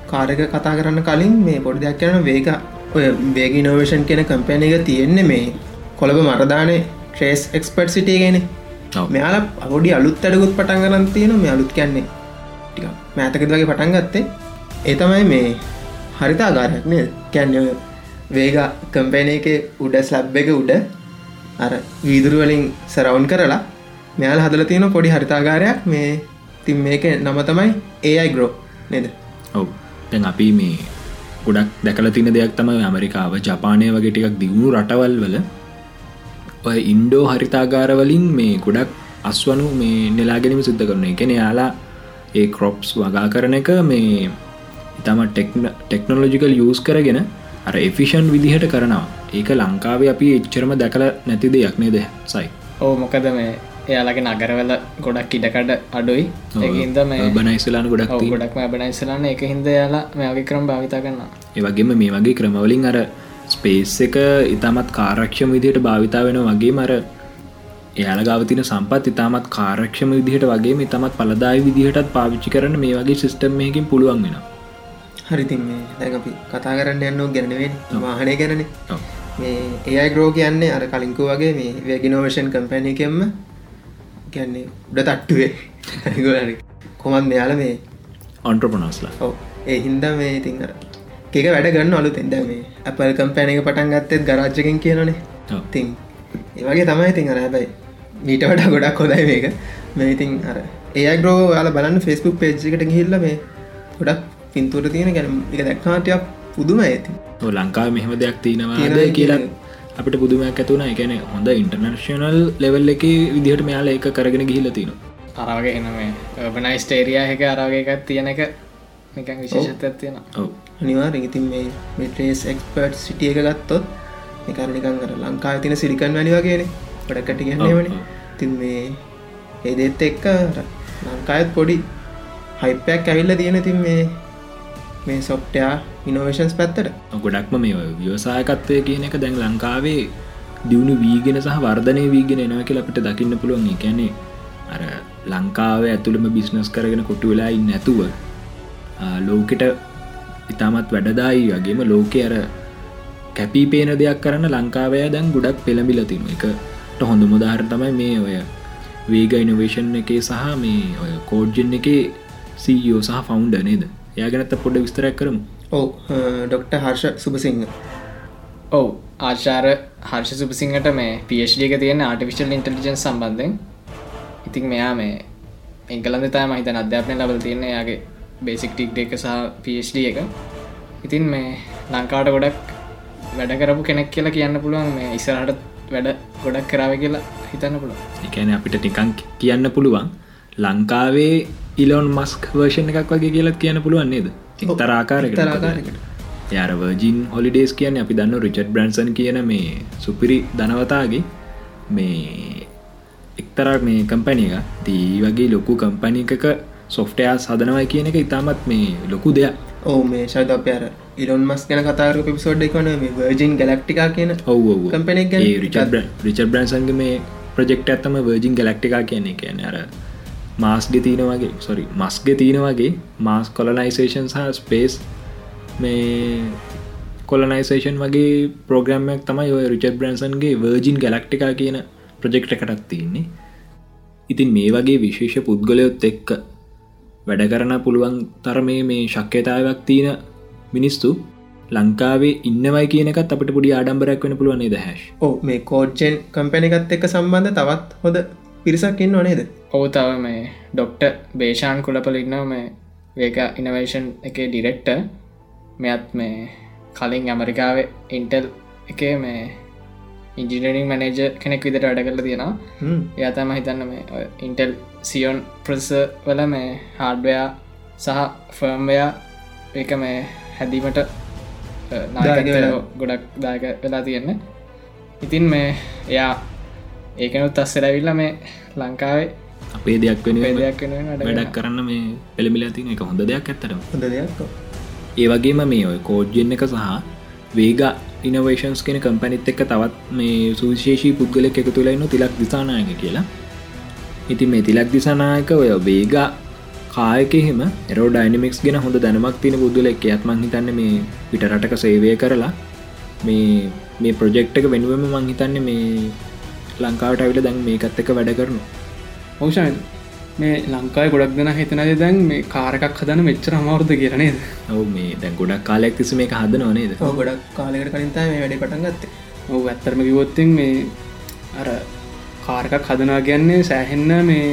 කාරක කතා කරන්න කලින් මේ පොඩි දෙයක් කරන වේග ඔය වේග නෝවේෂන් කියන කම්පැන එක තියෙන්නේ මේ කොළඹ මරදානේ ට්‍රේස් එක්ස්පර්ට් සිටිය ගෙන. මෙයාල පොඩි අලුත් අඩකුත් පටන් ගරන් තියෙන මේ අලුත් කියන්නේ ටික මෑතකද වගේ පටන් ගත්තේ. ඒ තමයි මේ හරිතාගාරයක් නේ කැන්න වේග කම්පැන එක උඩ ස්ලබ් එක උඩ අර වීදුරු වලින් සරවුන් කරලා මෙයාල හදල තියෙන පොඩි හරිතාගාරයක් මේ තින් මේක නම තමයි ඒයි ග්‍රෝ නේද? ඔව්. අපි මේ ගොඩක් දැකල තින දෙයක් තම ඇමරිකාව. ජපානය වගේ ටිකක් දියුණු රටවල් වල ඔය ඉන්ඩෝ හරිතාගාරවලින් මේ ගොඩක් අස්වනු මේ නෙලාගෙනම සිද්ධ කරන එකන යාලා ඒ කොප්ස් වගා කරන එක මේ ඉතම ටෙක්නොලොජිකල් යස් කරගෙන අර එෆිෂන් විදිහට කරනවා. ඒක ලංකාවේ අපි එච්චරම දැකල නැති දෙයක් නේද සයි? ඕ මොකද මේ එයාලගේ නගරවල ගොඩක් ඉඩකඩ අඩුයි. ඒහින්ද මේ බනයිස්ලාන ගොඩක් තියෙනවා. ගොඩක් බනයිසලන්න එක හින්ද යාලා මේගේ ක්‍රම් භාවිතා කරන්න ඒවගේම මේ වගේ ක්‍රමවලින් අර ස්පේස් එක ඉතාමත් කාරක්ෂම විදිහට භාවිතා වෙන වගේ මර එයාල ගවතින සම්පත් ඉතාමත් කාරක්ෂම විදිහට වගේ ඉතමත් පලදායි විදිහටත් පාවිච්චි කරන මේ වගේ සිිස්ටම්මයකින් පුළුවන් වෙන හරිතින් මේ දැන් අපි කතා කරන්න යන්න ගැනවෙන් වාහනය ගැනන. ඔව්. මේ ඒයි ග්‍රෝ කියන්නේ අර කලින්කු වගේ මේ වැගිනෝවේෂන් කම්පැනි කියන්නේ උඩ තට්ටුවේ. කොමත් මෙයාල මේ ඔන්ට්‍රපනස්ලා ඔව. ඒ හින්දා මේ ඉතින් අර එක වැඩ ගන්න අලු තෙන්ද මේ අපල් කම්පැන එක පටන් ගත්තෙත් ගරාජ්ජකින් කියනනේ. තින් ඒවගේ තමයි ඉතින් අර හැබයි මීට වඩා ගොඩක් හොදයි මේක. මේ ඉතින් අර ඒ ග්‍රෝ යාල බලන්න ෆෙස්බුක් පේජ්කට ගිහිල්ල මේ ගොඩක් පින්තුර තියෙන ගැන. එක දැක්නාටයක් පුදුම ඇති ලංකාව මෙහෙම දෙයක් තියෙනවා කියලා. අපිට පුදුමයක් ඇතුන එකන හොඳ ඉන්ටර්නශනල් ලෙවල් එක විදිහට මෙයාල එක කරගෙන ගිහිල තින අරවගේ එනමේ බනයි ස්ටේරිය එක අරගේ එකක් තියෙන එක නිකන් විශේෂත්යක් තියෙන ඔව. අනිවාර ඉතින් මේ මෙට්‍රේස් එක්පර්ට් සිටිය එක ගත්තොත් එකරනිකන් කර ලංකාව තින සිරිකන් වැනි වගේන. පොඩකට කියන්නේවන. තින් මේ ඒදෙත් එක්ක අර ලංකායත් පොඩි හයිපයක් ඇවිල්ල තියෙන තින් මේ මේ සොප්ටයා ඉනෝවේෂන්ස් පැත්තට? ගොඩක්ම මේ ඔය ව්‍යවසායකත්වය කියන එක දැන් ලංකාවේ දියුණු වීගෙන සහ වර්ධනය වීගෙන එනව කියලා අපිට දකින්න පුළුවන්. ඒ කියන්නේ අර ලංකාව ඇතුළම බිස්නස් කරගෙන කොටු වෙලා ඉන්න ඇතුව ලෝකෙට ඉතාමත් වැඩදායි වගේම ලෝකෙ අර කැපී පේන දෙයක් කරන්න ලංකාවය දැන් ගොඩක් පෙළඹිල තින එකට හොඳ මුදාහර තමයි මේ ඔය වේග ඉනවේෂන් එකේ සහ මේ ඔය කෝඩ්ජන් එකේ සීෝ සහ ෆවුන්ඩ නේද? යාගනත්ත පොඩ විස්තරයක් කරමු. ඔව ඩොක්ට හර්ෂ සුභසිංහ ඔව් ආචාර හර්ෂ සුපසිංහට මේ පD එක තියෙන ආටිවිශල් ඉන්ටලිජන් සම්බන්ධෙන් ඉතින් මෙයා මේ එංගලන්ද තම හිත අධ්‍යාපනය ලබල තියෙන යාගේ බේසික් ටික් එක සහ පD එක. ඉතින් මේ ලංකාට ගොඩක් වැඩ කරපු කෙනෙක් කියලා කියන්න පුළුවන් මේ ඉස්සරහට වැඩ ගොඩක් කරාව කියලා හිතන්න පුළුව එකන අපිට ටිකං කියන්න පුළුවන් ලංකාවේ ඉලොන් මස්ක් වර්ෂණ එකක් වගේ කියලත් කියන්න පුළුවන් නේද? තරාකාරක තරාකාරයකට. යාර වර්ජින් හොලිඩේස් කියන අපි දන්න රිචඩ් බ්‍රන්සන් කියන මේ සුපිරි ධනවතාගේ මේ එක්තරක් මේ කම්පැනි එක දී වගේ ලොකු කම්පනි එකක සොෆ්ටයා සදනවයි කියන එක ඉතාමත් මේ ලොකු දෙයක්. ඕ මේ ශද අප අර ඉරොන් මස් ගැන කතාර පිසෝඩ් එකන වර්ජින් ගලක්ටිකා කියන ඔව කම්පැනි එක ගැන රිචඩ් රිචඩ් බ්‍රන්සන්ගේ මේ ප්‍රජෙක්ට ඇත්තම වර්ජින් ගලක්ටිකා කියන්නේ. කියන අර මාස්ගෙ තියෙන වගේ සොරි මස්ගෙ තියෙන වගේ මාස් කොලනයිසේෂන් සහ ස්පේස් මේ කොලනයිසේෂන් වගේ ප්‍රෝග්‍රම්මයක් තමයි ඔය රිචඩ් බ්‍රන්සන්ගේ වර්ජින් ගලක්ටිකා කියන ප්‍රජෙක්ට එකටත් තියන්නේ. ඉතින් මේ වගේ විශේෂ පුද්ගලයොත් එක්ක වැඩ කරන පුළුවන් තරමේ මේ ශක්්‍යතාවක් තියෙන මිනිස්තු ලංකාවේ ඉන්නවයි කියනකත් අපට පොඩි ආඩම්බරයක් වෙන පුළුවන් නේද හැශ් ඕ මේ කෝඩ්ජෙන් කම්පැනිකත් එක්ක සම්බන්ධ තවත් හොඳ පිරිසක් ඉන්න නේද? ඔහු තව මේ ඩොක්ට බේෂාන් කුලපල ඉන්නාව. මේ වේක ඉනවේෂන් එක ඩිරෙක්ට මෙත් මේ කලින් ඇමරිකාවේ ඉන්ටල් එක මේ ඉන්ජිනරිං මනේජ කෙනෙක් විදිට වැඩ කරල තියෙනවා. යතම හිතන්න මේ ඉන්ටෙල් සියෝන් ප්‍රස වල මේ හාඩ්වයා සහ ෆර්ම්වයා ඒක මේ හැදීමට. ගොඩක් දායක වෙලා තියෙන්න. ඉතින් මේ එයා ඒකනුත් අස්සරැවිල්ල මේ ලංකාවේ අපේ දෙයක් වෙන පේදයක් වෙනුවෙන් වැඩ වැඩක් කරන්න මේ පෙළමිලා තින එක හොඳ දෙයක් ඇත්තරම හොඳ දෙයක්. ඒ වගේම මේ ඔය කෝඩ්ජෙන් එක සහ වේග ඉනවේශන්ස් කෙන කම්පැනිත් එක්ක තවත් මේ සුවිශේෂී පුද්ගලෙක් එක තුළයින්න තිලක් දිසානායක කියලා. ඉතින් මේ තිලක් දිසානායක ඔය වේගා කායකෙහෙම එරෝ ඩයිනමික්ස් ගෙන හොඳ දැනමක් තින පුද්ගලෙක්. ඇත්මං හිතන්න මේ පිටරටක සේවය කරලා මේ මේ ප්‍රජෙක්්ක වෙනුවම මං හිතන්න මේ ලංකාවට ඇවිල දැන් මේකත් එක වැඩ කරනු ඕෂාන් මේ ලංකායි ගොඩක් දෙන හිතනද දැන් මේ කාරකක් හදන මෙච්චර අමාරුද කියරනේද ඔව මේ දැන් ගොඩක් කාලෙක් තිස මේ හදන නේද? ඔව් ගොඩක් කාලෙකට කලින්තා මේ වැඩි පටන් ගත්තේ. ඔව ඇත්තරම කිවොත්තින් මේ අර කාරකක් හදනා කියන්නේ සෑහෙන්න මේ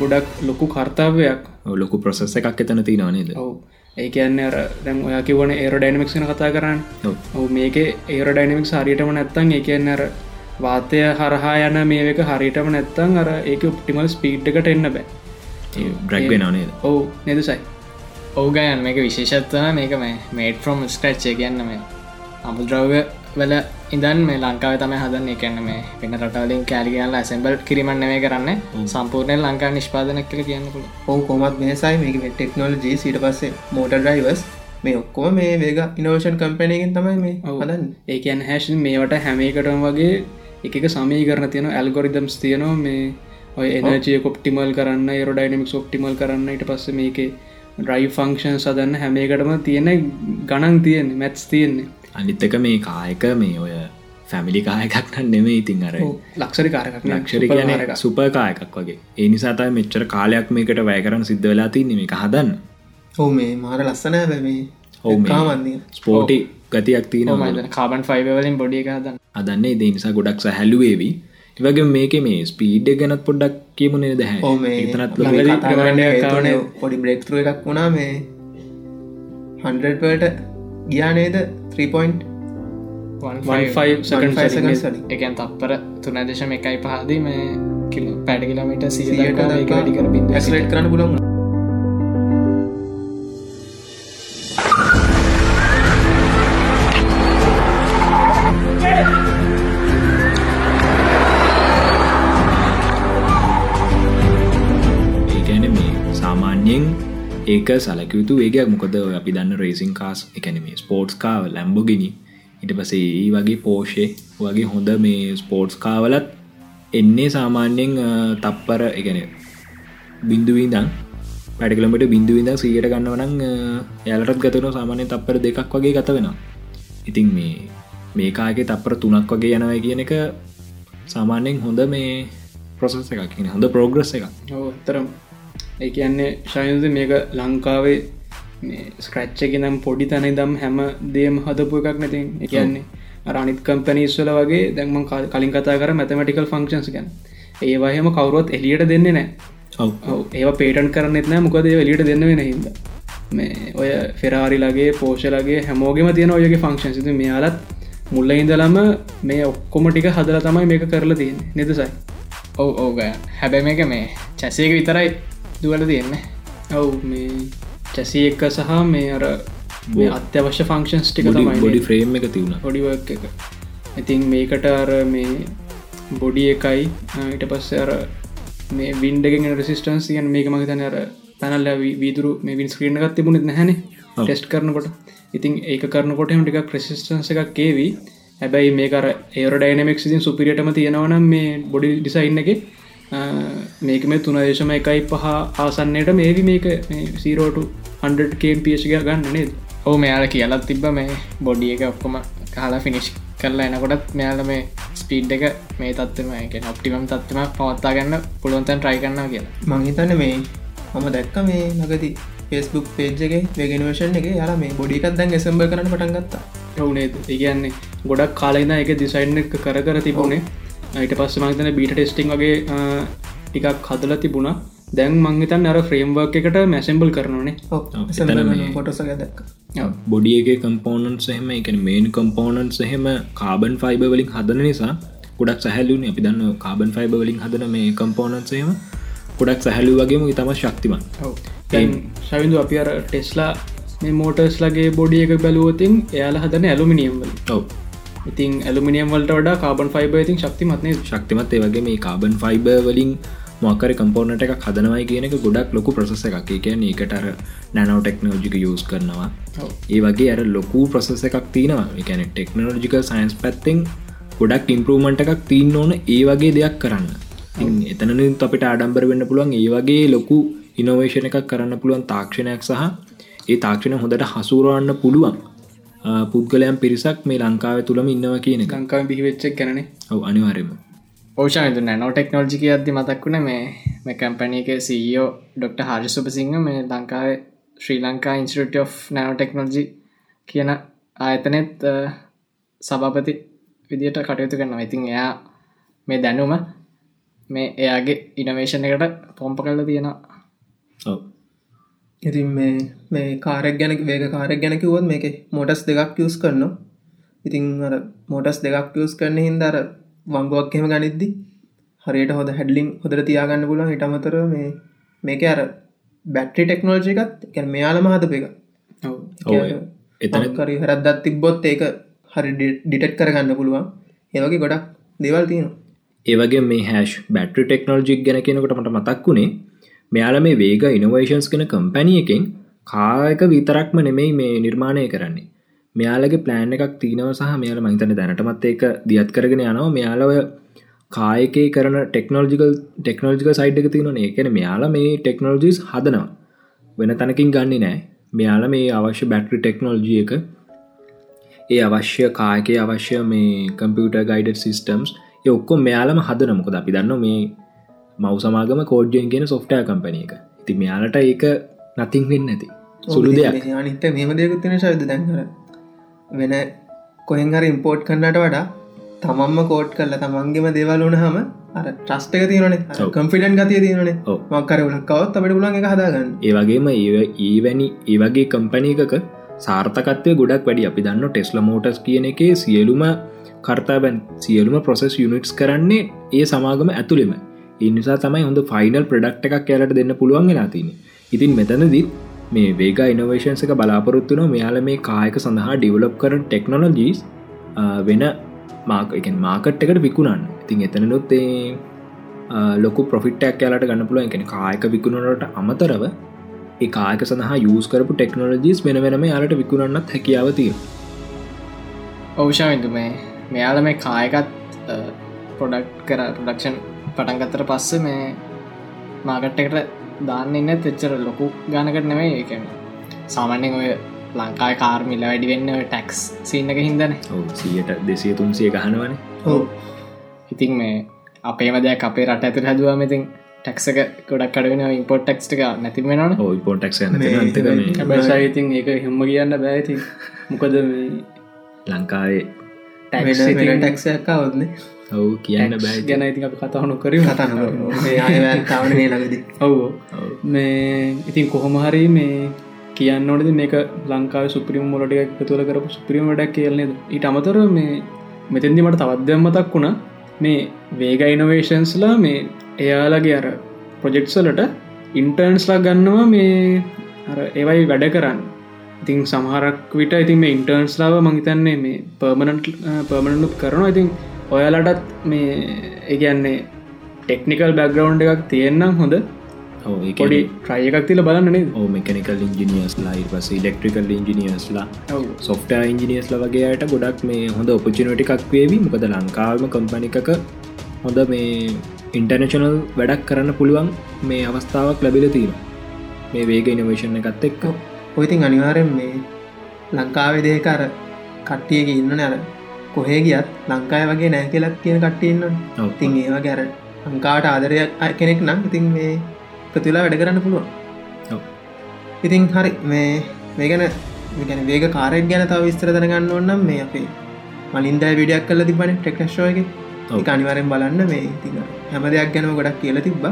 ගොඩක් ලොකු කර්තාවයක් ඔව් ලොකු ප්‍රසෙස් එකක් එතන තිී නේද? ඔව්. ඒ කියන්න අර දැම් ඔයා කිවන ඒර ඩයිනමික්ෂන කතා කරන්න. ඔව්. ඔව මේක ඒර ඩයිනමික් හරියටම නැත්තන් ඒ කියන්න අර වාතය හරහා යන මේක හරිටම නැත්තං අර ඒක ඔප්ටිමල් ස්පීට් එකට එන්න බෑ. බ්‍රැක්්වෙන නේද? ඔවු නෙදසයි ඕගයන් මේක විශේෂත්වන මේක මේ මේට ෆ්‍රොම් ස්ක්‍රච්චය කියන්න මේ අමුද්‍රව්‍ය වල ඉදන් මේ ලංකාව තම හදන්න. එකන්න මේ පෙන රටවලින් කෑලිගල ඇසම්බල් කිරීමන්න මේ කරන්න. සම්පූර්ණය ලංකා නිෂ්පාදනක් කල කියන්නකුල ඔවු කොමත් මේසයි මේක ටෙක්නෝලජී සිට පස්සේ මෝට ඩයිවස් මේ ඔක්කොම මේ වේග ඉනෝෂන් කම්පනයගෙන් තමයි මේ හදන්න. ඒ කියන්න හැෂ මේවට හැමේකටම වගේ එකක සමී කරන තියෙන ඇල්ගොරිදම්ස් තියනවා මේ ඔය එනජය කොප්ටිමල් කරන්න ඒර ඩයිනමික් ඔප්ටිමල් කරන්න ඊට පස්ස මේක ඩ්‍රයි ෆංක්ෂන් සදන්න හැමේකටම තියෙන ගණන් තියෙන මැත්ස් තියෙන්නේ. අනිත්තක මේ කායක මේ ඔය ෆැමිලි කායකක්න නෙම ඉතින් අර ලක්ෂරි කාරකක් ලක්ෂර කියන සුපකායකක් වගේ. ඒ නිසාතයි මෙච්චර කාලයක් මේකට වැය කරන්න සිද්ධ වෙලා තින්නේ මේ හදන්න. ඔවු මේ මාර ලස්සන ඔව් මේ කාමන්දිය ස්පෝටි ගතියක් තියන කාබන් ෆයිවලින් බොඩි එක හදන්න. අදන්නේ ඒ නිසා ගොඩක් සැහැල්ලුවේවී ඉවගේ මේක මේ ස්පීඩ් ගැනත් පොඩ්ඩක් කියමුණේ දැහ ආවනේ. පොඩි බ්‍රෙක්තර එකක් වුණා මේ හන්ඩට ගියානේද 3.15 සකන් seconds වලින්. එකන් තප්පර තුන දේශම එකයි පහදී මේ කිල පැඩ කිලමිට වැඩිකර බිඳ ඇක්සලේට් කරන්න පුළුවන් සාමාන්‍යයෙන් ඒක සලකයුතු වේගයක්. මොකද ඔය අපි දන්න රේසින් කාස් එකන මේ ස්පෝට්ස් කාව ලැම්බොගෙන ඉට පසේ ඒ වගේ පෝෂය වගේ හොඳ මේ ස්පෝට්ස් කාවලත් එන්නේ සාමාන්‍යයෙන් අ, තප්පර එකන බින්දුවීදන් පැඩිකලමට බින්දුවිද සීයට ගන්නවනං යාලටත් ගතන සාමානය තප්පර දෙකක් වගේ ගත වෙනවා. ඉතින් මේ මේකාගේ තප්පර තුනක් වගේ යනවයි කියන එක සාමාන්‍යයෙන් හොඳ මේ ප්‍රොසෙස් එකක්. කියන හොඳ ප්‍රෝග්‍රස් එක ඔත්තරම් ඒ කියන්නේ ශයුද මේක ලංකාවේ ස්ක්‍රච්චක නම් පොඩි තැන දම් හැම දේම හදපු එකක් නැතින් එකන්නේ අරනිත් කම්පනීස්වල වගේ දැන්ම කලින් කතා කර මැතමටිකල් ෆංක්ෂන්ස් ගැන. ඒවාහෙම කවරුවත් එලියට දෙන්නේ නෑ. ඔව්. ඔව්. ඒවා පේටන් කරන්නෙත් නෑ. මොකද එලියට දෙන්න වෙන හිද මේ ඔය ෆෙරාරිලගේ පෝෂලගේ හැමෝගෙම තියෙන ඔයගේ ෆංක්ෂන් සිතු මෙයාලත් මුල්ල ඉඳලම මේ ඔක්කොම ටික හදල තමයි මේක කරලා තියන්න. නිදසයි ඔව ඕග හැබැ මේක මේ චැසේක විතරයි දුවල තියෙන්නේ. ඔව් මේ චැසි එක්ක සහ මේ අර මේ අත්‍යවශ්‍ය ෆංක්ෂන්ස් ටික තමයි බොඩි ෆ්‍රේම් එක තිවුණ පොඩිවක් එක. ඉතින් මේකට අර මේ බොඩි එකයි ඊට පස්ස අර මේ වින්ඩගෙන් රෙසිස්ටන්ස් කියන් මේක මගතන අර පැනල්ල වීදුරු මේ වින් ස්ක්‍රීන එකක් තිබුණෙත් නැහැන. ටෙස්ට් කරනකොට. ඉතින් ඒක කරනකොටම ටික ප්‍රසිස්ටන්ස එකක් කේවී. හැබැයි මේකර ඒර ඩයිනමක් සිසින් සුපිරියටම තියෙනවනම් මේ බොඩි ඩිසයින්න එක මේක මේ තුන දේශම එකයි පහ ආසන්නයට. මේවි මේක සීරෝට 100 කම් පියසික ගන්න නේද? ඔහු මෙයාල කියලත් තිබ්බ මේ බොඩිය එක ඔක්කොම කාලා ෆිනිශ් කරලා එනකොටත් මෙයාල මේ ස්පීඩ් එක මේ තත්වම එක ඔප්ටිමම් තත්වම පවත්තා ගන්න පුළුවන්තන් ට්‍රයි කරන්න කියලා. මංහිතන්න මේ මම දැක්ක මේ නගති පෙස්බුක් පේජ්ගේ වේගෙනවේෂන් එක යාලා මේ බොඩිකත් දැන් එසම්බ කරන පටන් ගත්තා. ඔවුනේ ඒගන්නේ ගොඩක් කාලෙන එක දිසයින්න එක කර කර තිබුණේ. අයිට පස්ස මහිතන බීට ටෙස්ටිං වගේ ටිකක් හදල තිබුණා. දැන් මංහිතන් අර ෆ්‍රේම්වර්ක් එකට මැසෙම්බල් කරනනේ දැක්ක. බොඩියගේ කම්පෝනන්ස් එහෙම එක මේන් කම්පෝනන්ස් එහෙම කාබන් ෆයිබ වලින් හදන නිසා ගොඩක් සැහැලුන අපි දන්න කාබන් ෆයිබ වලින් හදන මේ කම්පෝනන්සේම ගොඩක් සැහැලු වගේම ඉතම ශක්තිමන් ශවිදු අපි අර ටෙස්ලා මේ මෝටර්ස් ලගේ බොඩිය එක බැලුවතින් එයාලා හදන ඇලුමිනියම්වල ඔව ඉතින් ඇලුමිනියම් වලට වඩා කාබන් ෆයිබ ඉතින් ශක්තිමත්නේ ශක්තිමත්. ඒ වගේ මේ කාබන් ෆයිබ වලින් මොකර කම්පෝනට එක හදනවයි කියනක ගොඩක් ලොකු ප්‍රසෙස එකක්. කියන එකටර නැනව ටෙක්නෝජික යස් කරනවා. ඒ වගේ අර ලොකු ප්‍රසෙස එකක් තියෙනවා. එකන ටෙක්නෝජික සයින්ස් පැත්තෙන් ගොඩක් ඉම්පරූමන්ට එකක් තිීන්න ඕන ඒ වගේ දෙයක් කරන්න. ඉතින් එතන අපිට ආඩම්බර වෙන්න පුළුවන් ඒ වගේ ලොකු ඉනෝවේෂණ එකක් කරන්න පුළුවන් තාක්ෂණයක් සහ ඒ තාක්ෂණ හොඳට හසුරුවන්න පුළුවන් පුද්ගලයන් පිරිසක් මේ ලංකාව තුළම ඉන්නවා කියන ලංකාව බිහිවෙච්චක් ගැනේ ඔව අනිවාරයම ඕෂාතු නැනෝ ටෙක්නෝජික අද්දි මතක්වුණ මේ මේ කැම්පනක සීෝ ඩොක්ට හාරි සුපසිංහ මේ ලංකාවේ ශ්‍රී ලංකා ඉන්ස්ට of නෑනෝ ටෙක්නෝජි කියන ආයතනෙත් සභාපති විදියට කටයුතු කරන්න ඉතින් එයා මේ දැනුම මේ එයාගේ ඉනවේශණ එකට පොම්ප කල්ල තියෙනවා ඉතින් මේ මේ කාරක් ගැන වේග කාරක් ගැන කිවොත් මේක මොටස් දෙකක් යස් කරනවා. අර මොටස් දෙකක් යස් කරන හින්දර වංගුවක් එහෙම ගනිද්දි හරියට හොද හැඩලින් හොදර තියාගන්න පුලන් හිටමතර මේ මේක අර බැට්‍රි ටෙක්නෝජි එකත් එකැන මෙයාල මහතප එක එතන කරි හරදත් තිබ්බොත් ඒක හරි ඩිටෙට් කරගන්න පුළුවන්. ඒවගේ ගොඩක් දෙවල් තියෙනවා. ඒවගේ මේ හැෂ් බැට්‍රි ටෙක්නෝජික් ගැන කෙනකට මට මතක් වුණේ මෙයාල මේ වේග ඉනවේශන්ස් කෙන කම්පැනිය එකෙන් කායක විතරක්ම නෙමෙයි මේ නිර්මාණය කරන්නේ. මෙයාලගේ ප්ලෑන් එකක් තිීනව සහ මෙයාල මහිතන දැනටමත් ඒක දියත් කරගෙන යනවා. මෙයාලව කායකේ කරන ටෙක්නෝජිකල් ටෙක්නෝජික සයිඩ් එක තියන ඒකන මෙයාල මේ ටෙක්නෝජිස් හදනවා. වෙන තැනකින් ගන්නේ නෑ මෙයාල මේ අවශ්‍ය බැට්‍රි ටෙක්නෝල්ජිය එක ඒ අවශ්‍ය කායකය අවශ්‍ය මේ කම්පියුට ගයිඩ සිිස්ටම්ස් ඔක්කො මෙයාලම හද නමුකද අපි දන්න මේ මව් සමාගම කෝඩ්ජයෙන් කියෙන සොෆ්ටය කම්පනය එක. ති මෙයාලට ඒක නතින් වෙන්න ඇති සුළු දෙයක්. අනිත මෙම දෙකුත්තින ශවිද දැන්කර වෙන කොහෙන් හර ඉම්පෝට් කරන්නට වඩා තමම්ම කෝට් කරල තමන්ගේම දේවල් වුණ හම අර ට්‍රස්ටක තියනේ කම්ෆිටන් ගතිය තියනේ. මක්කර ලක්කවත් අපට පුලන් එක හදාගන්න. ඒවගේම ඒවැනි ඒවගේ කම්පනය එකක සාර්ථකත්වය ගොඩක් වැඩි. අපි දන්න ටෙස්ල මෝටස් කියන එකේ සියලුම කර්තාබැන් සියලුම ප්‍රොසෙස් යුනිටස් කරන්නේ ඒ සමාගම ඇතුළෙම ඉනිසා තමයි හොඳ ෆයිනල් ප්‍රඩක්් එකක් කෑලට දෙන්න පුළුවන් වෙලා තින ඉතින් මෙතනදී මේ වේග ඉනවේශන්ස එක බලාපොරොත්තුන මෙයාල මේ කායක සඳහා ඩිවලප් කරන ටෙක්නොලොජීස් වෙන මාක එක මාකට් එකට විකුණන්න. ඉතින් එතනලොත් ලොක පොෆිටක් යාලට ගන්න පුළුව එකෙන කායක විකුණනට අමතරව ඒ කායක සඳහා යස් කරපු ටෙක්නොලජීස් වෙන වෙනම යාලට විකුණන්නත් හැකියාව තිය ඔවෂාවිදු මේ මෙයාල මේ කායකත් පොඩක් කර ප්‍රඩක්ෂන් පටන්ගත්තර පස්ස මේ මාගට් එකට දාන්න ඉන්න තෙච්චර ලොකු ගානකට නෙමයි ඒකන සාමාන්‍යෙන් ඔය ලංකායි කාර්මිල්ල වැඩි වෙන්න ටැක්ස් සින්නක හින්දන. සියට දෙසේ තුන්සිය ගහනවන. ඔව්. ඉතින් මේ අපේම දෙයක් අපේ රට ඇතුර හැදවා මෙතින් ටැක්සක ගොඩක් කඩවෙන ඉම්පොට් ටක්ස්ටක නැතිවෙනන ඕයි පොටක් මේ- බැසයිඉතින් ඒක හෙම්ම කියන්න බෑති මොකද මේ ලංකාවේ ටැක්ස් ඔවු කියන්න බෑ ගැන ඉතින්. අපි කතාවනු කරීම කතන කාවනේ ලඟදී ඔව්. මේ ඉතින් කොහොමහරි මේ කියන්න ඕනද මේක ලංකාව සුප්‍රීම මොලට තුළ කරපු සුප්‍රීම ඩක් කියලනද ඊට අමතර මේ මෙතැදි මට තවත්දයක් මතක් වුණා. මේ වේග ඉනවේශන්ස්ලා මේ එයාලගේ අර ප්‍රොජෙක්්සලට ඉන්ටර්න්ස්ලා ගන්නවා මේ අර ඒවයි වැඩ කරන්න. ඉතින් සමහරක් විට ඉතින් මේ ඉන්ටර්න්ස්ලාව මංහිතන්නේ මේ පර්මනට් පර්මණනුත් කරනවා. ඉතින් ඔයාලටත් මේ ඒගන්නේ ටෙක්නිකල් බැග්‍රවන්් එකක් තියෙන්නම් හොඳ. පොඩි ට්‍රය එකක් තිල බලන්න නේද? ඕ මෙකනිකල් ඉංජිනියස් ලයි පස ඉලෙක්ට්‍රිකල් ඉංජිනියස්ලා ඔව්. සොෆ්ට ඉංජිනියස්ල වගේයට ගොඩක් මේ හොඳ ඔපචිනට එකක් වේවී. මොකද ලංකාවම කම්පනිකක හොඳ මේ ඉන්ටර්නශනල් වැඩක් කරන්න පුළුවන් මේ අවස්ථාවක් ලැබිල තියෙන මේ වේග ඉනවේශණ එකත් එක්ක. ඔයිතින් අනිවාරෙන් මේ ලංකාවේ දේකර කට්ටියක ඉන්න නැර කොහේ ගියත් ලංකාය වගේ නෑ කියලත් කියන කට්ටඉන්න ඔව්. ඉතින් ඒවා ගැර ලංකාට ආදරයක් කෙනෙක් නම් ඉතින් මේ ප්‍රතුලා වැඩ කරන්න පුළුවන්. ඉතින් හරි මේ මේ ගැන වේග කාරයක් ගැන තව විස්තර දැනගන්න ඕන්නම් මේ අපේ මලින්ද විඩියක් කල තිබන ටෙක්නශෝයක ඔව්. අනිවරෙන් බලන්න මේ ඉතින් හැම දෙයක් ගැනම ගොඩක් කියල තිබ්බ.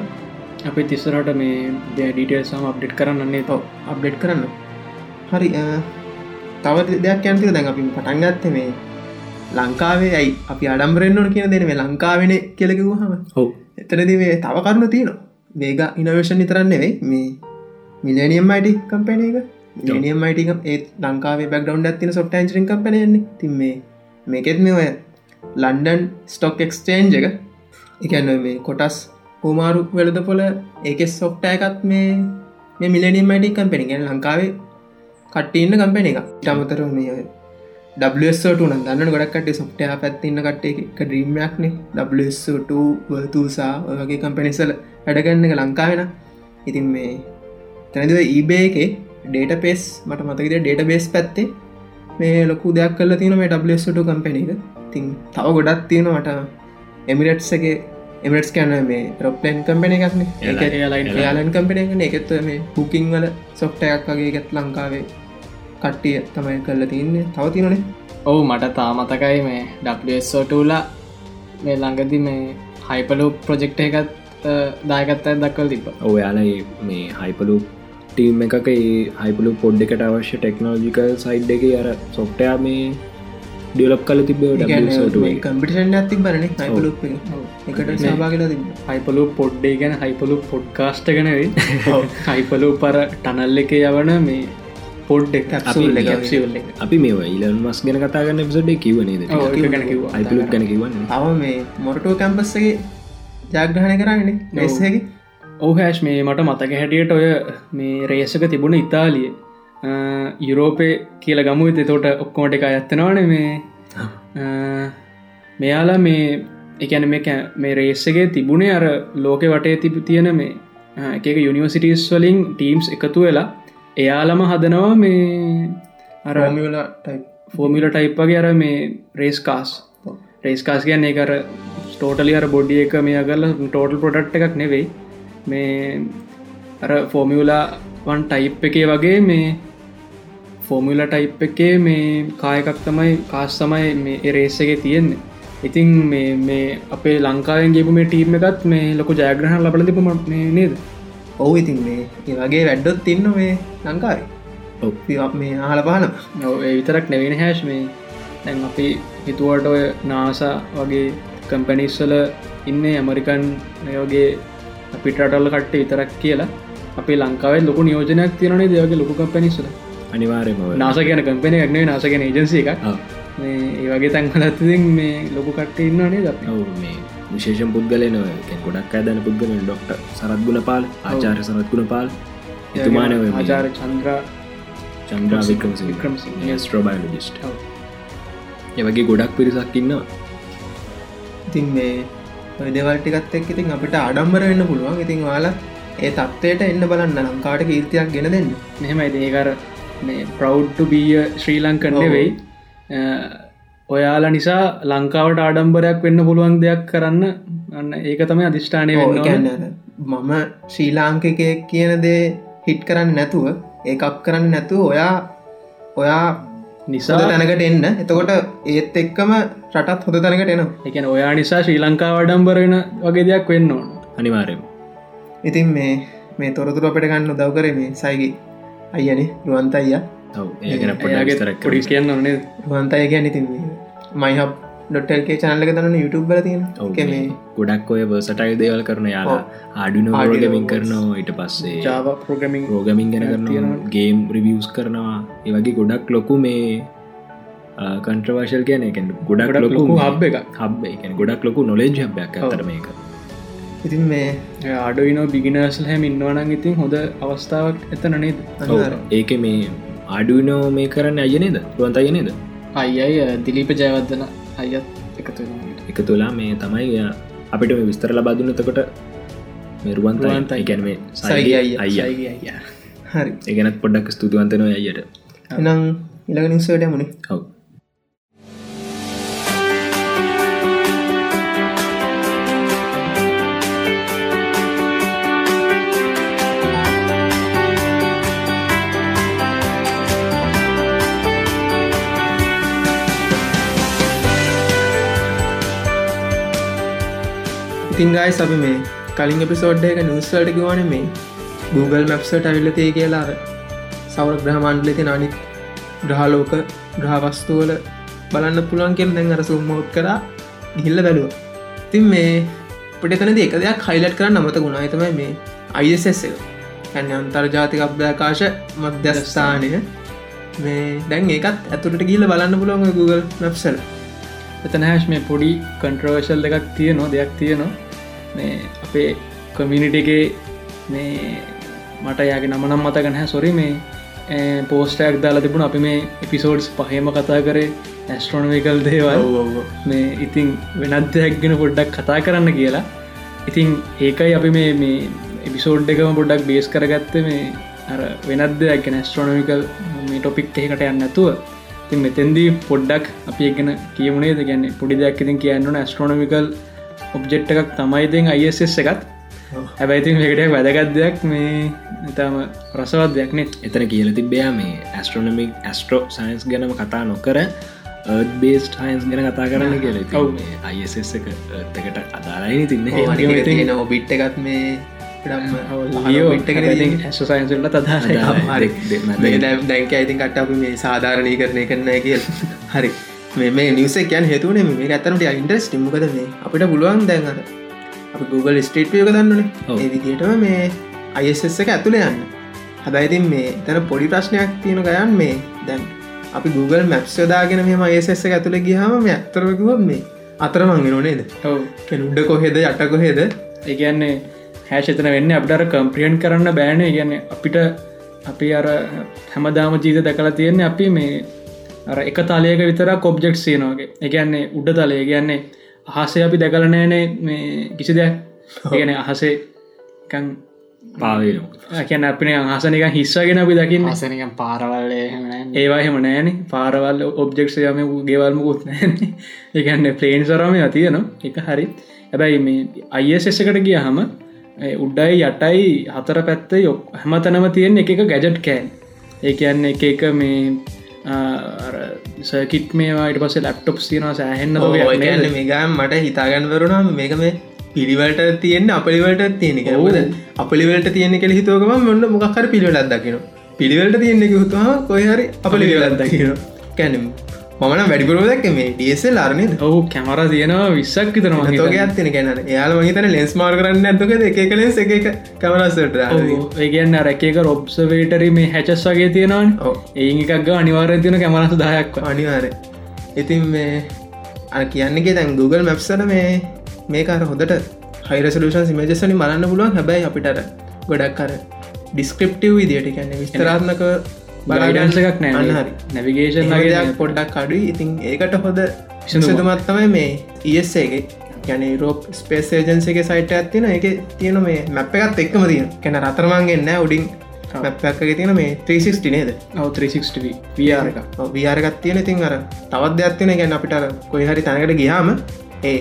අපි තිස්සරට මේ ඩීටල් සම අප්ඩෙට් කරන්නන්නේ තව අප්ඩේට් කරන්න. හරි තව දෙයක් ඇන්තික දැන් අපි පටන්ගත්ත මේ ලංකාවේ ඇයි අපි අඩම්බරෙන්න්නන කියන දෙන මේ ලංකාවෙන කියලකිවූ හම හෝ එතනද මේ තව කරුණු තියෙනවා. වේග ඉනවේශන් නිතරන්නෙවෙයි මේ මිලනියම් අයිටි කම්පැන එක. මිනියම් අයිටික ඒ ලංකාවේ බැක්ඩවන්් ඇතින සොට් න්චරින් කම්පනයන්නේ තින් මේ මේකෙත් මේ ඔය ලන්ඩන් ස්ටොක් එක්ස්ටේන්ජ එක. එකන්න මේ කොටස් පෝමාරු වෙලද පොල ඒක සොෆ්ට එකත් මේ මේ මිලනියම් අයිටි කම්පෙන ගැන ලංකාවේ කට්ටඉන්න කම්පෙන එක ටමතර මේ ඔය ට දන්න ගොඩක්ට සොට්ටය පැත්තින්න කට්ටේ එක ඩ්‍රීම්යක්නේ ට වතුසා ඔයගේ කම්පනිසල වැඩගන්න එක ලංකාවෙන ඉතින් මේ තැනද ඊබේ එක ඩේට පෙස් මට මතකද ඩේට බේස් පැත්තේ මේ ලොකු දෙයක් කල තින මේ ට කම්පැන එක. තින් තව ගොඩක් තියෙනවට එමිරට්ස එක එමටස් කැන මේ රොප්ලන් කම්පෙන එකක්න. Airline. යාලන් කම්පෙන එකන. එකත්ව මේ බුකින් වල සොෆ්ටයක් වගේ එකත් ලංකාවේ කට්ටිය තමයි කරල තින්නේ තව තිනනේ ඔවු මට තාමතකයි මේ ඩස්ෝටලා මේ ළඟදි මේ හයිපලු ප්‍රජෙක්් එකත් දායකත්තය දක්වල් තිබ ඔයාලා මේ හයිපලු ටීම් එකක හයිපලු පොඩ් එකට අවශ්‍ය ටෙක්නෝජිකල් සයිඩ් එක අර සොෆ්ටයා මේ ඩියලප් කල තිබ කම්පිටෂන් ඇති බරන හයිපලු එකට සභාගලා හයිපලු පොඩ්ඩේ ගැන හයිපලු පොඩ්කාස්ට ගැනවෙයි හයිපලු පර ටනල් එක යවන මේ ක්සිල්ල අපි මේ ඉලන් මස් ගැන කතාගන්න පිසඩ කිවනේද ගැන කිව්වා. අයිපලු ගැන කිවන්න අව මේ මොරටෝ කැම්පස්සගේ ජාග්‍රහණ කරන්නේ නැස්සගේ ඕහැෂ් මේ මට මතක හැටියට ඔය මේ රේසක තිබුණ ඉතාලිය. යුරෝපය කියල ගමු තොට ඔක්කෝට එක ඇත්තනවාන මේ. මෙයාලා මේ එකන මේ රේස්සගේ තිබුණේ අර ලෝක වටේ තිබ තියෙන මේ එක එක යුනිවසිටස් වලින් ටීම්ස් එකතු වෙලා එයාලම හදනවා මේ අර රෝමිවල ටයි ෆෝමිල ටයිප්පගේ අර මේ රේස් කාස් රේස් කාස් කියන්න එකර ස්ටෝටලි අර බොඩ්ඩිය එක මේ කරල ටෝටල් පොඩට් එකක් නෙවෙයි. මේ අර ෆෝමියලාවන් ටයිප් එකේ වගේ මේ ෆෝමිල ටයිප් එකේ මේ කායකක් තමයි කාස් තමයි මේ එරේස්සගේ තියෙන්නේ. ඉතින් මේ අපේ ලංකාවෙන් ගේපු මේ ටීම් එකත් මේ ලොක ජයග්‍රහණ ලබල තිබම නේද ඔවු ඉතින් මේ ඒ වගේ වැඩ්ඩොත් තින්න මේ ලංකායි ඔව්. මේ ආහල පාන ඒ විතරක් නෙවෙන හැශ් මේ. දැන් අපි හිතුවට ඔය නාසා වගේ කම්පැනිස්වල ඉන්න ඇමරිකන් මේ වගේ පිටටල්ල කට්ට විතරක් කියලා. අපි ලංකාවේ ලොකු නියෝජනයක් තියනේ දෙවගේ ලොකු කම්පැනිස්වල අනිවාරයම නාස කියන කම්පෙන එකක්නේ නාසගෙන ඒජන්සි එකක්. මේ ඒ වගේ තැන්කලත්තින් මේ ලොකු කට්ට ඉන්නනේ ද ඔවු මේ විශේෂම් පුද්ගලන ගොඩක් අදන පුද්ගල ඩොක්ට සරත්ගුණ පාල් ආචාර සරත්ගුණ පාල් එතුමානව ආචාර චන්ද්‍ර චන්ද්‍රා වික්‍රම වික්‍රමසිංහ. ස්ට්‍රෝබයිලජිස්ට. ඒවගේ ගොඩක් පිරිසක් ඉන්නවා. ඉතින් මේ දෙවල්ටිකත් එක් ඉතින් අපිට අඩම්බර වෙන්න පුළුවන්. ඉතින් වාලා ඒ තත්වයට එන්න බලන්න. ලංකාට කීර්තියක් ගෙන දෙන්න. මෙහෙමයි. දේකර මේ ප්‍රෞඩ්ට බිය ශ්‍රී ලංකන්න. වෙයි ඔයාලා නිසා ලංකාවට ආඩම්බරයක් වෙන්න පුළුවන් දෙයක් කරන්න අන්න ඒක තමයි අධිෂ්ඨානය වෙන්න ඒ මම ශ්‍රී ලාංකිකයෙක් කියන දේ හිට් කරන්න නැතුව ඒකක් කරන්න නැතුව ඔයා ඔයා නිසා තැනකට එන්න. එතකොට ඒත් එක්කම රටත් හොඳ තැනකට එනවා. එකන ඔයා නිසා ශ්‍රී ලංකා වඩම්බරෙන වගේ දෙයක් වෙන්න ඕන. අනිවාරයම ඉතින් මේ මේ තොරතුර අපට ගන්න උදව් කර මේ සයිගේ අයනේ රුවන්ත අයියා ඔව ඒගෙන පොඩ කියන්න ඕනේ රුවන්ත අය ගැන ඉතින් මයිහබ් ඩොටල්ගේ චනල්ලක දන්න YouTube බල තියෙන එක මේ ගොඩක් ඔය වර්සටයිල් දේවල් කරන යාලා ආඩිනෝ රෝගමින් කරනවා ඊට පස්සේ ජාව ප්‍රගමින් රෝගමින් ගැන කරනවා ගේම් රිවියස් කරනවා. ඒවගේ ගොඩක් ලොකු මේ කන්ට්‍රවර්ශල් කියන එක ගොඩක් ලොකු හබ් එක හබ් එක ගොඩක් ලොකු නොලෙජ් හබයක් අතර මේක. ඉතින් මේ ආඩුවන බිගිනර්සල් හැම ඉන්නවනන් ඉතින් හොඳ අවස්ථාවක් එතන නේද? අනිවාර්යෙන්. ඒක මේ ආඩුනෝ මේ කරන්න අයනේද රුවන්ත අයනේද අයියි දිලීප ජයවදන අයත් එකතු. එක තුලා මේ තමයි අපිට මේ විස්තර ලබාදුන්නතකොට මෙරුවන්ත රුවන්තයි. ඉගැන මේ සයිගේ අයියා. අයිය. අයිගේ අයියා. හරි. ඒගැනත් පොඩ්ඩක් ස්තුතිවන්තනව අයියට එනම් ඉලග නිසට මුණේ ඔව ඉතින් ගයි සබි මේ කලින් එපිසෝඩ් එක නිවස්වල්ට කිවන මේ Google මැප්සට ඇවිල්ලතේ කියලා අර සවර ග්‍රහමන්ඩලති අනිත් ග්‍රහලෝක ග්‍රහවස්තුවල බලන්න පුළුවන් කියෙන දැන් අර සුම්මෝට් කර ගිල්ල බැලුව. තින් මේ පටතනද එක දෙයක් හයිලට් කරන්න නමත ගුණා තමයි මේ අයිස් එක. ඇන්න අන්තර්ජාතික අභ්‍යාකාශ මධ්‍යස්ථානය. මේ දැන් ඒකත් ඇතුට ගිල්ල බලන්න පුළුවන් Google මැප්සල එතන හැශ් මේ පොඩි කන්ට්‍රවර්ශල් එකක් තියනවා දෙයක් තියනවා. මේ අපේ කමිනිටගේ මේ මට යාගේ නම නම් මත ගනහ සොරි මේ පෝස්ටයක් දාලා තිබුණ. අපි මේ එපිසෝඩ්ස් පහම කතා කරේ ඇස්ට්‍රොනමිකල් දේවල්. මේ ඉතින් වෙනත් දෙයක් ගෙන පොඩ්ඩක් කතා කරන්න කියලා. ඉතින් ඒකයි අපි මේ මේ එපිසෝඩ් එකම පොඩ්ඩක් බේස් කරගත්ත මේ අර වෙනත් දෙයක් ගැන ස්ට්‍රොනමිකල් මේ ටොපික් එකට යන්න ඇතුව ති මෙතැන්දී පොඩ්ඩක් අපි එගෙන කියමුණේ ගැන්න පොඩි දෙයක් ඉතින් කියන්න ඇස්ට්‍රොනමිකල් ඔබ්ජෙට් එකක් තමයිතින් අයිස් එකත්. හැබැයිතින් එකට වැදගත් දෙයක් මේ ඉතාම රසවත් දෙයක්නෙ එතන කියල තිබ්බයා මේ ඇස්ට්‍රෝනමික් ඇස්ට්‍රෝ සයින්ස් ගැනම කතා නොකර බේස් ටයින්ස් ගැන කතා කරන්න කියල ඔව්. අයිස් එක එකට අදාලයි තින්න තියෙන ඔබිට් එකත් මේ ඇසයින්සල්ල තදා දැක ඉතින් කට අපි මේ සාධාරණී කරණය කරන කිය හරි මේ නිවස කියන් හේතුවන මේ. ඇතනට ඉන්ටස් ටිම්මකද මේ අපිට පුළුවන් දැන්ර අපි Google ස්ටේට්ියක දන්නන. ඒ විදිටම මේ අයිස් එක ඇතුළ යන්න. හැබැයිතින් මේ තැන පොඩි ප්‍රශ්නයක් තියෙන ගයන් මේ දැන් අපි Google මැප්ස් යොදාගෙන මේ අයිස් එක ඇතුළ ගිහම මේ ඇත්තරවකුව මේ අතරමංගෙන නොනේද ඔව. කෙනුඩ කොහෙද යට කොහෙද? ඒගන්නේ හැෂතන වෙන්න අපිට කම්ප්‍රියන්් කරන්න බෑන. ගැන අපිට අපි අර හැමදාම ජීත දැකලා තියෙන්නේ අපි මේ අර එක තලයක විතර කොබ්ජෙක්් සියනවාගේ එකන්නේ උඩ තලය කියන්නේ අහසේ අපි දැකලනෑනේ මේ කිසි දෙයක්. ඒගන අහසේ පාවේනවා කියැන අපින අහසනික හිස්සගෙන අපි දකින්න. අසනිකම් පාරවල්ලේ ඒවා හෙම නෑන පාරවල් ඔබ්ජෙක්ෂයම ගේවල්ම උත් නෑන එකන්න පලේන් සරම තියන එක හරි. හැබැයි මේ අයිස් එකට ගිය හම උඩ්ඩයි යටයි හතර පැත්ත යොක් හැමතනම තියෙන එක එක ගැජට් කෑන් ඒ කියන්න එක එක මේ සකිට් මේවාට පස ලප්ටොප් තියනවා සෑහෙන්න ඔයන්න මේගම් මට හිතාගන්න වරුණා මේක මේ පිළිවලට තියෙන අපලිවලට තියෙන කවද අපලිවලට තියෙන කෙ හිතුවකම මොන්න මොකක්කර පිළිවෙලත් දකින පිළිවලට තියෙනෙ හතුවා කොයහරි අපලිවෙලත් දකින කැනම් මන වැඩිපුරුව දැක්ක මේ ඩියසල් අරනද ඔහු කැමර තියෙනවා විතර තෝක ඇත්තින ගැන යාල මහිතන ලෙන්ස් මාර් කරන්න ඇතුක එක කලෙස් එක කමරස්සට ඒගන්න රැකක රොබ්සවේටරි මේ හැචස් වගේ තියෙනවන්. ඔව්. ඒ එකක් අනිවාරය තියෙන කැමරස දායක් අනිවාර ඉතින් මේ අ කියන්නගේ දැන් Google මැප්සට මේ මේකාර හොඳට හයිරසලූෂන් සිමජස්සනි බලන්න පුළුවන්. හැබැයි අපිටර ගොඩක් කර ඩිස්ක්‍රප්ටව් විදියට කැන්න විස්තරාත්මක ගයිඩන්ස එකක් නෑ හරි. නැවිගේෂන් නගේයක් පොඩ්ඩක් අඩුයි. ඉතින් ඒකට හොද විසඳුමත්තමයි මේ ඒසේගේ ගැන රෝප් ස්පේස් ඒජන්සගේ සයිට ඇත්තින එක තියෙන මේ මැප් එකත් එක්කම තියෙන කැන රතරමන්ගෙන්න්න උඩින් මැප්පැක්ක තියෙන මේ 360 නේද? ඔව 360 වර් එක වියාරගත් තියෙන. ඉතින් අර තවත් දෙයක්ත්තින ගැන අපිට කොයි හරි තැනකට ගියාම ඒ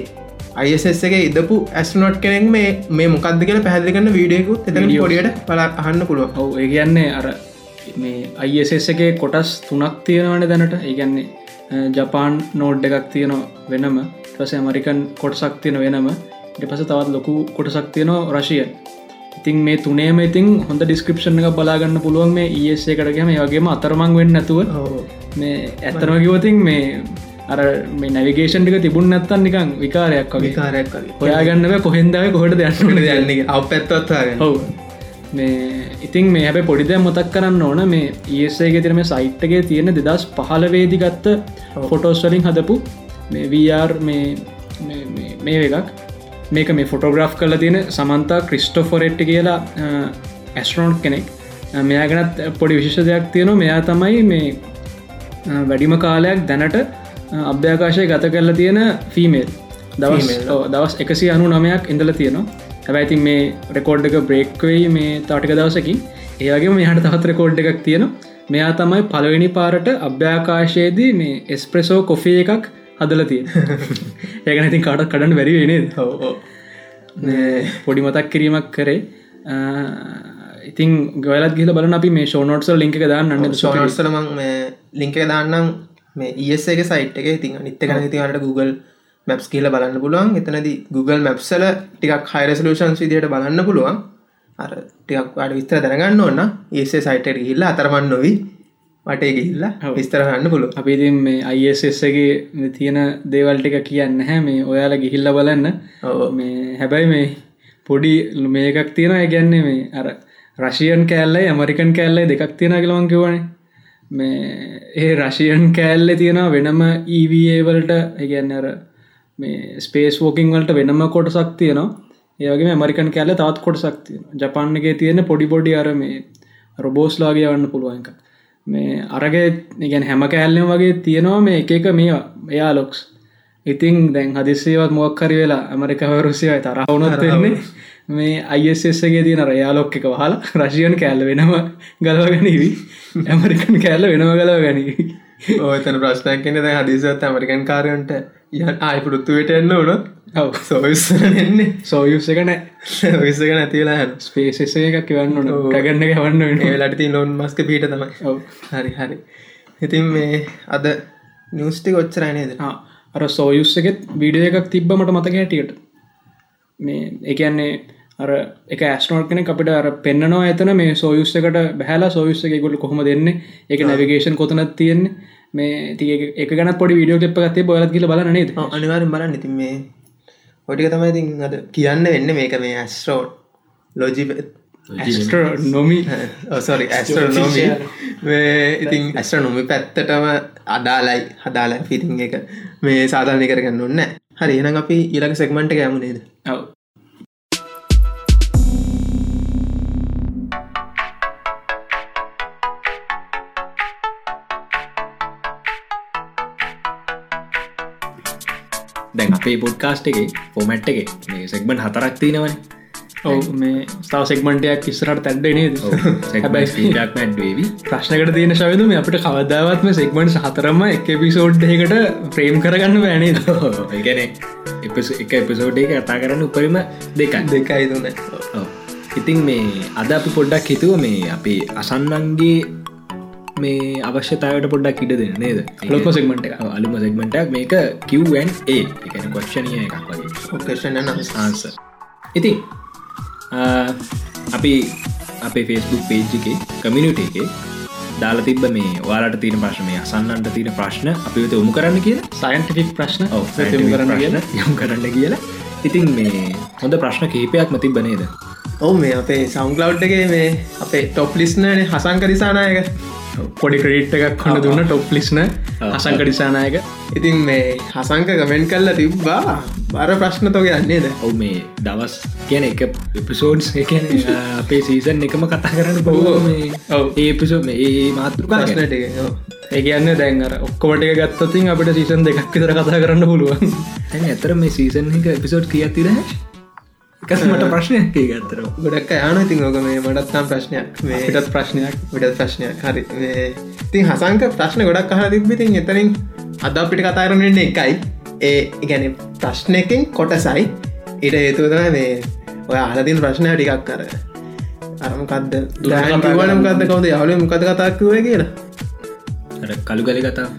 අයිසගේ ඉදපු ඇස්නොට් කෙනෙක් මේ මේ මොකක්ද කියලා පැහදිලිකන්න වීඩියකුත් එතන. පොඩියට පලා අහන්න පුළුව ඔව ඒ කියන්නේ අර මේ අයිස් එකේ කොටස් තුනක් තියෙනවන දැනට. ඒගැන්නේ ජපාන් නෝඩ් එකක් තියෙනවා වෙනම පස ඇමරිකන් කොටසක් තියෙන වෙනම ට පස තවත් ලොකු කොටසක් තියෙනවා රශිය ඉතින් මේ තුනේම ඉතින් හොඳ ඩිස්ක්‍රපෂන් එක බලාගන්න පුළුවන් මේ ඒසේ කටගම වගේම අතරමං වෙන්න ඇතුව මේ ඇත්තනම කිවතින් මේ අර මේ නැවිගේෂන් ටික තිබුණ නැත්තන් නිකං විකාරයක් වගේ. කාරයක් හොයාගන්නව කොහෙන්දාව කොහට යන්න. යන්න අප පැත්වත්වාගෙන ඔව් මේ ඉතින් මේ හැබ පොඩිද මොතක් කරන්න ඕන. මේ ඒසේගේ තිරම සයිට්ගේ තියෙන දෙදස් පහල වේදි ගත්ත ෆොටෝස්වලින් හදපු මේ වර් මේ එකක්. මේක මේ ෆොටෝග්‍රාෆ් කල තියෙන සමන්තා ක්‍රිස්ටෝෆොරෙට්ටි කියලා ඇස්ට්‍රෝන්් කෙනෙක්. මෙයා ගැනත් පොඩි විශේෂ දෙයක් තියෙනවා. මෙයා තමයි මේ වැඩිම කාලයක් දැනට අභ්‍යාකාශය ගත කරලා තියෙන ෆීමේල් දවස් දවස් එකසි අනු නමයක් ඉඳල තියෙනවා හැබැයිතින් මේ රෙකෝඩ් එක බ්‍රේක්වෙයි මේ තාටික දවසකින්. ඒගේ මෙහට තහත් රෙකෝඩ් එකක් තියෙනවා. මෙයා තමයි පළවෙනි පාරට අභ්‍යාකාශයේදී මේ එස්ප්‍රෙසෝ කොෆේ එකක් හදල තියෙන ඒගන ඉතින් කාටත් කඩන්න වැරි වෙනේද පොඩි මතක් කිරීමක් කරේ. ඉතින් ගලත් ගිල බලන අපි මේ ෂෝනෝට්සල් ලින්ක දාන්න සෝනස්සලමං මේ ලිංක දාන්නම්. මේ ඒසගේ සයිට් එක. ඉතින් නිත්ත කන තිවන්නට Google මැප්ස් කියල බලන්න පුළුවන්. එතනද Google මැප්සල ටිකක් හයිරසලූෂන්ස් විදියට බලන්න පුළුවන්. අර ටිකක් වාට විස්තර දැනගන්න ඕන්න ඒසේ සයිටට ගිල්ල අතරමන් නොවී වටේ ගිල්ලා විස්තරහන්න පුළුව අපිතින් මේ අයිSSගේ තියෙන දේවල්ටික කියන්න හැ මේ ඔයාල ගිහිල්ල බලන්න. මේ හැබැයි මේ පොඩි මේකක් තියෙන ගැන්නේ මේ අර රශියන් කෑල්ලයි ඇමරිකන් කෑල්ලයි දෙකක් තියෙන කියලවන් කිවන මේ ඒ රශියන් කෑල්ල තියෙන වෙනම ඒවවලට ඒගැන්න අර මේ ස්පේස් වෝකින් වලට වෙනම කොටසක් තියෙනවා. ඒවගේ ඇමරිකන් කෑල්ල තවත් කොටසක් තියෙන ජපන්ගේ තියෙන පොඩි පොඩි අර මේ රොබෝස්ලාගේ වන්න පුළුවන්ක මේ අරගේ ගැන හැම කෑල්ලම වගේ තියෙනවා මේ එක එක මේ එයා ලොක්ස් ඉතින් දැන් හදිස්සේවත් මොක්කරි වෙලා ඇමරිකවරුසියයි තරහවුණොත්වෙන්නේ මේ අයිSSගේ තියෙන රයාලොක් එක වහලා රශියන් කෑල්ල වෙනම ගලව ගැනීවී ඇමරිකන් කෑල්ල වෙනම ගලව ගැනීවී ඕතන ප්‍රශ්නයක් කෙන ද හදිසත් ඇමරිකන් කාරයන්ට යන් ආය පුරුත්තුවට එන්න ඕන සොවිස් එන්නේ. සෝයුස එක නෑ විසක නැතිලා ස්පේසෙසේ එකක් කියවන්න ඕන. ඔව්. කගන්න ගවන්න වෙන ඒලටති ලොන් මස්ක පීට තමයි. හරි හරි. ඉතින් මේ අද නිියස්ටි කොච්චරයිනේද අර සෝයුස් එකෙත් වීඩිය එකක් තිබ්බ මට මතක හැටියට මේ එකන්නේ අර එක ඇස්නෝට් කෙන අපිට අර පෙන්න්නනවා ඇතන මේ සෝයුස් එකට බැහලා සෝයුස් එක ගොල කොහොම දෙන්න එක නැවිගේෂන් කොතනත් තියෙන්නේ මේ තිය එක ගන පොඩි වීඩියෝ එප ගත්තේ බොලත් කියල බලන නේද? අනිවාරෙන් බලන්න. ඉතින් මේ ඔටික තමයි ඉතින් අද කියන්න වෙන්න මේක මේ ඇස්ට්‍රෝඩ් ලෝජි නොමි සොරි ඇස්ට්‍රනෝමි ඉතින් ඇස්ට්‍රනොමි පැත්තටම අදාලයි හදාලා පිතින් එක මේ සාධානය කරගන්න ඔන්න හරි එනම් අපි ඊළඟ සෙක්මන්ට යමුණේද ඔව් අපේ පොඩ්කාස්ට් එක ෆෝමට් එක. මේ සෙක්බන් හතරක් තියෙනවන. ඔව මේ ස්තාව සෙක්මන්ටයක් ඉස්සරට තැන්ඩ නේද? හැබයි ස්පීටක් මැඩ්වේවි ප්‍රශ්නකට තියෙන ශවදම අපට කවදාවත්ම සෙක්මන්ට් හතරම එක පිසෝඩ්හකට ප්‍රේම් කරගන්න බෑනේද ගැන එක එපිසෝඩ් එක කතා කරන්න උපරිම දෙකයි. දෙකයි තුන. ඔව්. ඉතින් මේ අද අපි පොඩ්ඩක් හිතුව මේ අපි අසන්නන්ගේ මේ අවශ්‍යතාවට පොඩ්ඩක් ඉඩ දෙන්න නේද? ලොක්ම සෙක්මට අලුම සෙක්මටක් මේක කිව්න් ඒ එකන කොක්ෂණය එකක් වගේ. ඔකේෂන නස් ආන්ස ඉතින් අපි අපේ ෆෙස්බුක් පේජ් එක කමිනිට එක දාලා තිබ මේ වාලට තියෙන ප්‍රශ්න මේ අසන්නන්ට තියෙන ප්‍රශ්න අපි වෙත උමු කරන්න කියලා. සයින්ටිෆික් ප්‍රශ්න. කරන්න කියලා. යොමු කරන්න කියලා. ඉතින් මේ හොඳ ප්‍රශ්න කහිපයක්ම තිබනේද ඔවු මේ අපේ සෞන්කලව්ගේ මේ අපේ ටොප් ලිස්නන හසංක දිසානායක පොඩි ක්‍රඩිට් එකක් කන්න දුන්න ටොප් ලිස්න අසංක ඩිසානායක ඉතින් මේ හසංක කමෙන්ට් කල්ල තිබ්බා. බර ප්‍රශ්න තොක යන්නේද ඔවු මේ දවස් කියන එක එපිසෝඩ්ස් එකන අපේ සීසන් එකම කතා කරන්න. බෝ. ඒ පිසෝ මාතෘකා ගැන. ප්‍රශ්නට ඒ කියන්න දැන්ර ඔක්කොමට ගත්තතින් අපට සීසන් දෙකක් විතර කතා කරන්න පුළුවන්. ඇ ඇතර මේ සීසන් එක එපිසෝඩ් කියතිර එකස් මට ප්‍රශ්නයක් ඒ ගත්තර ගොඩක් යාන ඉතින් ඕක මේ මටත්නම් ප්‍රශ්නයක්. මේ පිටත් ප්‍රශ්නයක්. විඩත් ප්‍රශ්නයක්. හරි. මේ ඉතින් හසංක ප්‍රශ්න ගොඩක් අහ තිබිතින් එතනින් අද අපිට කතාරනෙන්න එකයි. ඒ ඉගැන ප්‍රශ්නයකින් කොටසයි. ඉට හේතුවතම මේ ඔය අලදින් ප්‍රශ්නය ටිකක් කර අරමකක්ද දුරනම්කක්ද කවද යාලු මොකද කතාක්කුව කියලා. කළු ගලි කතා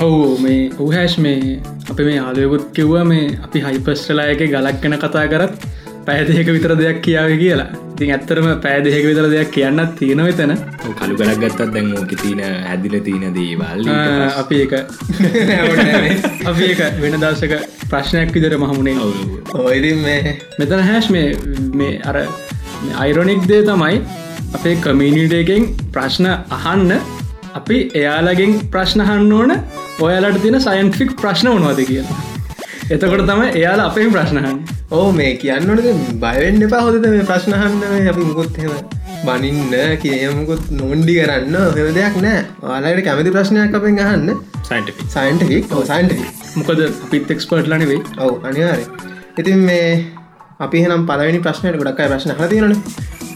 ඔවු මේ ඔහෑශ් මේ අප මේ ආලයකුත් කිව්ව මේ අපි හයිපස්ටලායක ගලක් ගැන කතා කරත් පැෑදයක විතර දෙයක් කියාව කියලා. ඉතින් ඇත්තරම පෑදයක විතර දෙයක් කියන්නත් තියෙනව තැන කළු ගලක් ගත්තත් දැන් ඕක තියන හැදිල තියන දේවල් අපි එක අපි එක වෙන දර්ශක ප්‍රශ්නයක් විදර මහමුණේ ඔව්. ඔයිදින් මේ මෙතන හැෂ් මේ මේ අර අයිරොනික් දේ තමයි අපේ කමිනිටේකෙන් ප්‍රශ්න අහන්න අපි එයාලගෙන් ප්‍රශ්න හන්න ඕන ඔයාලට තියෙන සයින්ෆික් ප්‍රශ්න වනවාද කියලා. එතකොට තම එයාලා අපේ ප්‍රශ්නහන් ඕ මේ කියන්නනද බයවෙන්න එපා. හොදද මේ ප්‍රශ්නහන්න අපි මුකුත් හෙම බනින්න කියමුකුත් නොන්ඩි කරන්න හෙම දෙයක් නෑ. වාලාට කැමති ප්‍රශ්නයක් අපෙන් අහන්න. Scientific. සයින්ටික් සයින්ටික් මොකද පිත් එක්ස්පර්ට් ලනවේ ඔවු අනිවාරය ඉතින් මේ අපි හනම් පලවෙනි ප්‍රශ්නයට ගොඩක්යි ප්‍රශ්න හතිරන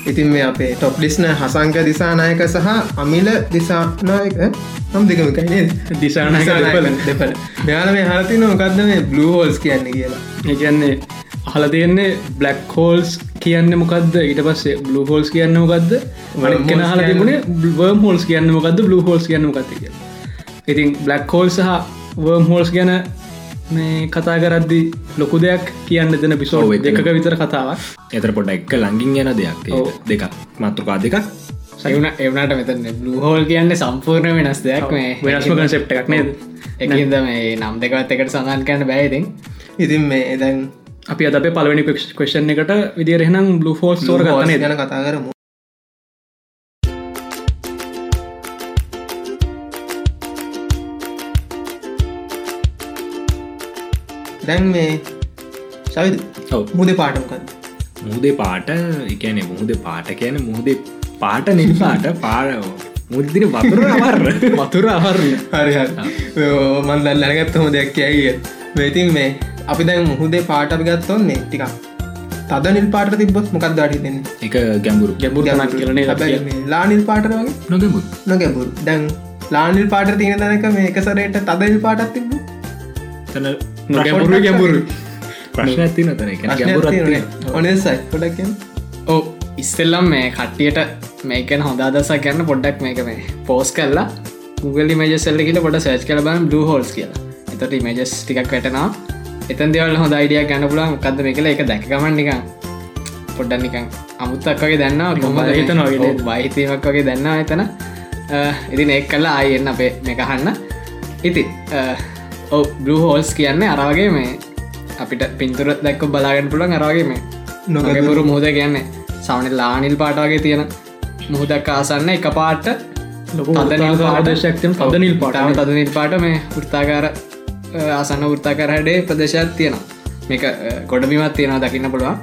ඉතින් මේ අපේ ටොප් ලිස්න හසංක දිසානායක සහ අමිල දිසානායක. නම් දෙකමකයිනේ දිසානායක දෙපළ. දෙපල මෙයාල මේ හරතින මොකක්ද මේ බ්ලූ හෝල්ස් කියන්නේ කියලා. ඒකන්නේ අහල තියෙන්නේ බ්ලක් හෝල්ස් කියන්න මොකක්ද ඊට පස්සේ බ්ලු හෝල්ස් කියන්න මොකක්ද Worm කෙන holes හල තිබුණේ වර්ම් හෝල්ස් කියන්න මොකක්ද බ්ලු හෝල්ස් කියන්න මොකක්ද කිය ඉතින් බ්ලක් හෝල් සහ වර්ම් හෝල්ස් ගැන මේ කතා කරද්දි ලොකු දෙයක් කියන්න දෙන එතන. දෙක විතර කතාවක්. එතර පොඩ එක්ක ලඟින් යන දෙයක්. දෙකක් මත්තුකා දෙකක්. එවන එවනට මෙතන බ්ලු හෝල් කියන්න සම්පූර්ණ වෙනස් දෙයක් මේ. වෙනස්ම කන්සෙප්ට එකක් නේද? එකද මේ නම් දෙකවත් එකට සඳන් කරන්න බෑඉතින් ඉතින්. මේ දැන් අපි අද අපේ පලවෙනි කෂන් එකට විදිරහෙනම් බ්ලු හෝල්ස් ගතන ගැන කතා කරමු දැන් මේ සවිද. මුද පාටමකද මුහදේ පාට එකන මුහද පාට කියන මුහදේ පාට නිල් පාට පාර මුදදින වතුර අවර වතුර අහරන්න හරි මන්දල් ලැනගත්තම දෙයක් කියයිය වෙතින් මේ අපි දැන් මුහුදේ පාට අපි ගත්තොන්නේ ටිකක් තද නිල් පාට තිබොත් මොකක් දාඩි දෙන්න? එක ගැඹුරු. ගැඹුරු තනක් කියලනේ ලා නිල් පාට වගේ? නොගැඹුරු. නොගැබුරු දැන් ලානිල් පාට තියෙන තැනක මේක සරයට තදල් පාටත් තිබ තන නොගැඹුරු ගැඹුරු ප්‍රශ්න ඇති නතන ගැඹුර ඔනේ සයි. පොඩක් ඕ ඉස්සෙල්ලම් මේ කට්ටියට මේකන හොඳ අදසක් ගන්න පොඩ්ඩක් මේක මේ පෝස් කල්ලා Google මේජ සල්ල කියල පොට සර්ච් කල බම් බ්ලු හෝල්ස් කියලා. එතට මේජස් ටිකක් වැටනවා. එතන් දෙවල් හොඳ අයිඩිය ගන්න පුලා මොකක්ද මේ කළ එක දැකගමන් නිකං පොඩ්ඩ නිකං අමුත්තක් වගේ දන්න කොම හිතන වගේ බහිතීමක් වගේ දන්න එතන. ඉතින් එක් කල්ලා ආය එන්න අපේ මේකහන්න ඉති ඔව බ්ලු හෝල්ස් කියන්නේ අරවගේ මේ අපිට පින්තුර දැක්ක බලාගෙන පුළන් අරවාගේ මේ. නොගැපුරු මුහද කියන්නේ. සවන ලානිල් පාටාගේ තියෙන මුහදක් ආසන්න එක පාට ආදශක්තම පද නිල් පටාව තද නිල් පාට මේ ෘත්තාකාර ආසන්න ෘත්තාකරහඩේ ප්‍රදේශත් තියෙනවා. මේක ගොඩබිමත් තියෙනවා දකින්න පුළුවන්.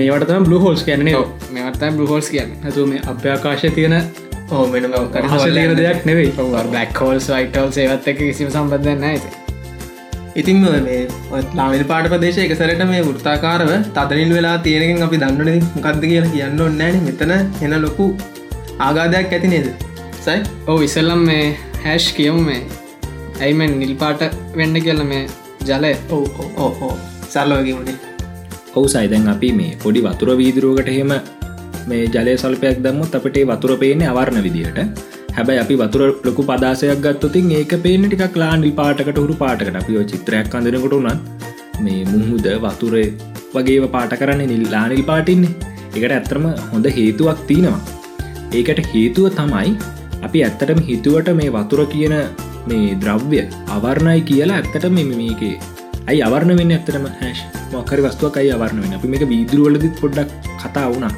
මේවටතම බ්ලු හෝල්ස් කියන්නේ මෙවත්ත බ්ලහෝල්ස් කියන්න. ඇතු මේ අභ්‍යාකාශ තියෙන ඕ මෙන හසලීර දෙයක් නෙවෙයි. බ්ලක් හෝල්ස් වයිටල් සේවත් එක කිසිම සම්බන්ධන්න ඇති ඉතින්. මේ ලාමිල් පාට ප්‍රදේශ එක සැරට මේ වෘත්තාකාරව තදනිල් වෙලා තියෙනකින් අපි දන්නන මොකක්ද කියලා කියන්න ඔන්නෑන මෙතන එන ලොකු ආගාධයක් ඇති නේද? සයි? ඕ ඉසල්ලම් මේ හැෂ් කියමු මේ. ඇයිමෙන් නිල්පාට වෙන්න කියල මේ ජලය? ඕ ඕහෝ සල්ලෝගේමුණේ ඔවු. සයිදැන් අපි මේ පොඩි වතුර වීදුරුවකට හෙම මේ ජලය සල්පයක් දම්මුත් අපට වතුර පේන්නේ අවරණ විදිහට හැබැයි අපි වතුර ලොකු පදාසයක් ගත්තුතින් ඒක පේන ටික ලාන්ඩි පාටකට හුරු පාටකට. අපිෝ චිත්‍රයක් අඳනකොට උනත් මේ මුහුද වතුරේ වගේ පාට කරන්න නිල් ලානිල් පාටින්නේ. එකට ඇත්තරම හොඳ හේතුවක් තියෙනවා. ඒකට හේතුව තමයි අපි ඇත්තටම හිතුවට මේ වතුර කියන මේ ද්‍රව්‍ය අවර්ණයි කියලා ඇත්තට මෙ මේකේ. ඇයි අවර්ණ වෙන්න ඇත්තටම? හැෂ් මොකරි වස්තුවක් අයි අවර්ණ වෙන අපි මේක වීදුරුවලදිත් පොඩ්ඩක් කතා වුණා.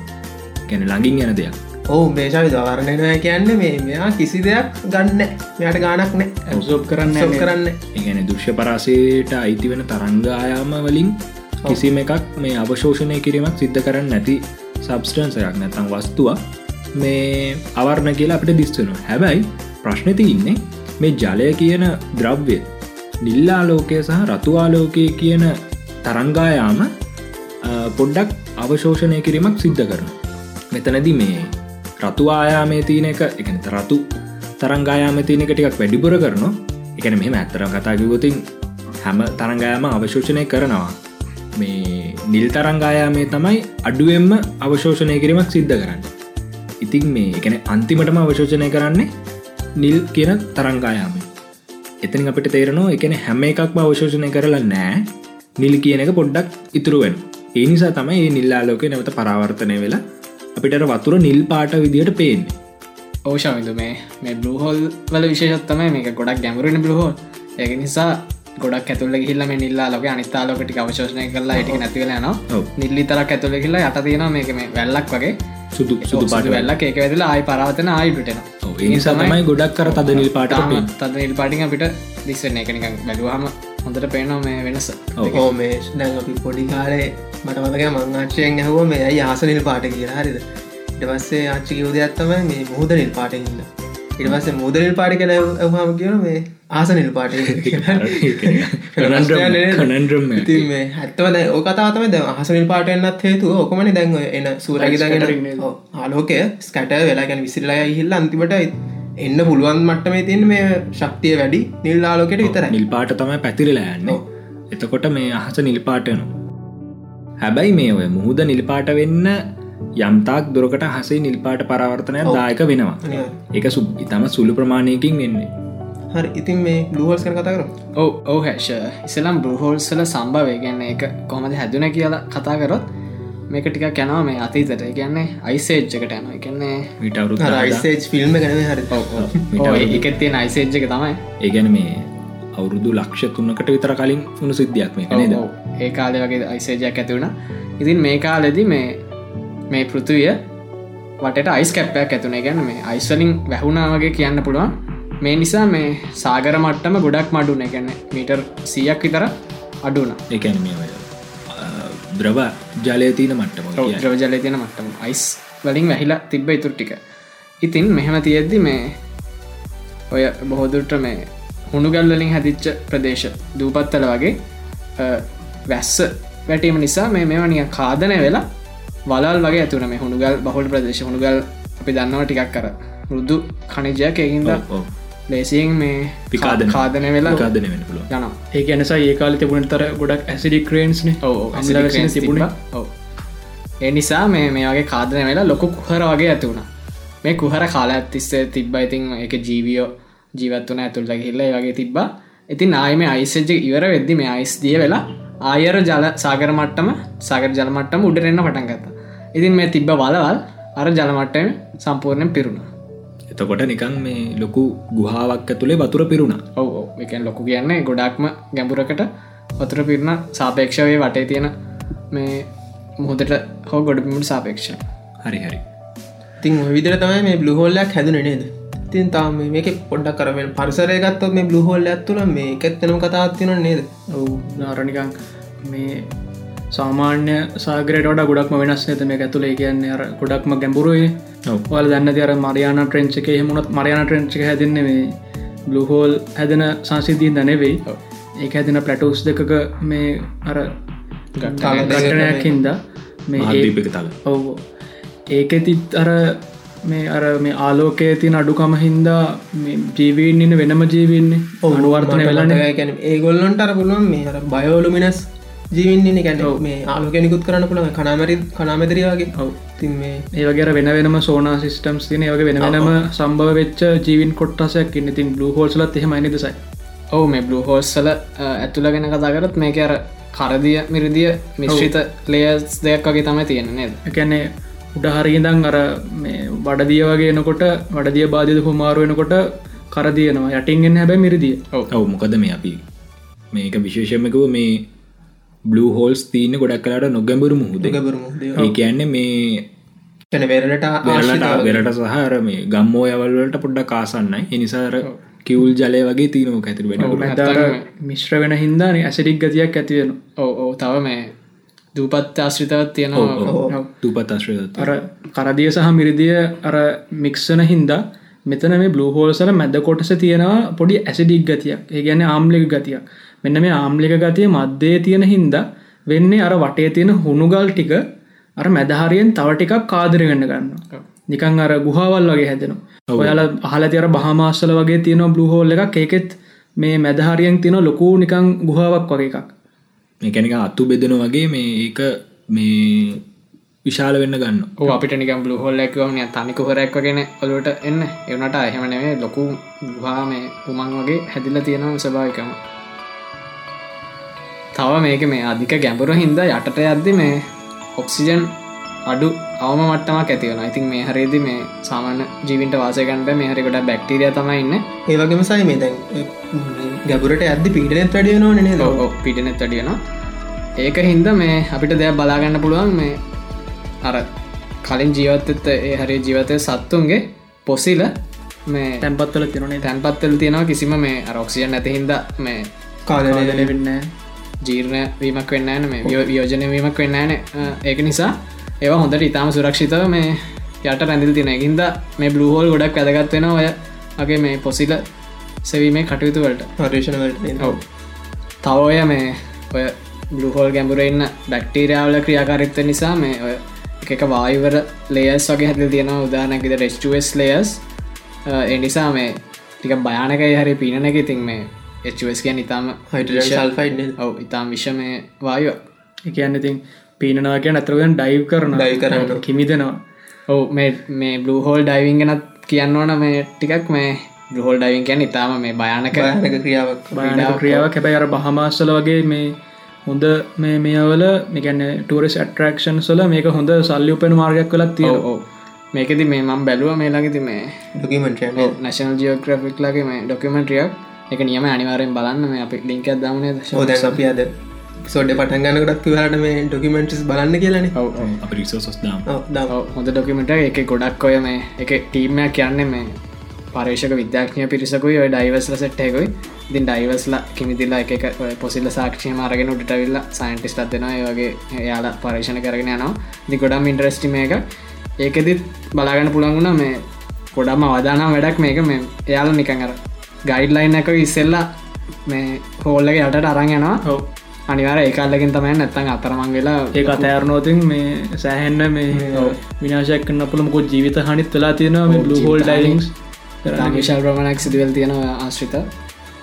ගැන ළඟින් යන දෙයක්. ඔහු මේශාවි දවරණයනය කියන්න මේ මෙයා කිසි දෙයක් ගන්න මෙයට ගානක් නෑ. ඇසෝප් කරන්න කරන්න ඒගැන දුෂ්‍ය පරාසයට අයිති වෙන තරංගායාම වලින් කිසිම එකක් මේ අවශෝෂණය කිරීමක් සිද්ධ කරන්න නැති සබස්ටන්සයක් නැතම් වස්තුවක් මේ අවර්ණ කියලා අපට දිස්වනවා හැබැයි ප්‍රශ්නති ඉන්නේ මේ ජලය කියන ද්‍රව්‍ය නිල්ලාලෝකය සහ රතුවාලෝකය කියන තරංගායාම පොඩ්ඩක් අවශෝෂණය කිරීමක් සිද්ධ කරන මෙතනද මේ රතු ආයාමේ තියන එක එකනත රතු තරංගායාම තියන එක ටිකක් වැඩිපුර කරනවා. එකන මෙහම ඇත්තර කතාකිවතින් හැම තරංගායාම අවශෝෂණය කරනවා. මේ නිල් තරංගායාමේ තමයි අඩුවෙන්ම අවශෝෂණය කිරීමක් සිද්ධ කරන්න. ඉතින් මේ එකන අන්තිමටම අවශෝෂණය කරන්නේ නිල් කියන තරංගායාම එතින් අපිට තේරනවා එකන හැම එකක්ම අවශෝෂණය කරලා නෑ නිල් කියන එක පොඩ්ඩක් ඉතුරුවෙන් ඒ නිසා තමයි ඒ නිල්ලාලෝක නැවත පරාවර්තනය වෙලා අපිට වතුර නිල් පාට විදියට පේන්නේ. ඕෂාවිදු මේ මේ බ්ලහෝල් වල විශේෂත්තමයි මේක ගොඩක් ගැමරුණ බ්ලහෝල් ඒක නිසා ගොඩක් ඇතුල හිල්ල නිල්ලා ලොක අනිතාලෝකට අවශෝෂණය කරලා ටික නැතිවල න නිල්ලි තරක් ඇතුල කියලා යට තියෙන මේක මේ වැල්ලක් වගේ. සුදු සුදු පාට වෙල්ලක්. ඒක වෙදලා ආයි පරාවතන ආයිටෙන නිසාමයි ගොඩක් කර තද නිල් පාට තද නිල් පාටින් අපිට දිස්වන්න එකනික බැලුවහම හොඳට පේනවා මේ වෙනස. ඕ මේ දැන් අපි පොඩි කාලේ මට මතක මංආච්චයෙන් ඇහුව මේ ඇයි ආසනිල් පාට කියලා හරිද? ඉට පස්සේ ආච්චි කිවදයක්ත්තම මේ මුහද නිල් පාටඉන්න ඉට පස්සේ මුදනිල් පාටි කළ ඇහම කියන මේ ආසනිල් පාට ඉතින් මේ හැත්තවද ඕකතාතම ද අහසනිල් පාටෙන්න්නත් හේතු ඕකමනි දැන්ව එන සූරගිදාගෙන ආලෝකය ස්කට වෙලා ගැන විසිරලා හිල්ල අන්තිමට එන්න පුළුවන් මට්ටමේ තින් මේ ශක්තිය වැඩි නිල් ආලෝකයට විතර නිල් පාට තමයි පැතිරලා යන්න. එතකොට මේ අහස නිල්පාටනු හැබැයි මේ ඔය මුහුද නිල්පාට වෙන්න යම්තාක් දුරකට හසේ නිල්පාට පරාවර්තනය දායක වෙනවා. එක සු ඉතම සුළු ප්‍රමාණයකින් වෙන්නේ. හරි ඉතින් මේ ලුවල්ස් කන කතා කර ඕ ඕ හැෂ. ඉසලම් බෘහෝල්සල සම්භවය ගැන්න එක කොමද හැදුන කියලා කතා කරොත් මේක ටික කැනවා මේ අතීතට කියන්නේ අයිසේජ්ජකට යනවා. එකන්නේ විටවරු රයිසේජ් ෆිල්ම් ගැන හරි. එකත් තියෙන අයිසේජ්ජක තමයි. ඒගැන මේ අවුරුදු ලක්ෂ තුන්නකට විතර කලින් උුණු සිද්ධියක් මේ නේද? ඒ කාලය වගේ අයිසේජයක් ඇතිවුණ ඉතින් මේ කාලෙදි මේ මේ පෘතුවිය වටට අයිස් කැප්පයක් ඇතුනේ ගැන මේ අයිස්වලින් වැැහුණා වගේ කියන්න පුළුවන්. මේ නිසා මේ සාගර මට්ටම ගොඩක් මඩුන. ගැන මීටර් සියක් විතර අඩුන එකැන මේ ද්‍රව ජලය තියන මට්ටම ද්‍රව ජලය තියෙන මට්ටම අයිස් වලින් වැහිලා තිබ්බ ඉතුර ටික. ඉතින් මෙහෙම තියෙද්දි මේ ඔය බොහෝදුරට මේ හුණුගල්වලින් හැදිච්ච ප්‍රදේශ දූපත්තල වගේ වැස්ස වැටීම නිසා මේ මෙවනිය කාදනය වෙලා වලල් වගේ ඇතුන මේ හුණුගල් බහුල් ප්‍රදේශ හුණුගල් අපි දන්නවා ටිකක් කර මුරුදු කනිජයක් එකින්ද ලේසියෙන් මේ පිකාදන කාදන වෙලා කාදන වෙන පුළුව යන ඒ ඇනසා ඒ කාල තිබුණ තර ගොඩක් ඇසිඩි ක්‍රේන්ස්න තිබුණ. ඔව. ඒ නිසා මේ මේ වගේ කාදන වෙලා ලොකු කුහර වගේ ඇති වුණ. මේ කුහර කාල ඇත්තිස්සේ තිබ්බ. ඉතින් එක ජීවියෝ ජීවත්වන ඇතුළට හිල්ල වගේ තිබ්බා. ඉතින් ආයම අයිසජ ඉවර වෙද්දි මේ අයිස් දිය වෙලා ආයර ජල සාගර මට්ටම සාගර ජලමට්ටම උඩරෙන්න්න පටන් ගත්ත. ඉතින් මේ තිබ්බ වලවල් අර ජලමට්ටම සම්පූර්ණයෙන් පිරුණ එතකොට නිකන් මේ ලොකු ගුහාවක් ඇතුළේ වතුර පිරුණ. ඔව එකන් ලොකු කියන්නේ ගොඩක්ම ගැඹුරකට වතුර පිරුණ සාපේක්ෂවේ වටේ තියෙන මේ මුහදට හෝ ගොඩපිමුට සාපේක්ෂ හරි හරි. තින් විදිර තමයි මේ බ්ලුහෝල්ලයක් හැදන නේද? තින් තාම මේක පොඩ්ඩක් කරවෙන් පරිසරය ගත්තොත් මේ බ්ලුහෝල්ල ඇත්තුල මේ එකත්තනම් කතාත්තින නේද? ඔවු. නාරණිකං මේ සාමාන්‍ය සාගරයට ගොඩක්ම වෙනස් නත මේ ඇතුළේ කියන්නේ අර ගොඩක්ම ගැඹුරුවේ ඔවල් දන්න තිර මරයාන ට්‍රෙන්ච් එක හෙමුණත් මරයාන ට්‍රෙන්ච් එක හැදන්න මේ බ්ලුහෝල් හැදෙන සංසිතිීන් දනෙවෙයි ඒ හැදෙන පලටෝස් දෙකක මේ අර ගටනයක් හින්ද මේ ඔව. ඒක තිත් අර මේ අර මේ ආලෝකය තින අඩුකම හින්දා ජීවීන් ඉන්න වෙනම ජීවන්නේ අනුවර්තනය වෙලන ඒගොල්ලොන්ට අර පුළුවන් මේ අර බයෝලුමිනස් ජීවින්න ගැන මේ ආලෝකෙනිකුත් කරන්න පුළුව කනාමරි කනාමැදරයාගේ තින් මේ ඒවගේ වෙන වෙනම සෝනා සිිටම්ස් තින ඒවගේ වෙන වෙනම සම්භව වෙච්ච ජීවින් කොට්ටසයක් ඉන්න. තින් බ්ලු හෝල්සලත් එහෙම නිදසයි ඔවු මේ බ්ලු හෝස්සල ඇතුළ ගෙන කතාකරත් මේක අර කරදිය මිරිදිය මිශ්‍රිත ලේස් දෙයක් වගේ තම තියෙන නේද? එකැනේ උඩහරිදං අර මේ වඩදිය වගේ එනකොට වඩදිය බාධිත හුමාරුවෙනකොට කරදියනවා යටින්ගෙන් හැබැ මිරිදිය. ඔවු. මොකද මේ අපි මේක විශේෂමකව මේ බ්ලු හෝල්ස් තියන ගොඩක් කලාට නොගැඹුරු මුහුද. ඒ කියන්නේ මේ වෙරලට වෙරලට වෙරට සහර මේ ගම්මෝ යවල්වලට පොඩ්ඩ කාසන්නයි එනිසාර කිවල් ජලය වගේ තියනක ඇතිර වෙන මිශ්‍ර වෙන හින්දාන ඇසිඩික් ගතියක් ඇතිවෙන ඔව ඔව තව මේ දූපත් ආශ්‍රිතවත් තියෙනවා. තුපත් අශ්‍රයත අර කරදිය සහ මිරිදිය අර මික්සන හින්දා මෙතන මේ බ්ලු හෝල්සල මැද කොටස තියෙනවා පොඩි ඇසිඩික් ගතියක්. ඒ ගැන ආම්ලික ගතියක් මෙන්න මේ ආම්ලික ගතිය මධ්‍යය තියෙන හින්දා වෙන්නේ අර වටේ තියෙන හුණුගල් ටික අර මැදහරියෙන් තව ටිකක් කාදරගන්න ගන්න නිකං අර ගුහාවල් වගේ හැදෙනවා. ඔයාල අහල තියර බහමාස්සල වගේ තියෙන බ්ලුහෝල් එකක්. ඒකෙත් මේ මැදහරියෙන් තියෙන ලොකූ නිකං ගුහාවක් වගේ එකක්. මේකැනික අත්තු බෙදෙන වගේ මේ ඒක මේ විශාල වෙන්න ගන්න අපිට නිකම් බ්ලු හොල්ලැක්වන තනික හොරැක් වගෙන ඔලුවට එන්න. එවනට එහෙමනවේ ලොකු ගුහා මේ උමන් වගේ හැදිල්ල තියෙනවා සභාවිකම තව මේක මේ අධික ගැඹුර හින්දා යටට යද්දි මේ ඔක්සිජන් අඩු අවම මට්ටමක් ඇතිවන ඉතින් මේ හරේදි මේ සාමාන්‍ය ජීවින්ට වාසයකන්ට මේ හරිකොට බැක්ටීරිය තමයි ඉන්න. ඒවගේම සයි මේ දැන් ගැබුරට ඇද පීටනෙත් වැඩිය නොන නේ ඔ පිටනෙත් වැඩියන ඒක හින්ද මේ අපිට දෙයක් බලාගන්න පුළුවන් මේ අර කලින් ජීවත්තත් ඒ හරි ජීවතය සත්තුන්ගේ පොසිල මේ තැන්පත්වල තිරනේ තැන්පත්තල් තියෙනවා. කිසිම මේ අරොක්සිය නැති හින්ද මේ කාලන වෙන්න ජීර්ණ වීමක් වෙන්නන මේ වියෝජනය වීමක් වෙන්නන ඒක නිසා ඒවා හොඳට ඉතාම සුරක්ෂිතව මේ යට රැඳිල් තින හින්ද මේ බ්ලුහෝල් ගොඩක් ඇදගත්වෙන ඔය අගේ මේ පොසිල සැවීමේ කටයුතු වලට. පර්ේෂණවලට ඔව්. තව ඔය මේ ඔය බ්ලුහෝල් ගැඹුරඉන්න බැක්ටීරියාවල ක්‍රියාකාරිත්ව නිසා මේ ඔය එක වායවර ලේස් වගේ හැතිල් තියෙනවා. උදානැකිද රෙස්ටස් ලේස් එනිසා මේ ටික භයානකයි හරි පිනන එක ඉතින් මේ එස් කිය ඉතාම හයිට සල්ෆයිඩ් ඔව ඉතාම් විශ්ව මේ වායුව එකන්න ඉතින් පීනනවා කිය අතරගෙන් ඩයිව් කරන ඩයිව් කරන්න. කිමිදෙනවා. ඔව මේ මේ බ්ලහෝල් ඩයිවිං ගැනත් කියන්න ඕන මේ ටිකක්. මේ බ්‍රහෝල් ඩයිවින් ගැන ඉතාම මේ භයානක භයානක ක්‍රියාවක්. බානක ක්‍රියාවක්. හැබැයි අර බහමාස්සල වගේ මේ හොඳ මේ මේවල මේකැන ටරස් ඇටරක්ෂන් සල මේක හොඳ සල්ලි උපෙන මාර්ගයක් කලත් තිය මේකෙති මේ මම් බැලුව මේ ළඟති මේ ඩොකිමෙන්ට් නැශනල් ජියෝග්‍රෆික් ලගේ මේ ඩොකමෙන්ට්‍රියක් එක නියම අනිවාරෙන් බලන්න මේ අපි ලිංකක් දමනේ ඕදැන් අපි අද සෝඩ පටන් ගන්නකටත් කිවාට මේ ඩොකිමෙන්ටස් බලන්න කියලන. අප රිසෝසස් දාම්. දම්. හොඳ ඩොකමෙන්ට එක. ගොඩක් ඔය මේ එක ටීම්මයක් කියන්නේ මේ පරේෂක විද්‍යාඥය පිරිසකුයි ඔය ඩයිවස්ල සෙට්ටයකුයි ඉතින් ඩයිවස්ලා කිමිතිල්ලා එක පොසිල්ල සාක්ෂය මාරගෙන උටවිල්ල සයින්ටිස් අත්දෙනවා වගේ යාලා පර්ේෂණ කරගෙන යනවා. දි ගොඩම් ඉන්ට්‍රස්ටිම එක ඒකෙදිත් බලාගන්න පුළන්ගුණ මේ ගොඩම අවදානම් වැඩක් මේක. මේ එයාල නිකඟර ගයිඩ්ලයින් එක ඉස්සෙල්ලා මේ හෝල්ලක යටට අරං යනවා. ඔව. අනිවාර ඒකාල්ලකින් තමයි නැත්තන් අතරමං වෙලා ඒ අතෑරනෝතින් මේ සෑහෙන්න මේ විනාශයක් කන්න පුළමකොත් ජීවිත හනිත් වෙලා තියෙනවා මේ බ්ලු හෝල් ඩයිලිංස් විශල් ප්‍රමණක් සිදුවල් තියෙනවා ආශ්‍රිත.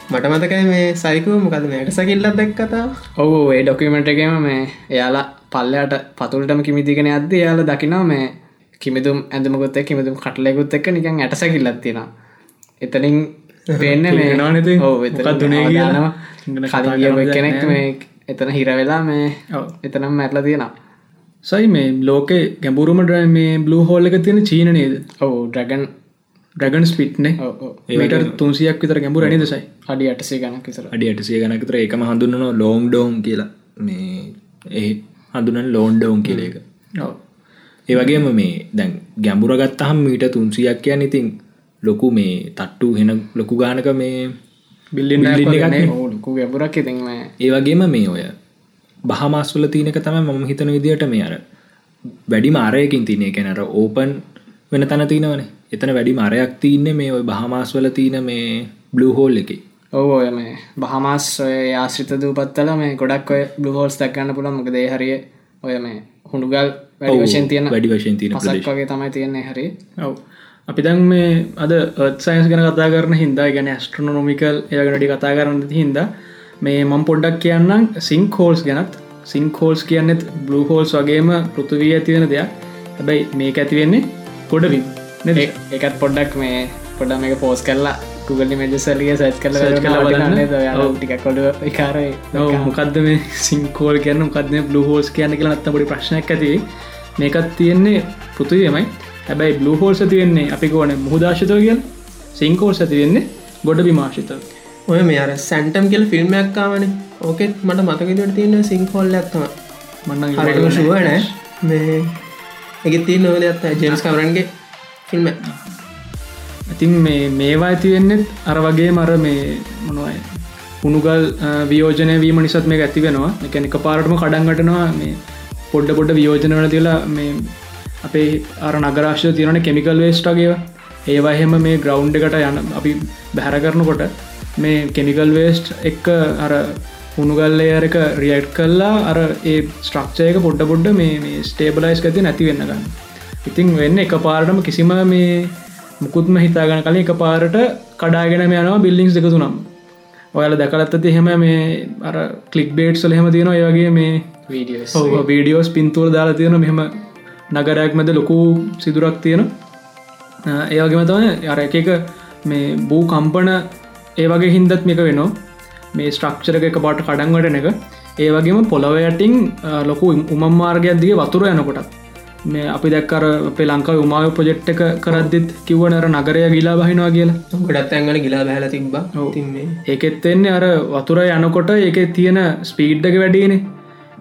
මට මතකයි මේ සයිකව මොකද මේට සකිල්ලත් දැක්කතා ඔහු ඒ ඩොක්කමට එකම මේ එයාලා පල්ලයට පතුල්ටම කිමිතිගෙන අද යාල දකිනා මේ කිමිතුම් ඇඳමකොත් කිමිතුම් කටලෙකුත් එක්ක නිකන් ඇටසකිල්ලත් තියෙන එතනින් පෙන්න කියනවා? මොකක්ද උනේ කියලා? කලිය කෙනෙක් මේ එතන හිරවෙලා මේ. එතනම් මැටල තියෙනවා. සයි මේ ලෝකේ ගැඹුරුම ඩ මේ බ්ලු හෝල් එක තියෙන චීන නේද? ඔවු ඩ්‍රගන් ඩ්‍රගන් ස්පිට්නේ මීට තුන්සියක් විතර ගැඹුර නිද සයි? අඩි අටසේ ගනක් විසර අඩි අටසිය ගනකතර එකම හඳුන්නන ලෝං ඩෝම් කියලා. මේ ඒ හඳුනන් ලෝන් ඩෝන් කියල එක. ඒවගේම මේ දැන් ගැඹුරගත්තහම් මීට තුන්සියක් කියන්න ඉතින් ලොකු මේ තට්ටු හෙන ලොකු ගානක මේ බිල්ලින් building එකක් නේ. ලොකු ගැබුරක් ඉතින් මේ ඒවගේම මේ ඔය බහමස්වල තියනක තම මම හිතන විදිහට මේ අර වැඩි මාරයකින් තියනේ කැනර ඕපන් වෙන තැන තිනවන එතන වැඩි මාරයක් තියන්නේ මේ ඔය බහමාස්වල තියන මේ බ්ලු හෝල් එක. ඔව ඔය මේ බහමස් ඔය ආශ්‍රිත දූපත්තල මේ ගොඩක් ඔය බ්ලහෝල්ස් දක්ගන්න පුළ මොක දේහරිය ඔය මේ හුණුගල් වැඩි වශයෙන් තියෙන වැඩි වශයෙන් තියෙන වගේ තමයි තියෙන්නේ හරි ඔව් අපි දැන් මේ අද සයින්ස් ගැන කතා කරන හින්දා ගැන ස්ට්‍රනොමිකල් ඒගනටි කතා කරන්න හින්දා මේ මම් පොඩ්ඩක් කියන්නම් සිංක් හෝල්ස් ගැනත්. සිංක් හෝල්ස් කියන්නෙත් බ්ලු හෝල්ස් වගේම පෘතුවී ඇතිවෙන දෙයක්. හැබැයි මේක ඇතිවෙන්නේ ගොඩවින් ඒකත් පොඩ්ඩක් මේ පොඩ මේක පෝස් කරලා Google මජසලිය සච් කල Search කරලා බලන්න. ඔව්. ටික කොඩ විකාරයි. මොකක්ද මේ සිංකෝල් කියන්න? මොකක්ද බ්ලු හෝල්ස් කියන්න කියලා නත්ත පොඩි ප්‍රශ්නයක් ඇති මේකත් තියෙන්නේ පෘතුවීමයි හැබැයි බ්ලු හෝල්ස තියෙන්නේ අපි ඕන මුහදාශතව කියල්? සිංකෝල්ස් ඇති වෙන්නේ ගොඩ විමාශිතව ඔය මේ අර සැන්ටම් කියල ෆිල්ම්මයක්කාවන ඕකෙත් මට මතකදට තියෙන සිංහොල්ලක්තම මන්න හරිම ශුවනෑ මේ එක තිී නොවද ඇත්ත ජෙම්ස් කවරන්ගේ ෆිල්ම් ඉතින් මේ මේවා ඇතිවෙන්නෙත් අර වගේ මර මේ මොනවයි උුණුගල් වියෝජනය වීම නිසත් මේ ඇති වෙනවා. එකන එක පාරටම කඩන්ගටනවා මේ පොඩ්ඩ පොඩ්ඩ වියෝජනවල තිලා මේ අපේ අර නගරාශ්‍ය තියරන කෙමිකල් වේස්ටගේ ඒවා එහෙම මේ ග්‍රවන්් එකට යන අපි බැහැර කරනකොට මේ කෙමිකල් වේස්ට් එක්ක අර උුණුගල්ලයරක රියට් කල්ලා අර ඒ ස්ට්‍රක්ෂයක පොඩ්ඩ පොඩ්ඩ මේ ස්ටේබලයිස් ඇති නැති වෙන්න ගන්න. ඉතින් වෙන්න එක පාරටම කිසිම මේ මුකුත්ම හිතාගන කලින් එක පාරට කඩාගෙන යනවා බිල්ලිින්ස් දෙක තුනම් ඔයාල දැකලත්තති එහෙම මේ අර කලික් බේට්සල හෙම තියෙන ඒවගේ මේ වීඩියස් වීඩියෝස් පින්තුවර දාලා තියෙන මෙහෙම නගරයක් මැද ලොකු සිදුරක් තියෙන. ඒවගේම තම අර එක එක මේ බූ කම්පන ඒවගේ හින්දත් මේක වෙනවා. මේ ස්ට්‍රක්ෂර එක පාට කඩන්වට එක. ඒවගේම පොළොවයටින් ලොකු උමම් මාර්ගයක් දිගේ වතුර යනකොටත්. මේ අපි දැක්කර අපේ ලංකාව උමාව ප්‍රජෙට් එක කරද්දිත් කිව්වනර නගරය ගිලා බහිනවා කියලා. ගොඩත් ඇංගල ගිලා බැහල තින්නේ. ඒකෙත් එන්නේ අර වතුර යනකොට ඒක තියෙන ස්පීඩ්ඩක වැඩියනේ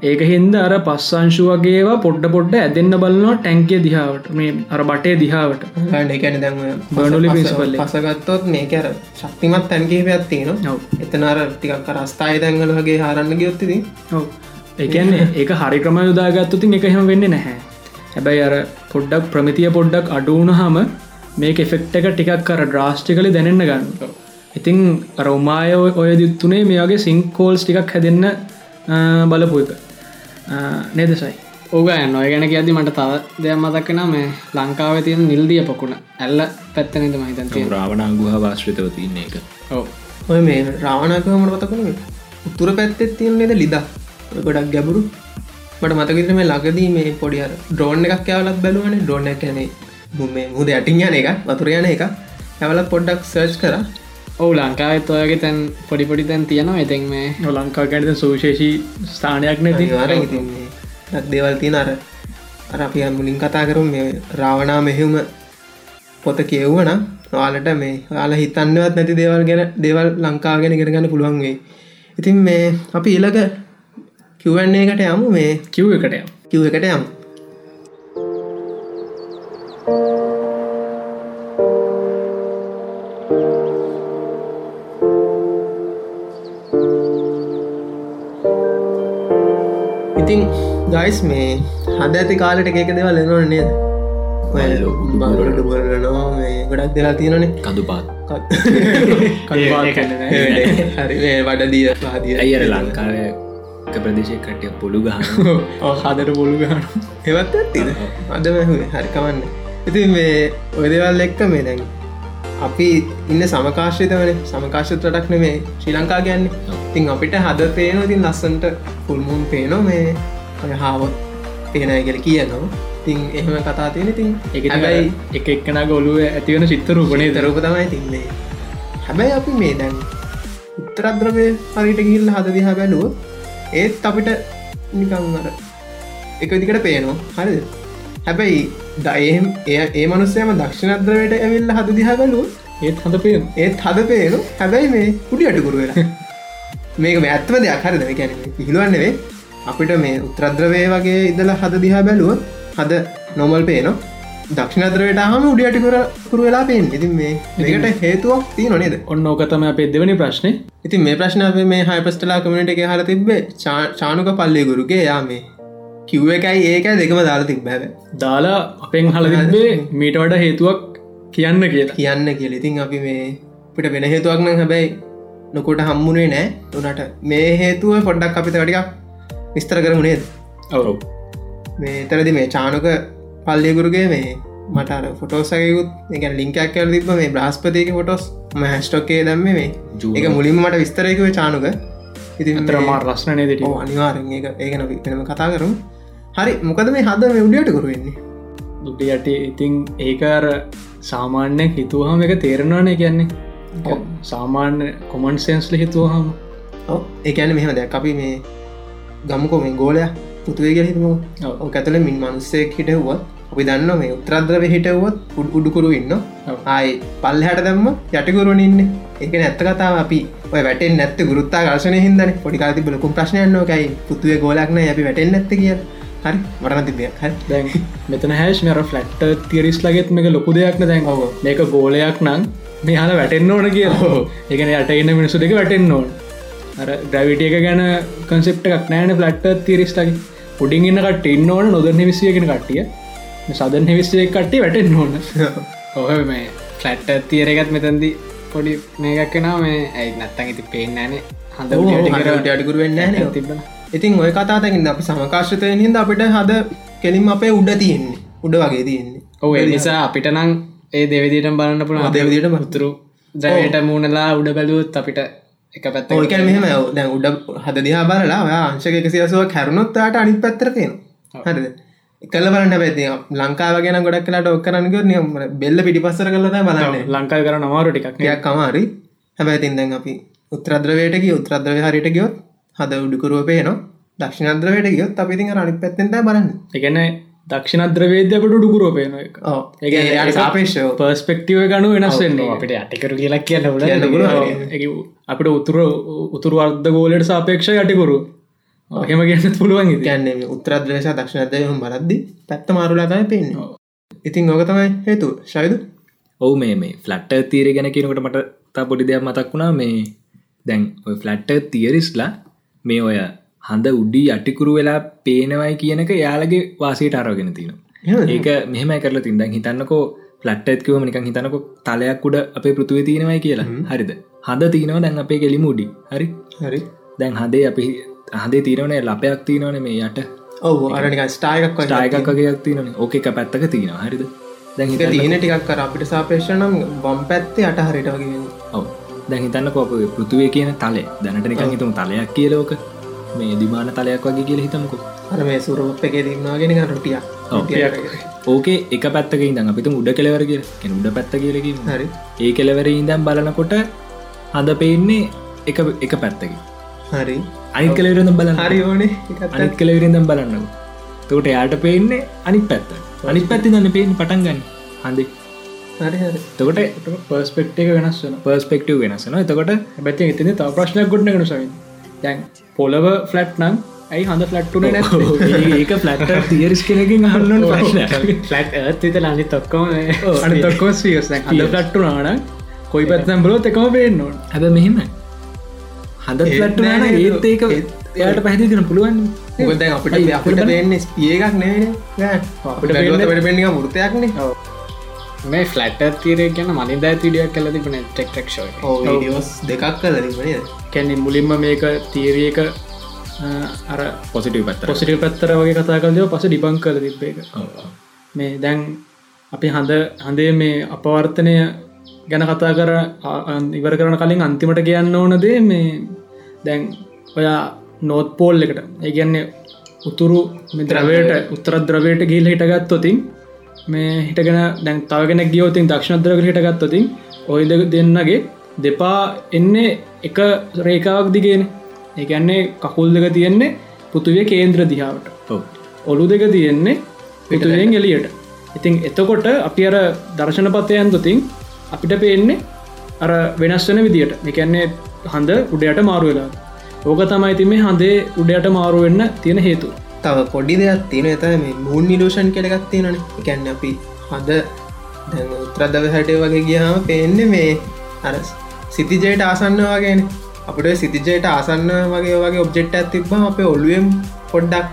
ඒක හින්ද අර පස්සංශු වගේවා පොඩ්ඩ පොඩ්ඩ ඇදන්න බලනවා ටැන්කේ දිහාවට. මේ අර බටේ දිහාවට. එකන දැම principle එක. පසගත්තොත් මේක අර ශක්තිමත් තියෙන ඔව්. එතනර ටිකක් රස්ථායි දැංගල වගේ හරන්න ගයොත්තිදී ඔව්. ඒකන්නේ ඒක හරි ක්‍රම යුදාගත්තුතින් එක එහෙම වෙන්න නැහැ. හැබැයි අර පොඩ්ඩක් ප්‍රමිතිය පොඩ්ඩක් අඩුවුණ හම මේක එෆෙක්ට එක ටිකක් කර ඩ්‍රාස්ටි කල දැනන්න ගන්න ඉතිං රෝමාය ඔය දිත්තුනේ මේ වගේ සිංකෝල්ස් ටිකක් හැදන්න බලපු එක නේදසයි ඕග නොය ගැන කියද මට තව දෙයක් මතක්කෙන මේ ලංකාව තියෙන නිල්දිය පොකුණ ඇල්ල පැත්තනද මහිතන් තියෙන රාවණංගුහ වාශ්‍රිතව තියන්නේ එක ඔව. ඔය මේ රාවණකමට පතකුණ උතුර පැත්තෙත් තියෙනේද ලිදා? ඔය ගොඩක් ගැබුරු මට මතකිතර මේ ලගදී මේ පොඩිය ඩ්‍රෝන් එකක් ඇවලත් බැලුවන. ඩෝන කැනෙ මුම මුද ඇටින් යන එක වතුර යන එක ඇවලත් පොඩ්ඩක් සර්ච් කර ඔවු ලංකාවත් ඔයගේ තැන් පොඩිපොඩි තැන් තියෙනවා. එතෙන් මේ ලංකා ගැනත සුවිශේෂී ස්ථානයක් නැති අර දේවල් තියන අර අර අපි මුලින් කතා කරු මේ රාවනා මෙහෙම පොත කියව්වන ඔයාලට මේ යාල හිතන්නවත් නැති දේවල් ගැන දේවල් ලංකාගෙන ගෙනගන්න පුළුවන් වේ ඉතින් මේ අපි ඊළක කිවන්නේ එකට යමු. මේ කිව් එකට කිව් එකට යමු ඉතින් ගයිස් මේ හද ඇති කාලට එකක දෙවල් එනවන නේද? බංගලට බරනවා මේ ගොඩක් දෙලා තියෙනනේ කඳු පාත් හරි වඩදිය පාදිය ඇයිර ලංකාව එක ප්‍රදේශය කටය පොළු ගහන හදර පොළු ගහන එවත් ඇත්තිද? අද මැහුවේ හරිකවන්න ඉති මේ ඔයදවල් එක්ක මේ දැන් අපි ඉන්න සමකාශයත වන සමකාශතරටක් නෙමේ ශ්‍රී ලංකා ගැන්නේ තින් අපිට හද පේන ඉතින් ලස්සන්ට පුල්මුන් පේනො මේ ඔය හාවත් පේනය කියල කියනවා. තින් එහෙම කතා තියෙන තින් එක හැබැයි එක එක්කන ගොලුව ඇතිවන චිත්තරූපනේ දර තරූප තමයි තින්නේ හැබැයි අපි මේ දැන් උත්තරද්‍රවය හරිට ගිල්ල හද දිහා බැලුව ඒත් අපිට නිකංර එක දිකට පේනවා. හරිද හැබැයි දයම් ඒ මනුස්සයම දක්ෂණද්‍රවයට ඇවිල්ල හද දිහා බැලුව ඒත් හඳ පේන. ඒත් හද පේනු. හැබැයි මේ කුඩි අටකුරු වෙලා. මේක මේ ඇත්ම දෙයක් හරිද? ගැන හිළුවන්නවේ අපිට මේ උත්‍රද්‍රවය වගේ ඉදල හද දිහා බැලුව හද නොමල් පේනවා. දක්ෂණද්‍රවයට හම උඩියට කර කරු වෙලා පේෙන් ඉතින් මේ මේකට හේතුවක් තිය නොනේද ඔන්න ඕකතම අපේ දෙවනි ප්‍රශ්නය ඉතින් මේ ප්‍රශ්න අපේ මේ හයිපස්ටලා කමට එක හල තිබේ චානුක පල්ලේ ගුරුගේ. යා මේ කිව්ව එකයි ඒකයි දෙකම දාලා තිබ්බැව දාලා අපෙන් හල තිබේ මීට වඩ හේතුවක් කියන්න කියලා. කියන්න කියල. ඉතින් අපි මේ පිට වෙන හේතුවක් නම් හැබැයි නොකොට හම්මුණේ නෑ. තුනට මේ හේතුව පොඩ්ඩක් අපිත වටිකක් විස්තර කරමුණේද ඔවු. මේ තරදි මේ චානක පල්ලියගුරුගේ මේ මටර ෆොටෝසයකුත් එක ලිංකයක් කර තිබ මේ බ්‍රහස්පතියක ෆොටෝස් ම හැස්ටොක්කේ දැම්ම මේ. එක මුලින්ම මට විස්තරයකව චානුක. ඉතින් තරමා රස්නනේ දෙට අනිවාරෙන් ඒක ඒකන වෙනම කතා කරු හරි මොකද මේ හද මේ උඩියට කරුවෙන්නේ දුට යට ඉතිං ඒකර සාමාන්‍ය හිතුවහම එක තේරෙනවානේ කියන්නේ. සාමාන්‍ය කොමන් සෙන්ස්ල හිතුවහම. ඒකැන මෙහම දැක් අපි මේ ගමුකෝ මේ ගෝලය පුතුවේ කියල හිතම. ඔව්. ඇතල මින් මනුස්සෙක් හිටවුවත් අපි දන්න මේ උත්‍රද්‍රව හිටවුවත් උඩ උඩුකුරු ඉන්න. ආයි පල්ලහට දැම්ම යටකුරුවන ඉන්න. එක නැත්ත කතාව. අපි ඔය වැටෙන් නැත්ත ගුරුත්තා ගර්ශනය හිදන පොඩිකාති බලකුම් ප්‍රශ්නයන්නෝකයි පුතුවේ ගෝලක්න අපි වැටෙන් නැත්ත කිය හරි මරන තිබිය හරි. දැන් මෙතන හැස් මෙර ෆලට් තිරිස් ලගෙත් මේක ලොකු දෙයක්න දැන්. ඔව්. මේක ගෝලයක් නං මේ හල වැටෙන්න්න ඕන කිය එකන යට එන්න මිනිසු දෙක වැටෙන්න්න ඕන. අර ග්‍රවිටිය එක ගැන කන්සෙප්ට එකක් නෑන ෆලට් තිරිස්ටගේ පුඩින් ඉන්න කට ඉන්න ඕන නොදරන විසියගෙන කට්ටිය. සදන් හෙවිස්සේ කට්ටි වැටෙන් ඕන. ඔහ මේ ෆලට් තියරගත් මෙතැන්දි පොඩි මේකක් කෙනා මේ ඇයි නත්තන් ඉති පේෙන් නෑනේ හඳ අඩකුරුවෙන්න තිබන ඉතින් ඔය කතාතකින් අපි සමකාශතය හිද අපිට හද කෙලින් අපේ උඩ තියෙන්නේ. උඩ වගේ තියෙන්නේ. ඔව නිසා අපිට නං ඒ දෙවිදිට බලන්න පුළ දෙවිදිහටම. උතුරු දවයට මූුණලා උඩ බැලුවත් අපිට එක පැත්ත ඔයක මෙහම දැන් උඩ හද දිහා බලලා ඔයා අංශක එකසියසුව කැරුණොත්තාට අනිත් පැත්තර තියෙන හරිද? එකල බලන්න පැති ලංකාව ගෙන ගොඩක් කලාට ඔක්කරනක නියම බෙල්ල පිටි පස්සර කලත බලන්න. ලංකායි කර නමාරු ටිකක් යක් කමාරි හැබැතින් දැන් අපි උත්‍රද්‍රවයට කිය උත්‍රද්‍රවය හරිට ගියොත් හද උඩුකරුව පේනවා. දක්ෂිණද්‍රවයට ගියොත් අපිතින් අනි පැත්තෙන්ට බලන්න. එකන දක්ෂිණද්‍රවේද්‍යපට ඩුකුරෝපයන එක ඕ ඒ සාපේෂෝ පර්ස්පෙක්ටව ගනු වෙනස් වෙන්නේ. අපිට අටිකරු කියලා කියන්න ල අපිට උතුර උතුරු අර්ධ ගෝලට සාපේක්ෂ යටිකුරු. හෙම ගන්න පුළුවන් ගැන්නේ උත්‍රද්‍රේශ දක්ෂණදයහම් බලද්දි පැත්ත මාරුලාතයි පෙන්න්න ඉතින් ඕක තමයි හේතු ශයද? ඔවු මේ මේ ෆලට්ට තීර ගැන කියනකට මට තා පොඩි දෙයක් මතක් වුණා. මේ දැන් ඔය ෆලට්ට තියරිස්ලා මේ ඔය හඳ උඩි අටිකුරු වෙලා පේනවයි කියනක යාලගේ වාසයට අරගෙන තියෙන ඒක මෙහම කරලා තින් දැන් හිතන්නකෝ ෆලට් ඇත්කව නිකන් හිතනකො තලයක් උඩ අපේ පෘතුවේ තියෙනවයි කියලා. හරිද? හඳ තියෙනවා දැන් අපේ කෙලි මුඩි හරි? හරි. දැන් හදේ අපි හදේ තීරවනේ ලපයක් තියෙනවන මේ යට. ඔව අරනික ස්ටායකක් ටායකක් වගේයක් තියෙනන ඕක පැත්තක තියෙනවා. හරිද? දැන් හිත තියෙන ටිකක් කර අපිට සාපේෂ නම් වම් පැත්තේ අට හරිට වගේ ඔව දැන් හිතන්න කොප පෘතුවේ කියන තලේ දැනට නිකන් හිතුම් තලයක් කියලෝක මේ දිමාන තලයක් වගේ කියල හිතමකො. අර මේ සුරුප් එක දීමනාගෙන රුටිය ඕකේ එක පැත්තක ඉදන් අපිතු උඩ කෙලවර කිය උඩ පැත්ත කියලකින් හරි. ඒ කෙලවර ඉදම් බලනකොට හඳ පේන්නේ එක එක පැත්තකි හරි. අනි කලවරඳ බල හරි ඕනේ. අනිත් කලවරිදම් බලන්න. තකට යාට පේන්නේ අනි පැත්ත. අනි පැත්ති දන්න පේෙන් පටන් ගන්න. හඳ තකොට පර්ස්පෙක්ට එක වෙනස් වෙන පර්ස්පෙක්ටව වෙනසන එතකොට බැති ඉතින තාව ප්‍රශ්නයක් ගොඩ්න කනු සවි දැන් පොලව ෆලට් නම් ඇයි හඳ ෆලට්ටුන නැ ඒක ෆලට් තියරිස් කෙනකින් අහන්නන ප්‍රශ්න ෆලට් ඇත් විත ලනි තොක්කම අනි තක්කෝ සියස් හඳ ෆලට්ටු නාන කොයි පැත්තම් බලොත් එකම පේෙන් නොන් හැබ මෙහෙම හඳ ෆලට් නෑ? ඒත් ඒක එයාට පුළුවන්. මොකද දැන් අපිට ඇයි අපිට අපිට පේන්නේ ස්පිය එකක් නෙවෙයි අපිට පේන්නේ- පෙන්නික මුෘතයක්නේ මේ ෆලට් තීරය ගැන මනි දෑ විඩියක් කල තිබන ටෙක්ටක්ෂෝ ඕ වීඩියෝස් දෙකක් කල කැනෙ මුලින්ම මේක තීරියක අර පොසිටව පත්තර පොසිටි පැත්තර වගේ කතා කලව පස ඩිපං කල තිබ්බ එක මේ දැන් අපි හඳ හඳේ මේ අපවර්තනය ගැන කතා කර ඉවර කරන කලින් අන්තිමට කියන්න ඕනදේ මේ දැන් ඔයා නෝත් පෝල් එකට ඒගැන්නේ උතුරු ද්‍රවයට උත්තර ද්‍රවයට ගිල් හිටගත්තොතින් මේ හිටගෙන දැන් තවගෙන ගියෝතින් දක්ෂණද්‍රක හිටගත්තොතින් ඔය දෙක දෙන්නගේ දෙපා එන්නේ එක රේකාවක් දිගෙන. ඒගැන්නේ කකුල් දෙක තියෙන්නේ පෘතුවිය කේන්ද්‍ර දිහාවට. ඔලු දෙක තියෙන්නේ පිටුවෙන් එලියට ඉතින් එතකොට අපි අර දර්ශන පතයන්තුතින් අපිට පේන්නේ අර වෙනස් වෙන විදිට එකන්නේ හඳ උඩයට මාරු වෙලා. ඕක තමයි තිම හඳේ උඩයට මාරු වෙන්න තියෙන හේතු තව පොඩි දෙයක් තියෙන ඇත මේ මූන් නිලූෂන් කෙලගත් තියෙනන එකැන්න අපි හද උත්‍රදව හැටේ වගේ ගියාම පේන්න මේ අර සිතිජයට ආසන්න වගේ අපට සිතිජයට ආසන්න වගේ වගේ ඔබ්ජෙක්ට ඇතිබ අපේ ඔල්ුවම් පොඩ්ඩක්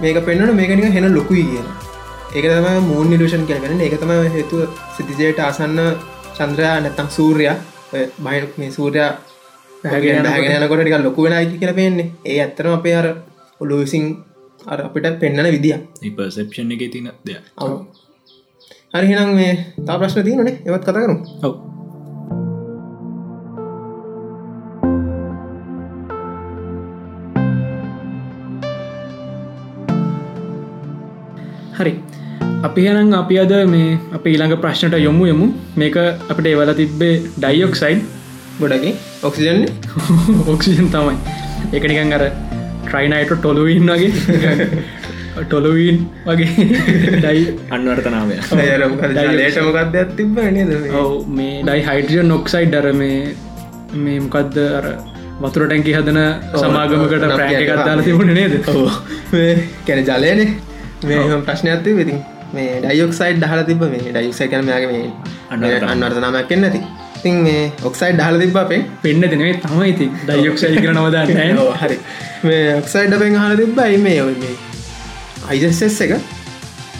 මේක පෙන්න්නට මේකනික හෙන ලොකුයි කියන ඒක තම මූන් නිලූෂන් කියලගෙන ඒක තම හේතුව සිතිජයට ආසන්න චන්ද්‍රයා නැත්තම් සූර්යා. බයි මේ සූරයා හැගෙන යනකොට. ටික ලොකු වෙන අයිති කියලා පේන්නේ. ඒ ඇත්තරම අපේ අර ඔලු විසින් අර අපිට පෙන්න්නන විදිිය පර්සප්ෂන් එක තින දෙයක්. හරිහිනම් මේ තා ප්‍රශ්න තියනනේ එවත් කතා කරු ඔව. හරි. අපි හනම් අපි අද මේ අප ඊළඟ ප්‍රශ්නට යොමු යමු මේක අපට ඒවල තිබ්බේ ඩයියොක්සයිඩ් ගොඩකි ඔක්සිජන් ඔක්සිජන් තමයි. එකනිකන් අර ට්‍රයිනයිට ටොලුවන් වගේ. ටොලුවන් වගේ. ඩයි අන්වර්තනාවය ලේටමකක්ද ඇතිබ නද ඔව මේ ඩයි හයිඩ්‍රිය නොක්සයිඩ් ඩර මේ මේ මොකක්ද අර වතුර ටැන්කි හදන සමාගමකට ප්‍රෑක එකත්දාල තිබුණ නේද? කැන ජලයනේ. මේ ප්‍රශ්නයක්ති වෙතින් මේ ඩයියොක්සයිඩ් හල තිබ මේ. ඩයික්සයි කරන යාගේ මේ අන්වර්තනාමයක් කෙන් නැති ඉතින් මේ ඔක්සයිඩ් හල තිබ අපේ. පෙන්න්න දෙනේ තමයි ඉති ඩයියොක්සයි කර ඔව්, හරි. මේ ඔක්සයිඩ් අපෙන් හල තිබ්බයි මේ ඔය මේ අයිජස්සෙස් එක.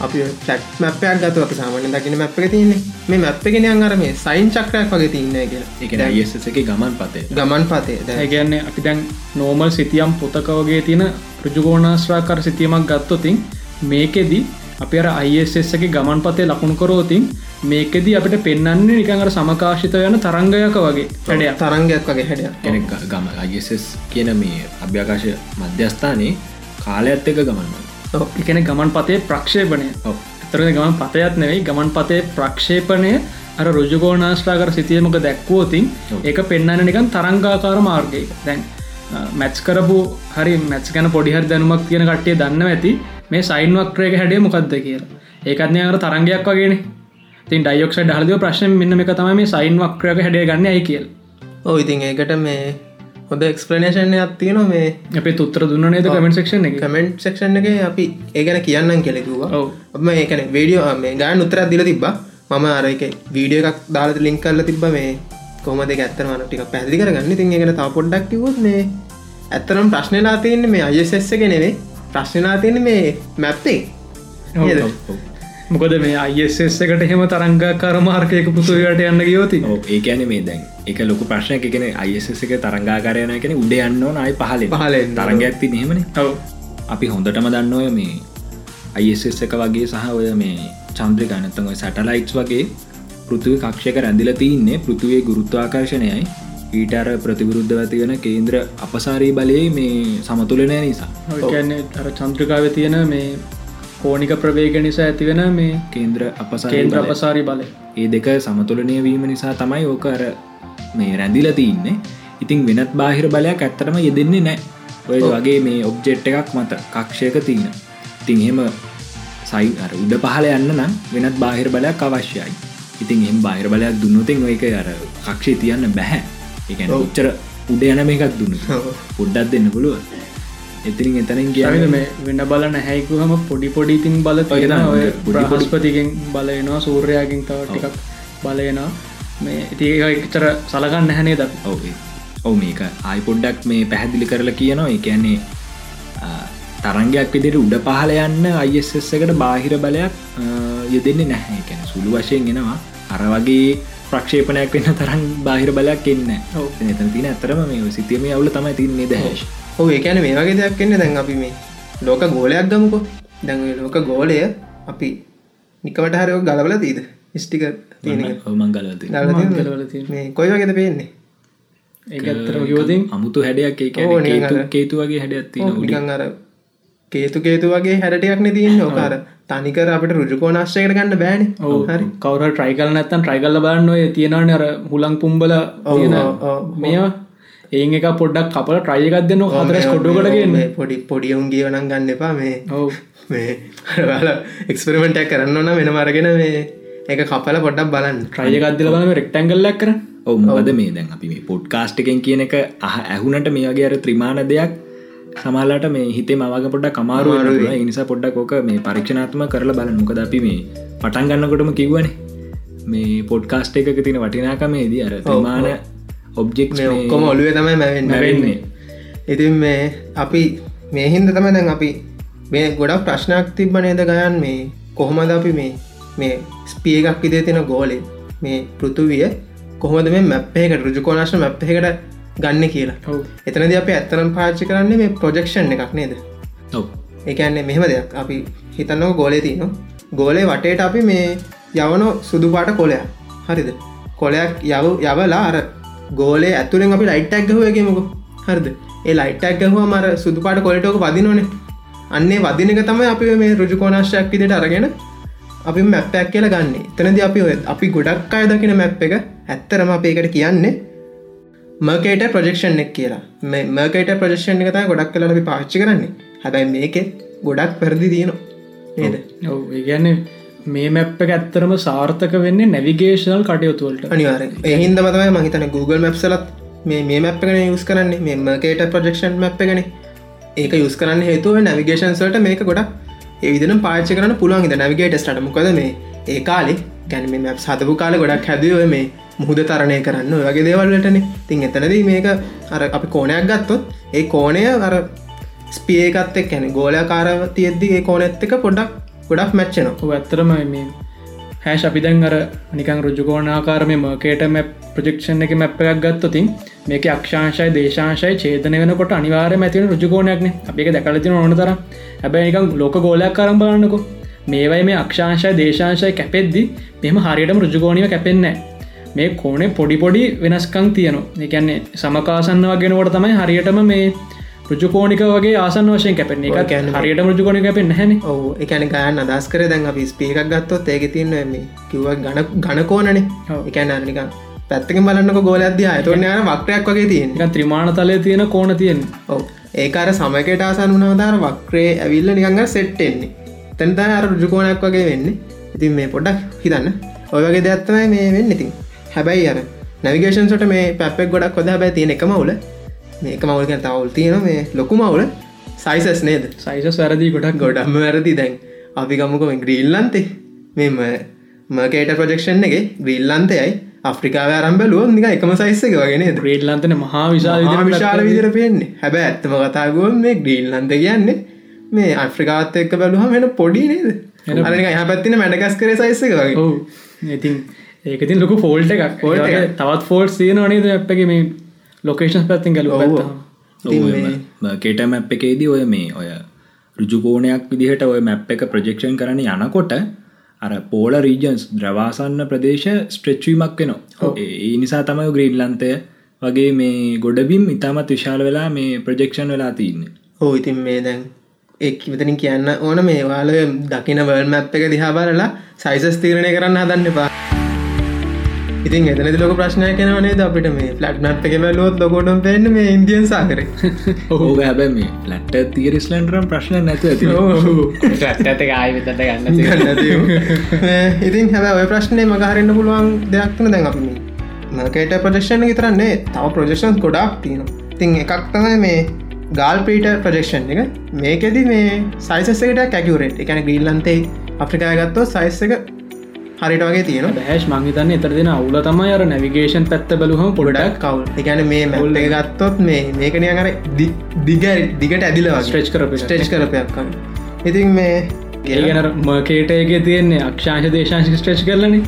අපි ෆලක් මැපයක් ගතු අප සාමාන්‍ය දකින මැප් එක තියන්නේ. මේ මැප් එකෙන අර මේ සයින් චක්‍රයක් වගේ තින්න කියලා. එක අයිස එක ගමන් පතේ. ගමන් පතේ. දැන් ඇගැන්නේ අපි දැන් නෝමල් සිතියම් පොතකවගේ තියෙන රජුගෝනාශ්‍රාකර සිතියමක් ගත්තොතින් මේකෙදී අපි අර අයිසගේ ගමන් පතේ ලකුණු කරෝතින් මේකෙදී අපිට පෙන්න්නේ නිකඟර සමකාශිත යන තරංගයක වගේ හැඩයක්. තරංගයක් වගේ හැඩයක්. කෙනෙක් ගම අයිස් කියන මේ අභ්‍යකාශ මධ්‍යස්ථානයේ කාලයත් එක ගමන්ව එකන ගමන් පතේ ප්‍රක්ෂේපණය. තර ගමන් පතයත් නෙවෙයි ගමන් පතේ ප්‍රක්ෂේපණය අර රජගෝනාශ්‍රාකර සිතියමක දැක්වෝතින් ඒක පෙන්න්න නිකන් තරංගාකාර මාර්ගය. දැන් මැච් කරපු හරි මැච් කන පොඩිහර දැනුමක් තියෙන කට්ටිය දන්න ඇති මේ සයින් වක්්‍රයක හැඩේ මොකක්ද කියලා. ඒකත්නය අර තරංගයක් වගෙන. තින් ඩයියොක්ෂ හලදව ප්‍රශ්න මෙන්න එක තම මේ සයින් වක්්‍රයක හැඩේ ගන්න ඇයි කියල්. ඕ ඉතින් ඒකට මේ හොඳ එක්ස්පලනේෂන් අත්තියන මේ අපේ තුත්‍ර දුන්න නේද කමෙන්ට සක්ෂන එක? කමෙන්ට් සක්ෂන් එක අපි ඒගැන කියන්නම් කෙලෙකුවා. ඔබ ඒකන වීඩියෝ මේ ගාන උත්තරත් දිල තිබ මම අරක වීඩියෝ එකක් දාලත ලින්ක් කරල තිබ මේ කොමද ඇත්තරවන ටික පැදිි කරගන්න. තින් ගෙන තා පොඩ්ඩක් කිවොත් මේ ඇත්තරම් ප්‍රශ්නලා තියන්න මේ අයසෙස්සක නෙවේ ප්‍රශ්නලා තියෙන මේ මැප්පේ මොකද මේ අයිස් එකට හෙම තරංග කරමාර්කයක පුතුවට යන්න ගියෝති ඒකැන මේ දැන් එක ලොකු ප්‍රශ්නය එකෙන අයිස එක තරංගාකාරයන කෙන උඩ යන්න නයි පහල පහලෙන්. තරංග ඇති නෙමන ඔව. අපි හොඳටම දන්න ඔය මේ අයිස් එක වගේ සහ ඔය මේ චන්ද්‍රික අනත්තම ඔය සැටලයිට්ස් වගේ පෘතුව කක්ෂයක රැඳිල තියන්නේ පෘතුවේ ගුරුත්වාකර්ශණයයි ඊටර ප්‍රතිවිරුද්ධව තියෙන කේන්ද්‍ර අපසාරී බලයේ මේ සමතුලනය නිසා. කියන්නේ අර චන්ත්‍රිකාව තියෙන මේ කෝනික ප්‍රවේග නිසා ඇතිවෙන මේ කේන්ද්‍ර අපසා කේන්ද්‍ර අපසාරි බලය. ඒ දෙක සමතුලනය වීම නිසා තමයි ඕක අර මේ රැඳිල තියන්නේ ඉතින් වෙනත් බාහිර බලයක් ඇත්තරම යෙදෙන්නේ නෑ ඔය වගේ මේ ඔබ්ජෙට් එකක් මත කක්ෂයක තියන. ඉතින් එහෙම සයි අර උඩ පහල යන්න නම් වෙනත් බාහිර බලයක් අවශ්‍යයි. ඉතින් එම් බාහිර බලයක් දුන්නතින් එක අර කක්ෂේ තියන්න බැහැ එක උච්චර උඩ යන මේකක් දුන්න පුඩ්ඩත් දෙන්න පුළුව එතිරින් එතනින් කියද කිය මේ වෙන්න බලන හැයිකුහම පොඩි පොඩිතින් බල ඔය තියෙන තමයි. ඔය පොඩි පොඩි- බ්‍රහස්පතිගෙන් බලයනවා සූර්යයාගෙන් තව ටිකක් බලයනවා මේ ඉති එච්චර සලගන්න හැනේ ද ඔව ඔව මේක ආයි පොඩ්ඩක් මේ පැහැදිලි කරලා කියනවා. ආ, තරංගයක් විදිට උඩ පහල යන්න අයිස් එකට බාහිර බලයක් යෙදෙන්නේ නැහැ. කැන සුළු වශයෙන් එෙනවා. අර වගේ ප්‍රක්ෂේපනයක් වෙන්න තරම් බාහිර බලයක් එන්න ඔව්. එතන තින ඇතරම මේ සිතියම අවුල තමයි තින්නේ දැශ් ඔහු ඒකැන මේ වගේ දෙයක් එන්න දැන් අපි මේ ලෝක ගෝලයක් ගමුකෝ. දැන් ලෝක ගෝලය අපි නිකවට හරයෝ ගලවල දීද ස්ටික කොයි වගේද පේන්නේ? ඒක ඇත්තර යෝතින් අමුතු හැඩයක් ඒ කේතු වගේ හැඩයක් ඔව්, තින නිකන් අර කේතු කේතු වගේ හැටටයක් තියන්න. ඕකාර තනිකර අපට රුජුකෝනාශ්‍රයකට ගන්න බෑන. හරි. කවර ට්‍රයිකල් නැත්තන් ට්‍රයිකල්ල බලන්න ඔය තියෙනවන අර හුලං පුම්බල. මේවා. ඒ එක පොඩ්ඩක් කපල ට්‍රයිකක් දෙන්න හදරස් කොඩ්ඩුකටගන්න පොඩි පොඩියුන් ගියවනන් ගන්න එපා. මේ ඔව්. මේ එක්ස්පෙරිමෙන්ටක් කරන්න ඕන වෙන මරගෙන මේ ඒක කපල පොඩ්ඩක් බලන්න. ට්‍රයිකක්දල බලම රෙක්ටැන්ගල්ලක් කර ඔව මොකද මේ දැන් අපි මේ පොඩ්කාස්ට් එකෙන් කියන එක අහ ඇහුනට මේ වගේ අර ත්‍රිමාණ දෙයක් සමල්ලට මේ හිතේ මවග පොඩ්ඩ කමාරු නිසා පොඩ්ඩක් ෝක මේ පරීක්ෂනාත්ම කරලා බල මොකද අපි මේ පටන් ගන්නකොටම කිව්වනේ. මේ පොඩ්කාස්ට් එක තින වටිනාකමේදී අර ත්‍රමාණ ඔබ්ජෙක් ඔක්කොම ඔලුවේ තමයි මැවෙන්න. ඉතින් මේ අපි මේ හින්ද තම දැන් අපි මේ ගොඩක් ප්‍රශ්නයක් තිබ්බ නේද ගයන්? මේ කොහොමද අපි මේ මේ ස්පිය එකක් විදේ තියෙන ගෝලේ මේ පෘතුවිය කොහොමද මේ මැප්පයකට රුජුකෝනාශන මැප්පයකට ගන්න කියලා. ඔව්. එතනද අප ඇත්තරම් පාච්චි කරන්නේ මේ ප්‍රොජෙක්ෂන් එකක් නේද? ඔව. එකන්නේ මෙහෙම දෙයක්. අපි හිතන්නක ගෝලේ තියන ගෝලේ වටේට අපි මේ යවන සුදුපාට කොලයක්. හරිද? කොලයක් යව යවලා අර ගෝලේ ඇතුළෙන් අපි ලයිට්ටක් ගහුවගේමකු හරිද? ඒ ලයිට්ටක් ගහුව මර සුදුපාට කොලටෝක පදිනෝනේ අන්නේ වදිනක තමයි අපි මේ රුජුකෝනාශ්යක් විදිට අරගෙන අපි මැප්පයක් කියලා ගන්න. තනද අපි ඔය අපි ගොඩක් අය දකින මැප් එක ඇත්තරම අපේකට කියන්නේ මර්කේට ප්‍රජෙක්ෂන් එක් කියලා. මේ මර්කේට ප්‍රජෙක්ෂන් එක තයි ගොඩක් කල පාච්චි කරන්නේ. හැබැයි මේකෙත් ගොඩක් පැරදි තියෙනවා. නේද? ඔව්. ඒගැන්නේ මේ මැප් එක ඇත්තරම සාර්ථක වෙන්නේ නැවිගේශනල් කටයුතුවලට අනිවාර එහින්ද මතමයි මහිතන Google මැප්සලත් මේ මේ මැප් එකන යුස් කරන්නේ මේ මර්කේට ප්‍රජෙක්ෂන් මැප් එකන. ඒක යුස් කරන්න හේතුව නැවිගේෂන්සල්ට මේක ගොඩක් ඒවිදින පාච්ච කරන පුළුවන් ද නැවිගේටස්ට මොකද මේ ඒ කාලෙ ගැන මේ මැප් සතපු කාල ගොඩක් හැදව මේ මුහද තරණය කරන්න ඔය වගේ දේවල්ලටන තින් එතනද මේක අර අපි කෝනයක් ගත්තොත් ඒ කෝනය අර ස්පියකත් එක් කැන ගෝලකාරව තියද්දිගේ කෝනෙත් එක පොඩක් ගොඩක් මැච්චනවා ඔ ඇත්තරම මේ හැෂ් අපි දැන් අර නිකං රුජුකෝනාකාර මේ මර්කේට මැප් ප්‍රජෙක්ෂන් එක මැප් එකක් ගත්තතින් මේක අක්ෂාංශයි දේශාංශයි චේතන වෙනකොට අනිවාර මැතින රුජුකෝනයක්න අපික දැකලතින ඕන තර හැබැයි නිකං ලෝක ගෝලයක් කරම් බලන්නකො මේවයි මේ අක්ෂාංශය දේශාංශය කැපෙද්දි මෙම හරියටම රුජුගෝනිව කැපෙන්නේ මේ කෝනේ පොඩි පොඩි වෙනස්කං තියනවා. එකන්නේ සමකාසන්න වගෙනවට තමයි හරියටම මේ රුජුකෝනික වගේ ආසන් වශයෙන් කැපෙන එක කියන්නේ- හරියට රුජුකෝනික කැපෙන් නැහැන. ඔව එකන ගයන් අදස් කර දැන් අපි ස්පේකක් ගත්තොත් ඒක තින්න මේ කිව්ව ගන ගණකෝනනේ. එකන නික පැත්තක බලන්නක ගෝල අධ්‍ය අතවන යන වක්‍රයක් වගේ තියෙන් ත්‍රිමාණ තලය තියෙන කෝන තියෙන් ඔව. ඒකාර සමකට ආසන් වනාදාර වක්‍රේ ඇවිල්ල නිකඟ සෙට්ටෙන්නේ තැන්ත අර රුජුකෝනයක් වගේ වෙන්න. ඉතින් මේ පොඩක් හිතන්න. ඔය වගේ දෙයක්ත්තමයි මේ වෙන්න ඉතින්. හැබැයි අර නැවිගේෂන්සට මේ පැපෙක් ගොඩක් කොද හැබැයි තියෙන එක මවුල මේක මවල්ක තවුල් තියෙන මේ ලොකු මවුල සයිසස් නේද? සයිස වැරදි ගොඩක්. ගොඩ ගොඩම්ම වැරදි. දැන් අපි ගමුකම ග්‍රීල්ලන්තේ මෙම මකේට ප්‍රජෙක්ෂන් එක ග්‍රීල්ලන්තයයි අප්‍රිකාව අරම්බලුව නික එකම සයිස්සක වගෙන ග්‍රේඩ්ලන්තන මහා විශාල විශාල විදිර පෙන්නේ. හැබැ ඇත්තම කතාගුවන් මේ ග්‍රීල්ලන්ත කියන්නේ මේ අෆ්‍රිකාත් එක්ක බැලුහම වෙන පොඩි නේද? හ පැත්තින මැඩගස් කර සයිස්සක වගේ. ඔවු. ඉතින් ඒකතින් ලොකු ෆෝල්ට එකක්. ෆෝල්ට් වගේ තවත් ෆෝල්ස් තියෙන නේද අපගේ මේ ලොකේෂන් පැත්තින් ගැලු ඔව්. පැත්ත ඉතින් මේ- කේට මැප් එකේදී ඔය මේ ඔය රුජුකෝණයක් විදිහට ඔය මැප් එක ප්‍රජෙක්ෂන් කරන යනකොට අර පෝල රීජන්ස් ද්‍රවාසන්න ප්‍රදේශ ස්ට්‍රෙච්වීමක් වෙනවා. ඒ නිසා තමයි ග්‍රීන්ලන්තය වගේ මේ ගොඩබිම් ඉතාමත් විශාල වෙලා මේ ප්‍රජෙක්ෂන් වෙලා තියන්න. හෝ ඉතින් මේ දැන් එක් විතනින් කියන්න ඕන මේ වාල දකින වල් මැප් එක දිහා බලලා සයිසස් තීරණය කරන්න හදන්න එපා. ඉතින් එතනති ලොක ප්‍රශ්නය කෙනවනේ අපිට මේ ෆලට් මැප් එක බැලුවොත් ලොකොටම් පෙන්න්න මේ ඉන්දියන් සාකර ඕක හැබැ මේ ලට්ට තීරිස්ලන්ටරම් ප්‍රශ්න නැතු ඇති. ඇත්තත ආය විතට ගන්න ඉතින් හැබ ඔය ප්‍රශ්නය මගහරන්න පුළුවන් දෙයක්න දැන් අපි මකට ප්‍රජෙක්ෂණ විතරන්නේ තව ප්‍රජෙක්ෂන්ස් ගොඩක් තියෙන තින් එකක් තමයි මේ ගාල් ප්‍රීට ප්‍රජෙක්ෂන් එක. මේකෙද මේ සයිසකට කැකවරේට එකන ග්‍රීල්ලන්තේ අප්‍රිකාය ගත්තෝ සයිස් එක හරිට වගේ තියෙන බෑශ් මංහිතන්න එතර දෙෙන අවුල තමයි අර නැවිගේෂන් පැත්ත බලුහම පොඩක් කවුල්. එකන මේ මැල්ල එක ගත්තොත් මේ මේකනය අර දිග දිගට ඇදිල ස්ට්‍රෙච් එක. ස්ටේච් කරපයක් ඉතින් මේ ඒගන මර්කේටයගේ තියෙන්නේ අක්ෂාංශ දේශංශි ස්ට්‍රේච් කරලන.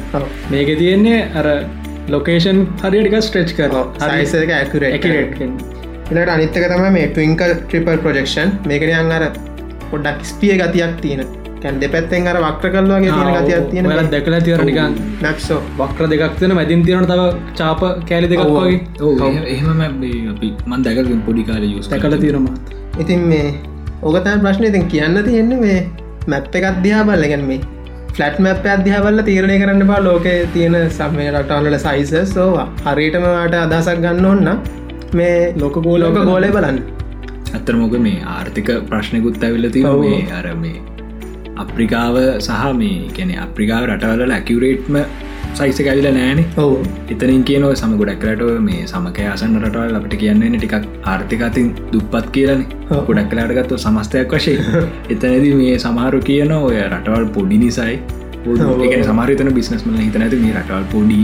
මේක තියෙන්නේ අර ලොකේෂන් හරිටික ස්ට්‍රේච් කර සයිස එක ඇකුරේට එලට අනිත්තක තම මේ ටවිංකල් ට්‍රිපල් ප්‍රජෙක්ෂන් මේකන අංගර පොඩ්ඩක් ස්පිය ගතියක් තියෙන. කැන් දෙපැත්තෙන් අර වක්්‍ර කල්වාගේ තියෙන ගතියක් තියෙන ඔයාලත් දැකලා තියෙන නිකන්. නැක්සෝ වක්‍ර දෙකක් තියෙන මැදින් තියෙන තව චාප කෑලි දෙකක් වගේ. එහෙම අපි මන් දැක පොඩි කාල යුස් දැකල තියෙනමත් ඉතින් මේ ඕකතන් ප්‍රශ්නය ඉතින් කියන්න තියෙන්නේ මේ මැප් එක අධ්‍යා බල්ලගැන් මේ ෆලට් මැප් අධ්‍යාබල්ල තීරණය කරන්න පා ලෝක තියෙන සම්මය රටවල්ල සයිස සෝවා හරියටමට අදසක් ගන්න ඔන්න මේ ලෝක ගෝලෝක ගෝලය බලන්න. අත්තරමොක මේ ආර්ථික ප්‍රශ්නකුත් ඇවිල්ලති මේ අර මේ අප්‍රිකාව සහ මේ ගැන අප්‍රිකාව රටවල ඇකිවරේට්ම සයිස ඇවිල නෑනේ ඔවු. එතනින් කියනව සම ගොඩක් රටව මේ සමකය අසන්න රටවල් අපට කියන්නේ ටිකක් ආර්ථිකතින් දුප්පත් කියලන. ගොඩක් කලාටගත්ව සමස්තයක් වශය එතනද මේ සමහරු කියන ඔය රටවල් පොඩි නිසයි. සමරිතන බිස්නස්මල හිතනැති මේ රටවල් පොඩි.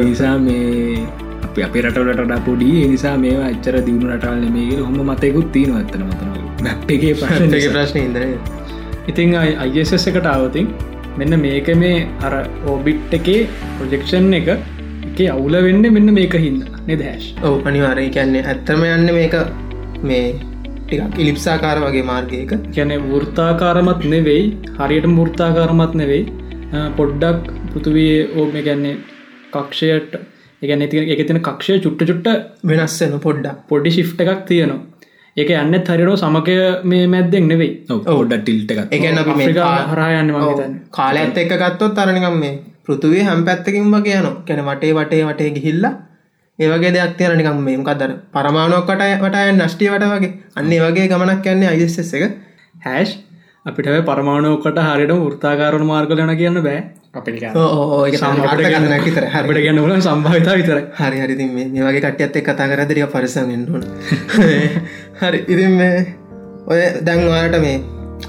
නිසා මේ අප අපේ රටවලට පොඩි නිසා මේ අච්චර දියුණු රටවල් මේ හොම මතයකුත් තියෙන ඇත්තන මතන මැප්ගේ ප්‍රශ්න ඒක ප්‍රශ්න ඉදර ඉතිං අයිස් එකට ආවතින් මෙන්න මේක මේ අර ඕබිට් එකේ ප්‍රජෙක්ෂන් එක එක අවුල වෙන්න මෙන්න මේක හින්න නෙදහැශ් ඔවු අනිවාරය කියන්නේ ඇත්තම යන්න මේක මේ ටිකක් ඉලිප්සාකාර වගේ මාර්ගයක. ගැන වෘර්තාකාරමත් නෙවෙයි හරියට මුෘර්තාකාරමත් නෙවෙයි. පොඩ්ඩක් පෘතුවයේ ඕ මේ ගැන්නේ කක්ෂයට එකන ති එක තින කක්ෂය චුට්ට චුට්ට වෙනස්සෙන පොඩ්ඩක්. පොඩි ශිප්ට එකක් තියෙනවා. ඒක යන්න හරිරෝ සමකය මේ මැද්දෙක් නෙවෙයි. ඔොඩ ටිල්ට එකත් එකන අපි මේ අප්‍රිකා කා- හරයන්න කාලය ඇත්ත එක ගත්තොත් තරනිකම් මේ පෘතුවේ හැම් පැත්තකින් වගේ යන කැන වටේ වටේ වටේ ගිහිල්ලා ඒවගේ දෙයක් තියෙන නිකම් මේම කදර පරමාණුවක්කට වටය නෂ්ටිය වට වගේ. අන්නේ වගේ ගමනක් යන්නේ අයිස් එක. හැෂ් අපිට පරමාණෝකට හරිට ෘර්තාකාරණ මාර්ගලන කියන්න බෑ. අපි සම්මාර්ථ කරන්න කිතර අපට හරිට ගන්න වල සම්භාවිතා විතර හරි හරි. මේ මේ වගේ කට්ටියත් එක් කතා කරදරිය පරිසමෙන්ටුන හරි. ඉතින් මේ ඔය දැන්වාට මේ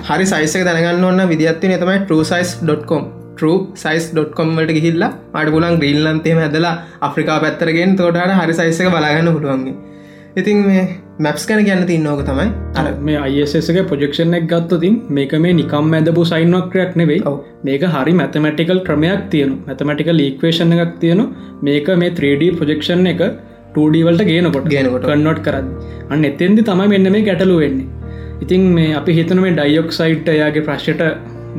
හරි සයිසක දැනගන්න ඔන්න විදිත්ති තමයි ටසයිස්.කොම් සයිස්.කොම් වලට ගිහිල්ලා අට පුලන් ග්‍රීල්ලන්තේම ඇදලා අප්‍රිකා පැත්තරගෙන් තෝටට හරි සයිසක බලාගන්න පුළුවන්ගේ ඉතින් මේ මැප්ස් කැන කියන්න තින්න ඕක තමයි අර මේ අයිසක ප්‍රජෙක්ෂණ එක් ගත්තතින් මේක මේ නිකම් ඇදපු සයින්වක්‍රයක් නෙවෙයි. ඔව්. මේක හරි මැතමටිකල් ක්‍රමයක් තියනු මැතමටිකල් ලීක්වේෂණ එකක් තියනු මේක මේ 3D ප්‍රජෙක්ෂන් එක 2ඩවලට ගේනකොට ගේනකොට. කන්නොට් කරන්න අන්න එතෙන්දි තමයි මෙන්න මේ ගැටලු වෙන්නේ. ඉතින් මේ අපි හිතන මේ ඩයියොක් සයිට් එයාගේ ප්‍රශ්ට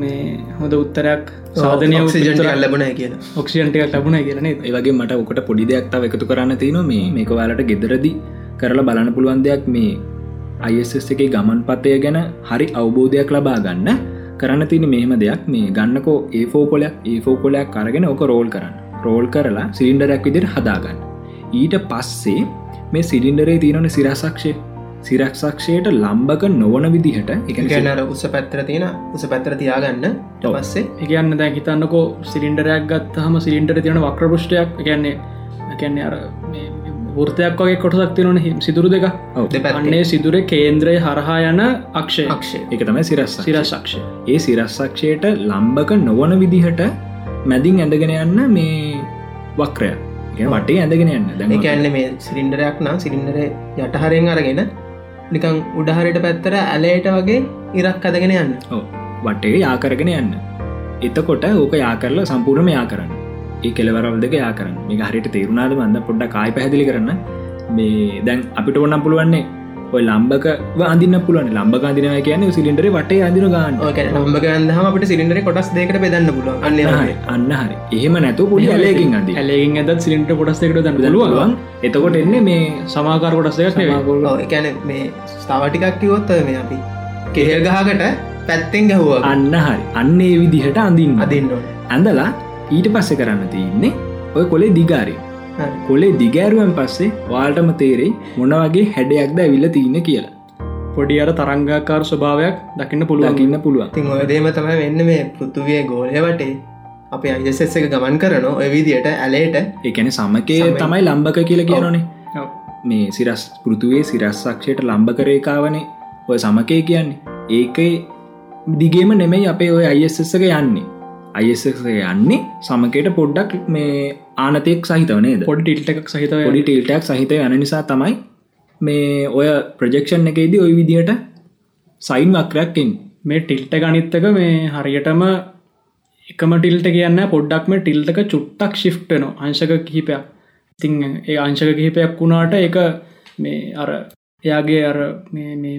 මේ හොඳ උත්තරයක් සාධනය සිජන්ට ලැබුණ කියලා. ඔක්සිජන්ටයක් ලැබුණ කියලනේ ඒවගේ මට ඔකට පොඩි දෙයක් තව එකතු කරන්න තියෙන මේ මේක වාලට ගෙදරදි කරලා බලන්න පුළුවන් දෙයක් මේ අයිස් එකේ ගමන් පතය ගැන හරි අවබෝධයක් ලබා ගන්න. කරන්න තින මෙහෙම දෙයක් මේ ගන්නකෝ ඒ ෆෝකොලයක් ඒ ෆෝකොලයක් කරගෙන ඕක රෝල් කරන්න. රෝල් කරලා සිලින්ඩරයක් විදිර හදාගන්න. ඊට පස්සේ මේ සිලින්ඩරේ තියෙනන සිරසක්ෂය. සිරක්ෂක්ෂයට ලම්බක නොවන විදිහට එක ගැනර උස පැත්තර තියෙන උස පැත්තර තියාගන්න. ඔව්. පස්සේ එකන්න දැ හිතන්නකෝ සිලින්ඩරයක් ගත් හම සිලින්ඩර තියෙන වක්‍රපෘෂ්ටයක් ගැන්නේ ගැන්නේ අර වෘතයක් වගේ කොටසක් තියනන හිම් සිදුරු දෙක. අන්නේ සිදුර කේන්ද්‍රය හරහා යන අක්ෂය. අක්ෂය. එක තමයි සිරස් සිරසක්ෂය ඒ සිරස්සක්ෂයට ලම්බක නොවන විදිහට මැදින් ඇඳගෙන යන්න මේ වක්‍රය. වටේ ඇඳගෙන යන්න. දැන් ඒඇන්න මේ සිලින්ඩරයක් නම් සිලින්ඩර යටහරෙන් අරගෙන නිකං උඩහරයට පැත්තර ඇලයට වගේ ඉරක් අදගෙන යන්න. වටේ යාකරගෙන යන්න. එතකොට ඕක යා කරලා සම්පූර්ණම යා කරන්න ඒ කෙලවරල් දෙක යා කරන්න. මේ හරිට තේරුණාද මන්ද පොඩ්ඩ කායි පැදිලි කරන්න. මේ දැන් අපිට ඔන්නම් පුළුවන්නේ ඔය ලම්බක අදින්න පුළුවන්. ලම්බක අදිනය කියන සිලින්ඩර වටේ අදින ගන්න නම්බ ගන්දහම අපට සිලින්ඩර කොටස් දෙකට බෙදන්න පුළුව අන්න හරි, අන්න හරි. එහෙම නැතු පොඩි ඇලයකින් අදී ඇලෙකින් ඇදත් සිලින්ට පොටස්කට දන්න පුළුවන්. එතකොට එන්නේ මේ සමාකාර කොටස්යක් එකැන මේ ස්ථාවටිකක් කිවොත් ඔය මේ අපි කෙහෙල් ගහකට පැත්තෙන් ගැහුව. අන්න හරි. අන්න විදිහට අඳින්න. අදින්න ඇඳලා ඊට පස්සෙ කරන්න තියන්නේ ඔය කොලේ දිගාරි. හරි. කොලේ දිගෑරුවෙන් පස්සේ වාල්ටම තේරෙයි මොන වගේ හැඩයක්ද ඇවිල්ල තියන්න කියලා. පොඩි අර තරංගාකාර ස්වභාවයක් දකින්න පුළුවන්. ලකින්න පුළුවන්. තින් ඔය දේම තමයි වෙන්න මේ පෘතුවිය ගෝලය වටේ. අප අයිසෙස් එක ගමන් කරන ඔය විදියට ඇලේට. එකන සමකය. තමයි ලම්බක කියලා කියනනේ. මේ සිරස් පෘතුවේ සිරස්සක්ෂයට ලම්බකරේකාවනේ ඔය සමකය කියන්නේ. ඒක දිගේම නෙමෙයි අපේ ඔය අයිස්සක යන්නේ අයිස යන්නේ සමකයට පොඩ්ඩක් මේ ආනතෙක් සහිතවනේද පොඩි ටිල්ට එකක් සහිත පොඩි ටීල්ටක් සහිත යන නිසා තමයි මේ ඔය ප්‍රජෙක්ෂන් එකේදී ඔය විදිහට සයින් වක්‍රයක්කින් මේ ටිල්ට ගනිත්තක මේ හරියටම එකම ටිල්ට කියන්න පොඩ්ඩක්ම ටිල්ටක චුට්ටක් ශිෆ්ටන අංශක කිහිපයක්. තිං ඒ අංශක කිහිපයක් වුණාට එක මේ අර එයාගේ අර මේ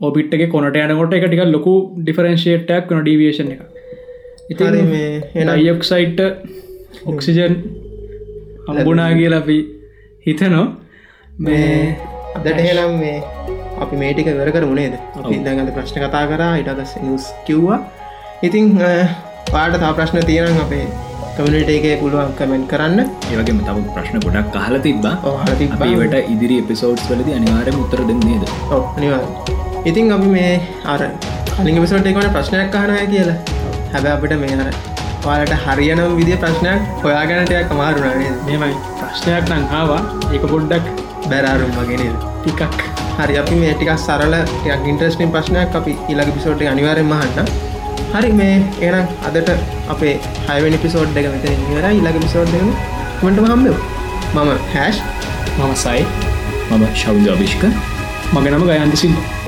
ඔබිට්ගේ කොනට යනකොට එක ටික ලොකු ඩිෆරන්ශේට්ටක් කන ඩීවේශන එක ඉති මේ එන අයක්සයිට් ඔක්සිජන් අම්බුනා කියල අපි හිතනෝ මේ අදට එහෙනම් මේ අපි මේටික වර කර මුණේද අපි ඉදගත ප්‍රශ්න කතා කරා ඉටදස් නිස් කිව්වා. ඉතිං පාට තා ප්‍රශ්න තියෙන අපේ කමිනිට එකේ පුළුවන් කමෙන්ට් කරන්න. ඒවගේ තම ප්‍රශ්න ගොඩක් කහල තිබා ඒවට ඉදිරි එපිසෝඩ්ස් වලද අනිවාරය උත්තර දෙන්නේද ඔව් අනිවා ඉතින් අපි මේ අර කලින් පිසෝට් එකට ප්‍රශ්නයක් කහනය කියලා හැබ අපිට මේ අර ඔයාලට හරියනම් විදිිය ප්‍රශ්නයක් හොයාගැනටයක් කමාරුණනේ මෙමයි. ප්‍රශ්නයක් නං ආවා. ඒක පොඩ්ඩක් බැරාරුම් වගෙන ටිකක්. හරි අපි මේ ටිකක් සරල ටිකක් ඉන්ට්‍රස්ටින් ප්‍රශ්නයක් අපි ඊළඟ පිසෝට් අනිවාරෙන් මහන්න හරි මේ එනම් අදට අපේ හයවැනි පිසෝඩ් එක මෙත ඉවර ඊළඟ පිසෝඩ් එකන මට හම්බ මම හැෂ් මම සයි. මම ශෞද්‍ය අභිෂ්ක. මගනම ගයන්ති සිල්ල